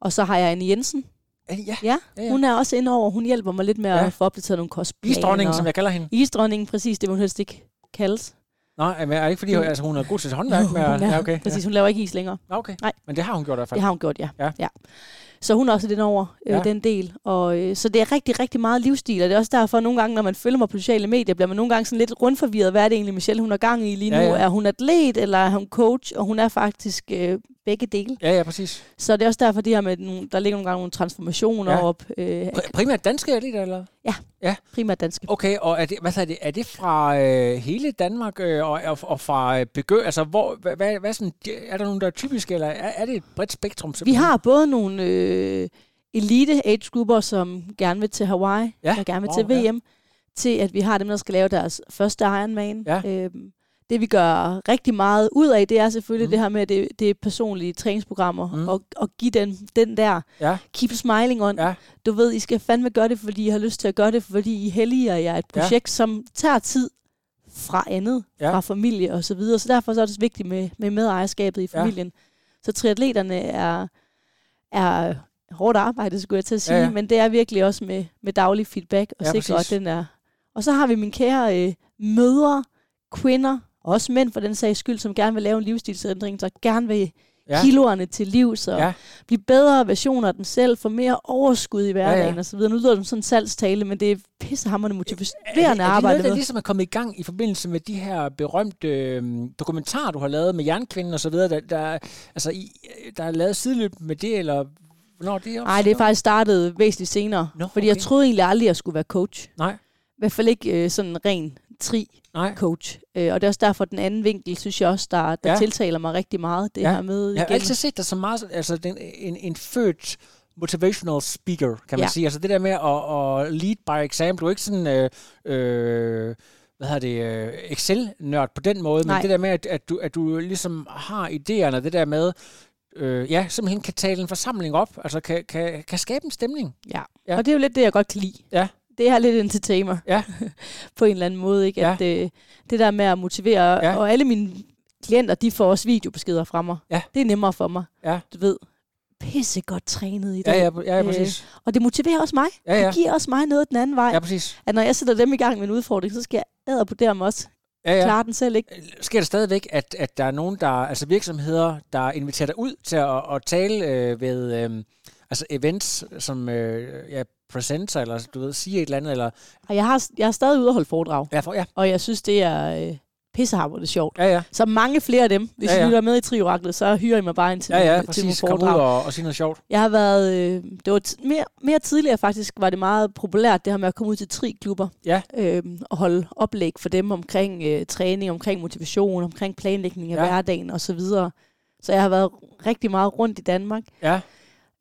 B: Og så har jeg Anne Jensen.
A: Ja, ja.
B: Ja,
A: Ja, ja.
B: hun er også indover. Hun hjælper mig lidt med
A: Ja.
B: at få opdateret nogle kostplaner.
A: Isdronningen, som jeg kalder hende.
B: Isdronningen, præcis. Det må hun helst ikke kaldes.
A: Nej, men er det ikke fordi, altså, hun er god til håndværk? Med,
B: Hun er-
A: ja, okay.
B: Præcis, hun laver ikke is længere.
A: Ja. Okay.
B: Nej.
A: Men det har hun gjort i hvert fald.
B: Det har hun gjort, ja.
A: Ja.
B: ja. Så hun er også den over øh,
A: Ja.
B: ja. den del. Og, øh, så det er rigtig, rigtig meget livsstil, og det er også derfor, at nogle gange, når man følger mig på sociale medier, bliver man nogle gange sådan lidt rundforvirret. Hvad er det egentlig, Michelle, hun har gang i lige nu?
A: Ja, ja.
B: Er hun atlet, eller er hun coach? Og hun er faktisk øh, begge dele.
A: Ja, ja, præcis.
B: Så det er også derfor, de her med, nogle, der ligger nogle gange nogle transformationer
A: Ja.
B: ja. op. Øh,
A: Pr- primært danske atleter, eller?
B: primært danske.
A: Okay, og er det, hvad er det, er det fra øh, hele Danmark øh, og, og, og fra øh, begø, altså hvor, hvad, hvad, hvad sådan, er der nogen, der er typiske, eller er, er det et bredt spektrum?
B: Vi
A: simpelthen?
B: har både nogle øh, elite age-grupper, som gerne vil til Hawaii,
A: Ja,
B: der gerne vil
A: wow,
B: til
A: ja.
B: VM, til at vi har dem, der skal lave deres første Ironman.
A: Ja.
B: Øhm, det vi gør rigtig meget ud af, det er selvfølgelig
A: Mm.
B: det her med, det, det er personlige træningsprogrammer,
A: Mm.
B: og, og give den, den der
A: Ja.
B: keep smiling on.
A: Ja.
B: Du ved, I skal fandme gøre det, fordi I har lyst til at gøre det, fordi I helliger jer et
A: Ja.
B: projekt, som tager tid fra andet,
A: Ja.
B: fra familie og så videre. Så derfor så er det så vigtigt med, med medejerskabet i
A: Ja.
B: familien. Så triatleterne er, er hårdt arbejde, skulle jeg til at sige,
A: Ja,
B: ja,
A: ja.
B: ja. men det er virkelig også med, med daglig feedback og
A: Ja,
B: ja, sikre, at den er... Og så har vi mine kære øh, mødre, kvinder, også mænd for den sags skyld, som gerne vil lave en livsstilsændring, så gerne vil
A: Ja.
B: kiloerne til liv, så
A: Ja.
B: blive bedre versioner af dem selv, få mere overskud i hverdagen
A: Ja,
B: ja, videre. Nu lyder det som sådan en salgstale, men det er pissehammerende
A: er,
B: motiverende
A: det, er det
B: arbejde
A: noget, der ligesom er kommet i gang i forbindelse med de her berømte øh, dokumentarer, du har lavet med jernkvinden og så videre, der, der, altså, i, der er lavet sideløb med det, eller hvornår det er
B: Nej, det er faktisk startet væsentligt senere,
A: Nå,
B: fordi jeg
A: okay.
B: troede egentlig aldrig, at jeg skulle være coach.
A: Nej,
B: I hvert fald ikke øh, sådan en ren tri-coach.
A: nej.
B: Øh, og det er også derfor, den anden vinkel, synes jeg også, der, der
A: Ja.
B: tiltaler mig rigtig meget. Det
A: Ja.
B: her med
A: Jeg har
B: igen.
A: altid set dig som meget, altså den, en, en født motivational speaker, kan man
B: Ja.
A: sige. Altså det der med at, at lead by example. Du er ikke sådan, øh, øh, hvad hedder det, øh, Excel-nørd på den måde, men
B: Nej.
A: det der med, at, at, du, at du ligesom har idéerne, det der med, øh, ja, simpelthen kan tale en forsamling op, altså kan, kan, kan skabe en stemning.
B: Ja.
A: ja,
B: og det er jo lidt det, jeg godt kan lide.
A: Ja.
B: Det er lidt entertainer.
A: Ja.
B: på en eller anden måde, ikke? At, øh, det der med at motivere,
A: Ja.
B: ja. og alle mine klienter, de får også videobeskeder fra mig.
A: Ja.
B: Det er nemmere for mig.
A: Ja.
B: Du ved, pisse godt trænet i
A: Ja,
B: dag.
A: ja, ja, ja præcis.
B: Og det motiverer også mig.
A: Ja, ja.
B: Det giver også mig noget den anden vej.
A: Ja, præcis.
B: At når jeg sætter dem i gang med en udfordring, så skal jeg æder på dem også.
A: Ja,
B: Ja.
A: ja.
B: Klare den selv, ikke?
A: Sker det stadigvæk, at, at der er nogen, der, altså virksomheder, der inviterer dig ud til at, at tale øh, ved øh, altså events, som øh, ja, presenter, eller du ved, siger et eller andet, eller...
B: Og jeg har, jeg er stadig ude og holde foredrag.
A: Ja, for, ja,
B: Og jeg synes, det er øh, pissehammerende sjovt.
A: ja, ja.
B: Så mange flere af dem. Hvis
A: Ja,
B: ja. I lytter med i Trioraklet, så hyrer I mig bare ind til,
A: Ja, ja,
B: til nogle
A: præcis. Kom ud
B: foredrag.
A: og, og sige noget sjovt.
B: Jeg har været, øh, det var t- mere, mere tidligere faktisk, var det meget populært, det her med at komme ud til tri-klubber.
A: Ja.
B: Øh, og holde oplæg for dem omkring øh, træning, omkring motivation, omkring planlægning af
A: Ja.
B: hverdagen og så videre. Så jeg har været rigtig meget rundt i Danmark
A: Ja,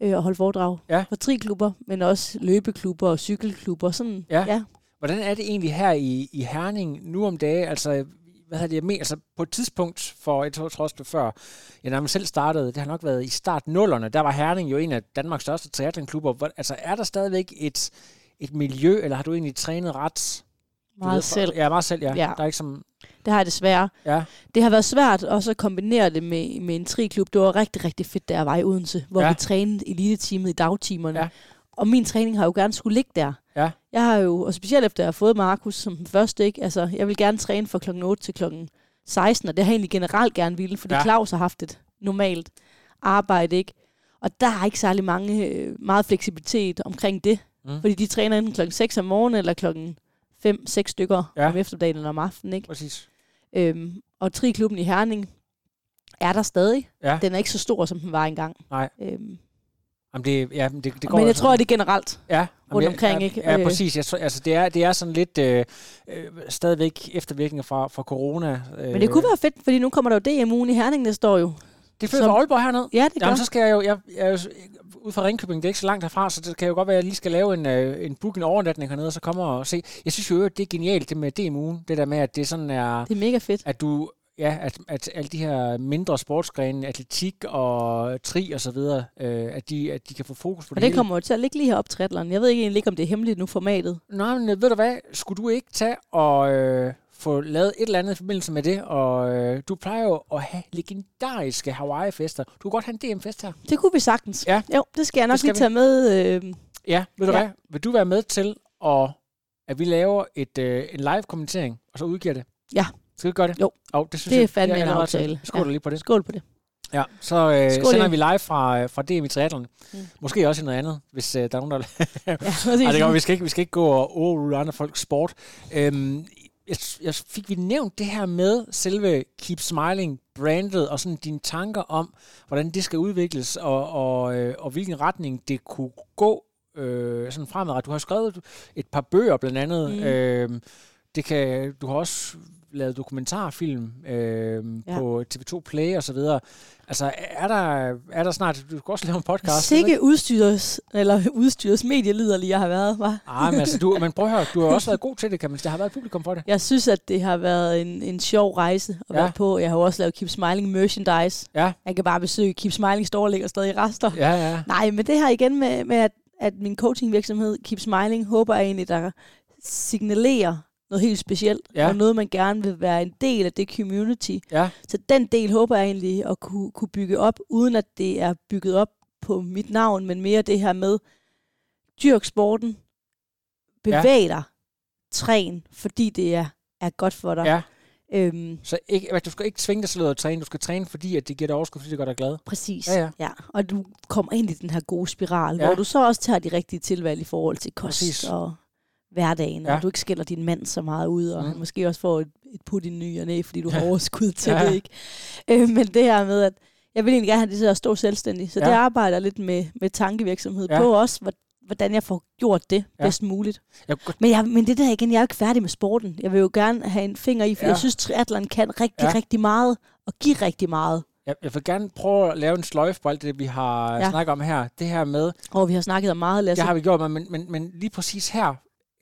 B: øh, og holdt foredrag
A: Ja.
B: for tri-klubber, men også løbeklubber og cykelklubber. Sådan,
A: Ja.
B: ja.
A: Hvordan er det egentlig her i, i Herning nu om dagen? Altså, hvad havde det med? Altså, på et tidspunkt for, jeg tror også det før, jeg nærmest selv startede, det har nok været i start nullerne, der var Herning jo en af Danmarks største triathlonklubber. Altså, er der stadigvæk et, et miljø, eller har du egentlig trænet ret?
B: Meget
A: ved,
B: selv.
A: Ja, meget selv, ja.
B: Ja.
A: Der er ikke som...
B: Det har jeg desværre.
A: Ja.
B: Det har været svært også at kombinere det med, med en triklub. Det var rigtig, rigtig fedt, da jeg var i Odense, hvor
A: Ja.
B: vi trænede eliteteamet i dagtimerne.
A: Ja.
B: Og min træning har jo gerne skulle ligge der.
A: Ja.
B: Jeg har jo, og specielt efter jeg har fået Markus som den første, ikke? Altså, jeg vil gerne træne fra klokken 8 til klokken 16, og det har jeg egentlig generelt gerne ville, fordi
A: Ja.
B: Claus har haft et normalt arbejde, ikke? Og der er ikke særlig mange, øh, meget fleksibilitet omkring det.
A: Mm.
B: Fordi de træner enten klokken 6 om morgenen, eller klokken 5-6 stykker
A: Ja.
B: om eftermiddagen eller om aftenen, ikke?
A: Præcis.
B: Øhm, og triklubben i Herning er der stadig.
A: Ja.
B: Den er ikke så stor, som den var engang.
A: Nej.
B: Øhm,
A: Jamen, det, ja, men det, det går
B: men jeg
A: altså-
B: tror, at det er generelt.
A: Ja,
B: rundt omkring,
A: ja,
B: ikke?
A: Ja,
B: Øh.
A: præcis. Jeg tror, altså, det, er, det er sådan lidt øh, øh, stadigvæk eftervirkninger fra, fra corona. Øh,
B: Men det kunne være fedt, fordi nu kommer der jo DM-ugen i Herning næste år jo.
A: Det flytter fra Aalborg herned.
B: Ja, det gør.
A: Jamen, så skal jeg jo... Jeg, jeg er jo ud fra Ringkøbing, det er ikke så langt herfra, så det kan jo godt være, at jeg lige skal lave en, øh, en booking overnatning hernede, og så kommer og se. Jeg synes jo, at det er genialt, det med DM-ugen. Det der med, at det sådan er...
B: Det er mega fedt.
A: At du... Ja, at, at alle de her mindre sportsgrene, atletik og tri og så videre, øh, at, de, at de kan få fokus på
B: Og
A: det
B: det
A: hele.
B: kommer jo til at ligge lige heroppe, triathlon. Jeg ved ikke egentlig ikke, om det er hemmeligt nu, formatet.
A: Nej, men øh, ved du hvad? Skulle du ikke tage og øh, få lavet et eller andet i forbindelse med det? Og øh, du plejer jo at have legendariske Hawaii-fester. Du kunne godt have en DM-fest her.
B: Det kunne vi sagtens.
A: Ja.
B: Jo, det skal jeg nok
A: skal
B: lige
A: vi.
B: tage med. Øh,
A: Ja, ved du
B: Ja.
A: hvad? Vil du være med til, at, at vi laver et, øh, en live-kommentering, og så udgiver det?
B: Ja.
A: Skal vi gøre det?
B: Jo.
A: Oh, det, synes
B: Det er
A: jeg,
B: fandme
A: jeg
B: en
A: allerede til.
B: aftale.
A: Skål
B: Ja.
A: lige på det.
B: skål på det.
A: Ja, så øh,
B: Skål
A: sender vi live fra, øh, fra DM i triathlon.
B: Mm.
A: Måske også i noget andet, hvis øh, der er nogen, der...
B: Ja.
A: Ej, det går, vi, skal ikke, vi skal ikke gå og overrule andre folks sport. Øhm, jeg, jeg fik vi nævnt det her med selve Keep Smiling brandet og sådan dine tanker om, hvordan det skal udvikles og, og, øh, og hvilken retning det kunne gå øh, sådan fremadrettet. Du har skrevet et par bøger blandt andet. Mm. Øhm, det kan, du har også lavet dokumentarfilm øh, ja. På TV2 Play og så videre. Altså, er der, er der snart... Du kan også lave en podcast.
B: Sikke udstyrs, eller udstyrs medieliderlig, jeg har været, var.
A: Ah, men altså, du, men prøv at høre, du har også været god til det, kan man. Der har været publikum for det.
B: Jeg synes, at det har været en, en sjov rejse at
A: Ja.
B: være på. Jeg har også lavet Keep Smiling merchandise.
A: Ja.
B: Jeg kan bare besøge Keep Smiling Store, ligger stadig i rester.
A: Ja, ja.
B: Nej, men det her igen med, med at, at min coachingvirksomhed Keep Smiling, håber jeg egentlig, der signalerer noget helt specielt,
A: Ja.
B: og noget, man gerne vil være en del af det community.
A: Ja,
B: Så den del håber jeg egentlig at kunne, kunne bygge op, uden at det er bygget op på mit navn, men mere det her med, dyrk sporten, bevæg dig, træn, fordi det er, er godt for dig.
A: ja.
B: Øhm,
A: Så ikke, du skal ikke tvinge dig selv at træne. Du skal træne, fordi at det giver dig overskud, fordi det gør dig glad.
B: præcis.
A: Ja, ja.
B: ja. Og du kommer ind i den her gode spiral,
A: Ja.
B: ja. hvor du så også tager de rigtige tilvalg i forhold til kost
A: Præcis.
B: og hverdagen,
A: Ja.
B: og du ikke skælder din mand så meget ud, og
A: Mm.
B: han måske også får et, et put i ny og næ, fordi du har overskud til
A: Ja.
B: det, ikke? Øh, men det her med, at jeg vil egentlig gerne have det til at stå selvstændigt, så
A: Ja.
B: det arbejder lidt med, med tankevirksomhed
A: Ja.
B: på også, hvor- hvordan jeg får gjort det
A: Ja.
B: bedst muligt.
A: Jeg, godt-
B: Men, jeg, men det der igen, jeg er jo ikke færdig med sporten. Jeg vil jo gerne have en finger i, for
A: Ja.
B: jeg synes, triathlon kan rigtig,
A: Ja.
B: rigtig meget, og give rigtig meget.
A: jeg, jeg vil gerne prøve at lave en sløjf på alt det, vi har. Ja. snakket om her. Det her med,
B: Og vi har snakket om meget, Lasse.
A: det har vi gjort, men, men, men lige præcis her,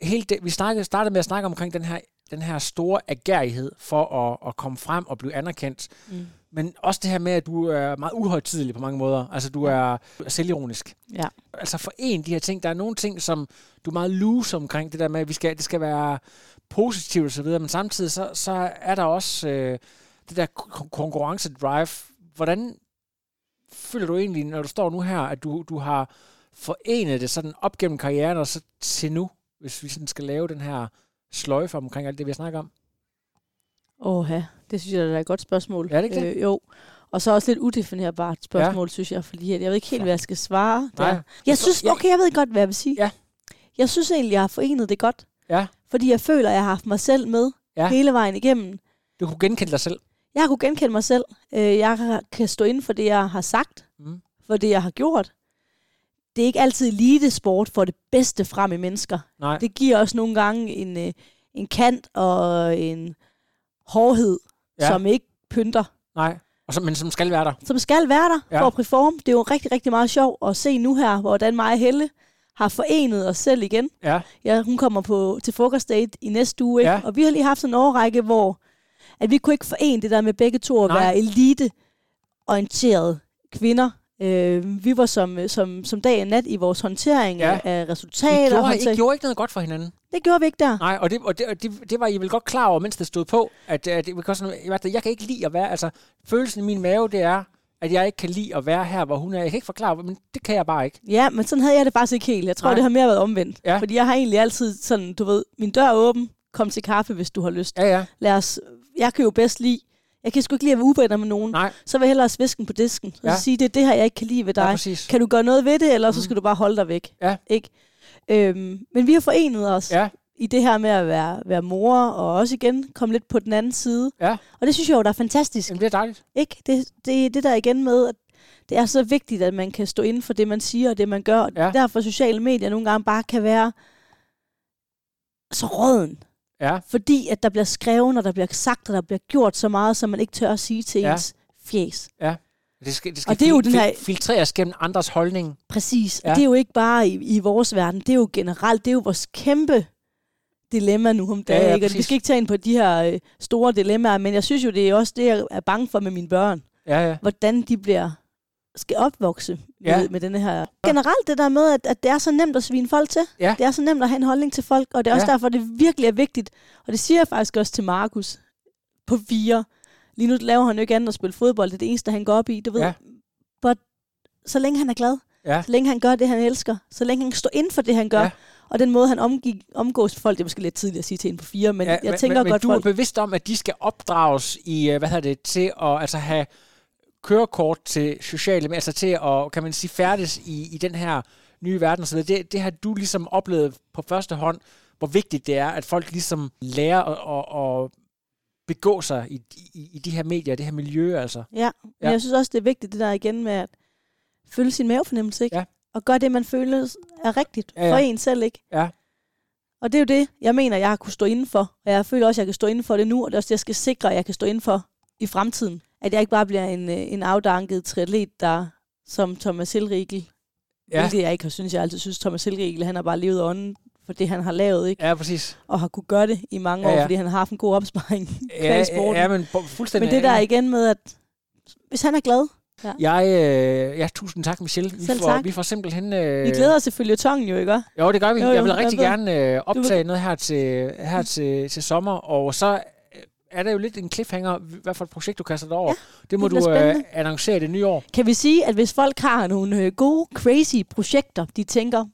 A: hele det, vi snakkede, startede med at snakke omkring den her, den her store agerighed for at, at komme frem og blive anerkendt.
B: Mm.
A: Men også det her med, at du er meget uhøjtidelig på mange måder. Altså, du er selvironisk.
B: Ja.
A: Altså, for en de her ting, der er nogle ting, som du er meget loose omkring, det der med, at vi skal, det skal være positivt og så videre, men samtidig så, så er der også øh, det der kon- konkurrencedrive. Hvordan føler du egentlig, når du står nu her, at du, du har forenet det sådan op gennem karrieren og så til nu, hvis vi sådan skal lave den her sløjfe omkring alt det, vi har snakket om?
B: Åh, ja. det synes jeg er et godt spørgsmål.
A: Er det ikke det?
B: Øh, jo. Og så også lidt udefinerbart spørgsmål, ja. synes jeg, fordi jeg ved ikke helt, hvad jeg skal svare.
A: Nej.
B: Der. Jeg synes, okay, jeg ved godt, hvad jeg vil sige.
A: Ja.
B: Jeg synes egentlig, jeg har forenet det godt,
A: Ja,
B: fordi jeg føler, at jeg har haft mig selv med
A: Ja.
B: hele vejen igennem.
A: du kunne genkende dig selv.
B: Jeg kunne genkende mig selv. Øh, Jeg kan stå inden for det, jeg har sagt,
A: Mm.
B: for det, jeg har gjort. Det er ikke altid elitesport for det bedste frem i mennesker.
A: Nej.
B: Det giver også nogle gange en, øh, en kant og en hårdhed,
A: Ja.
B: som ikke pynter
A: Nej. Og så, men som skal være der.
B: som skal være der
A: Ja.
B: for at performe. Det er jo rigtig, rigtig meget sjovt at se nu her, hvordan mig og Helle har forenet os selv igen.
A: Ja.
B: Ja, hun kommer på, til frokostdate i næste uge, ikke?
A: Ja.
B: og vi har lige haft sådan en overrække, hvor at vi kunne ikke forene det der med begge to at
A: Nej.
B: være elite-orienterede kvinder. Øh, vi var som, som, som dag og nat i vores håndtering
A: Ja.
B: af, af
A: I
B: resultater.
A: gjorde, I
B: håndtering.
A: gjorde ikke noget godt for hinanden.
B: Det gjorde vi ikke der.
A: Nej, og det, og det, og det, det var I vel godt klar over, mens det stod på, at, at det, sådan, i jeg kan ikke lide at være, altså følelsen i min mave, det er, at jeg ikke kan lide at være her, hvor hun er. Jeg kan ikke forklare, men det kan jeg bare ikke.
B: Ja, men sådan havde jeg det faktisk ikke helt. Jeg tror.
A: Nej.
B: det har mere været omvendt.
A: Ja.
B: Fordi jeg har egentlig altid sådan, du ved, min dør er åben, kom til kaffe, hvis du har lyst.
A: Ja, ja.
B: Lad os, jeg kan jo bedst lide, jeg kan sgu ikke lide at være uvenner med nogen.
A: Nej,
B: Så vil jeg hellere svisken på disken. Og
A: Ja.
B: så sige, det er det her, jeg ikke kan lide ved
A: ja,
B: dig.
A: præcis.
B: kan du gøre noget ved det, eller så
A: Mm.
B: skal du bare holde dig væk?
A: Ja.
B: Ikke? Øhm, men vi har forenet os
A: Ja,
B: i det her med at være, være mor, og også igen komme lidt på den anden side.
A: Ja.
B: Og det synes jeg jo, der er fantastisk.
A: jamen, det er dejligt.
B: Ikke? Det, det det der igen med, at det er så vigtigt, at man kan stå inden for det, man siger, og det, man gør.
A: Ja.
B: Ja. Derfor sociale medier nogle gange bare kan være så råden.
A: Ja,
B: Fordi at der bliver skrevet, og der bliver sagt, og der bliver gjort så meget, som man ikke tør at sige til
A: Ja.
B: ja. ens fjes.
A: det skal, det skal
B: Og det er jo
A: fil-
B: den her-
A: fil- filtreres gennem andres holdning.
B: Præcis.
A: Ja.
B: Ja. Og det er jo ikke bare i, i vores verden, det er jo generelt, det er jo vores kæmpe dilemma nu om dagen.
A: Ja, ja,
B: ikke? Og vi skal ikke tage ind på de her øh, store dilemmaer, men jeg synes jo, det er også det, jeg er bange for med mine børn.
A: Ja, ja.
B: Hvordan de bliver skal opvokse
A: Ja.
B: med, med denne her... Generelt det der med, at, at det er så nemt at svine folk til.
A: Ja.
B: Det er så nemt at have en holdning til folk, og det er også
A: Ja.
B: derfor, det virkelig er vigtigt. Og det siger jeg faktisk også til Markus på fire. Lige nu laver han jo ikke andet at spille fodbold. Det er det eneste, han går op i. Du ved,
A: Ja.
B: but, så længe han er glad,
A: Ja.
B: så længe han gør det, han elsker, så længe han kan stå inden for det, han gør,
A: Ja.
B: og den måde, han omgik, omgås folk, det er måske lidt tidligt at sige til en på fire, men ja, jeg tænker
A: men, men
B: godt,
A: du
B: folk...
A: er bevidst om, at de skal opdrages i, øh, hvad hedder det, til at altså have kørekort til sociale altså til at, kan man sige, færdes i, i den her nye verden. Så det, det har du ligesom oplevet på første hånd, hvor vigtigt det er, at folk ligesom lærer at, at, at begå sig i, i, i de her medier, det her miljø, altså.
B: Ja, men
A: Ja.
B: jeg synes også, det er vigtigt, det der igen med at føle sin mavefornemmelse, ikke?
A: Ja.
B: Og gøre det, man føler er rigtigt
A: Ja, ja.
B: for en selv, ikke?
A: Ja.
B: Og det er jo det, jeg mener, jeg har kunne stå inden for. Og jeg føler også, at jeg kan stå inden for det nu, og det er også det, jeg skal sikre, at jeg kan stå inden for i fremtiden. At jeg ikke bare bliver en, øh, en afdanket triatlet, der som Thomas Hilrigel,
A: Ja.
B: ja. hvilket jeg ikke har synes, jeg altid synes, Thomas Hilrigel, han har bare levet ånden for det, han har lavet, ikke?
A: Ja, præcis.
B: Og har kunne gøre det i mange
A: Ja,
B: år,
A: ja.
B: fordi han har haft en god opsparing
A: Ja,
B: kvæg sporten.
A: ja, men fuldstændig.
B: Men det der er igen med, at hvis han er glad,
A: Jeg, øh, ja, tusind tak, Michelle. Vi
B: Selv
A: får,
B: tak.
A: Vi får simpelthen... Øh,
B: vi glæder os selvfølgelig tongen jo, ikke?
A: Jo, det gør vi.
B: Jo,
A: Jo, jeg vil
B: jeg
A: rigtig
B: ved.
A: gerne øh, optage
B: vil-
A: noget her til, her til, til sommer, og så er der jo lidt en cliffhanger, hvad for et projekt du kaster dig over.
B: Ja,
A: det må
B: det
A: du øh, annoncere i det nye år.
B: Kan vi sige, at hvis folk har nogle øh, gode, crazy projekter, de tænker,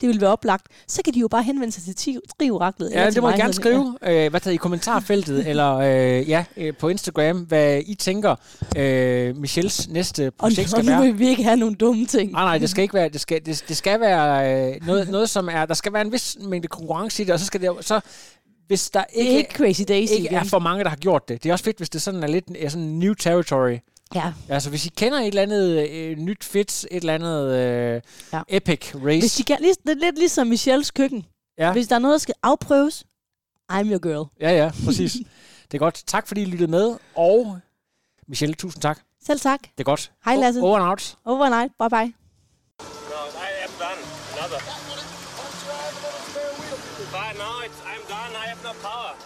B: det vil være oplagt, så kan de jo bare henvende sig til Tri- Trioraklet.
A: Ja, det må I gerne skrive, øh, hvad tager I kommentarfeltet, eller øh, ja, øh, på Instagram, hvad I tænker, øh, Michelles næste
B: Og,
A: projekt
B: og
A: skal
B: nu
A: være.
B: vil vi ikke have nogle dumme ting.
A: Nej, nej, det skal ikke være, det skal, det, det skal være øh, noget, noget, som er, der skal være en vis mængde konkurrence i det, og så skal det så, hvis der
B: er
A: ikke,
B: ikke Crazy Daisy
A: ikke er for mange, der har gjort det. Det er også fedt, hvis det sådan er lidt er sådan new territory.
B: Ja.
A: Altså, hvis I kender et eller andet øh, nyt fedt, et eller andet øh, ja. Epic race.
B: Hvis de gerne, lige, det er lidt ligesom Michelles køkken.
A: ja.
B: Hvis der er noget, der skal afprøves, I'm your girl.
A: ja, ja, præcis. det er godt. Tak, fordi I lyttede med. Og Michelle, tusind tak.
B: Selv tak.
A: Det er godt.
B: Hej, Lasse.
A: Over and out.
B: Overnight. Bye bye.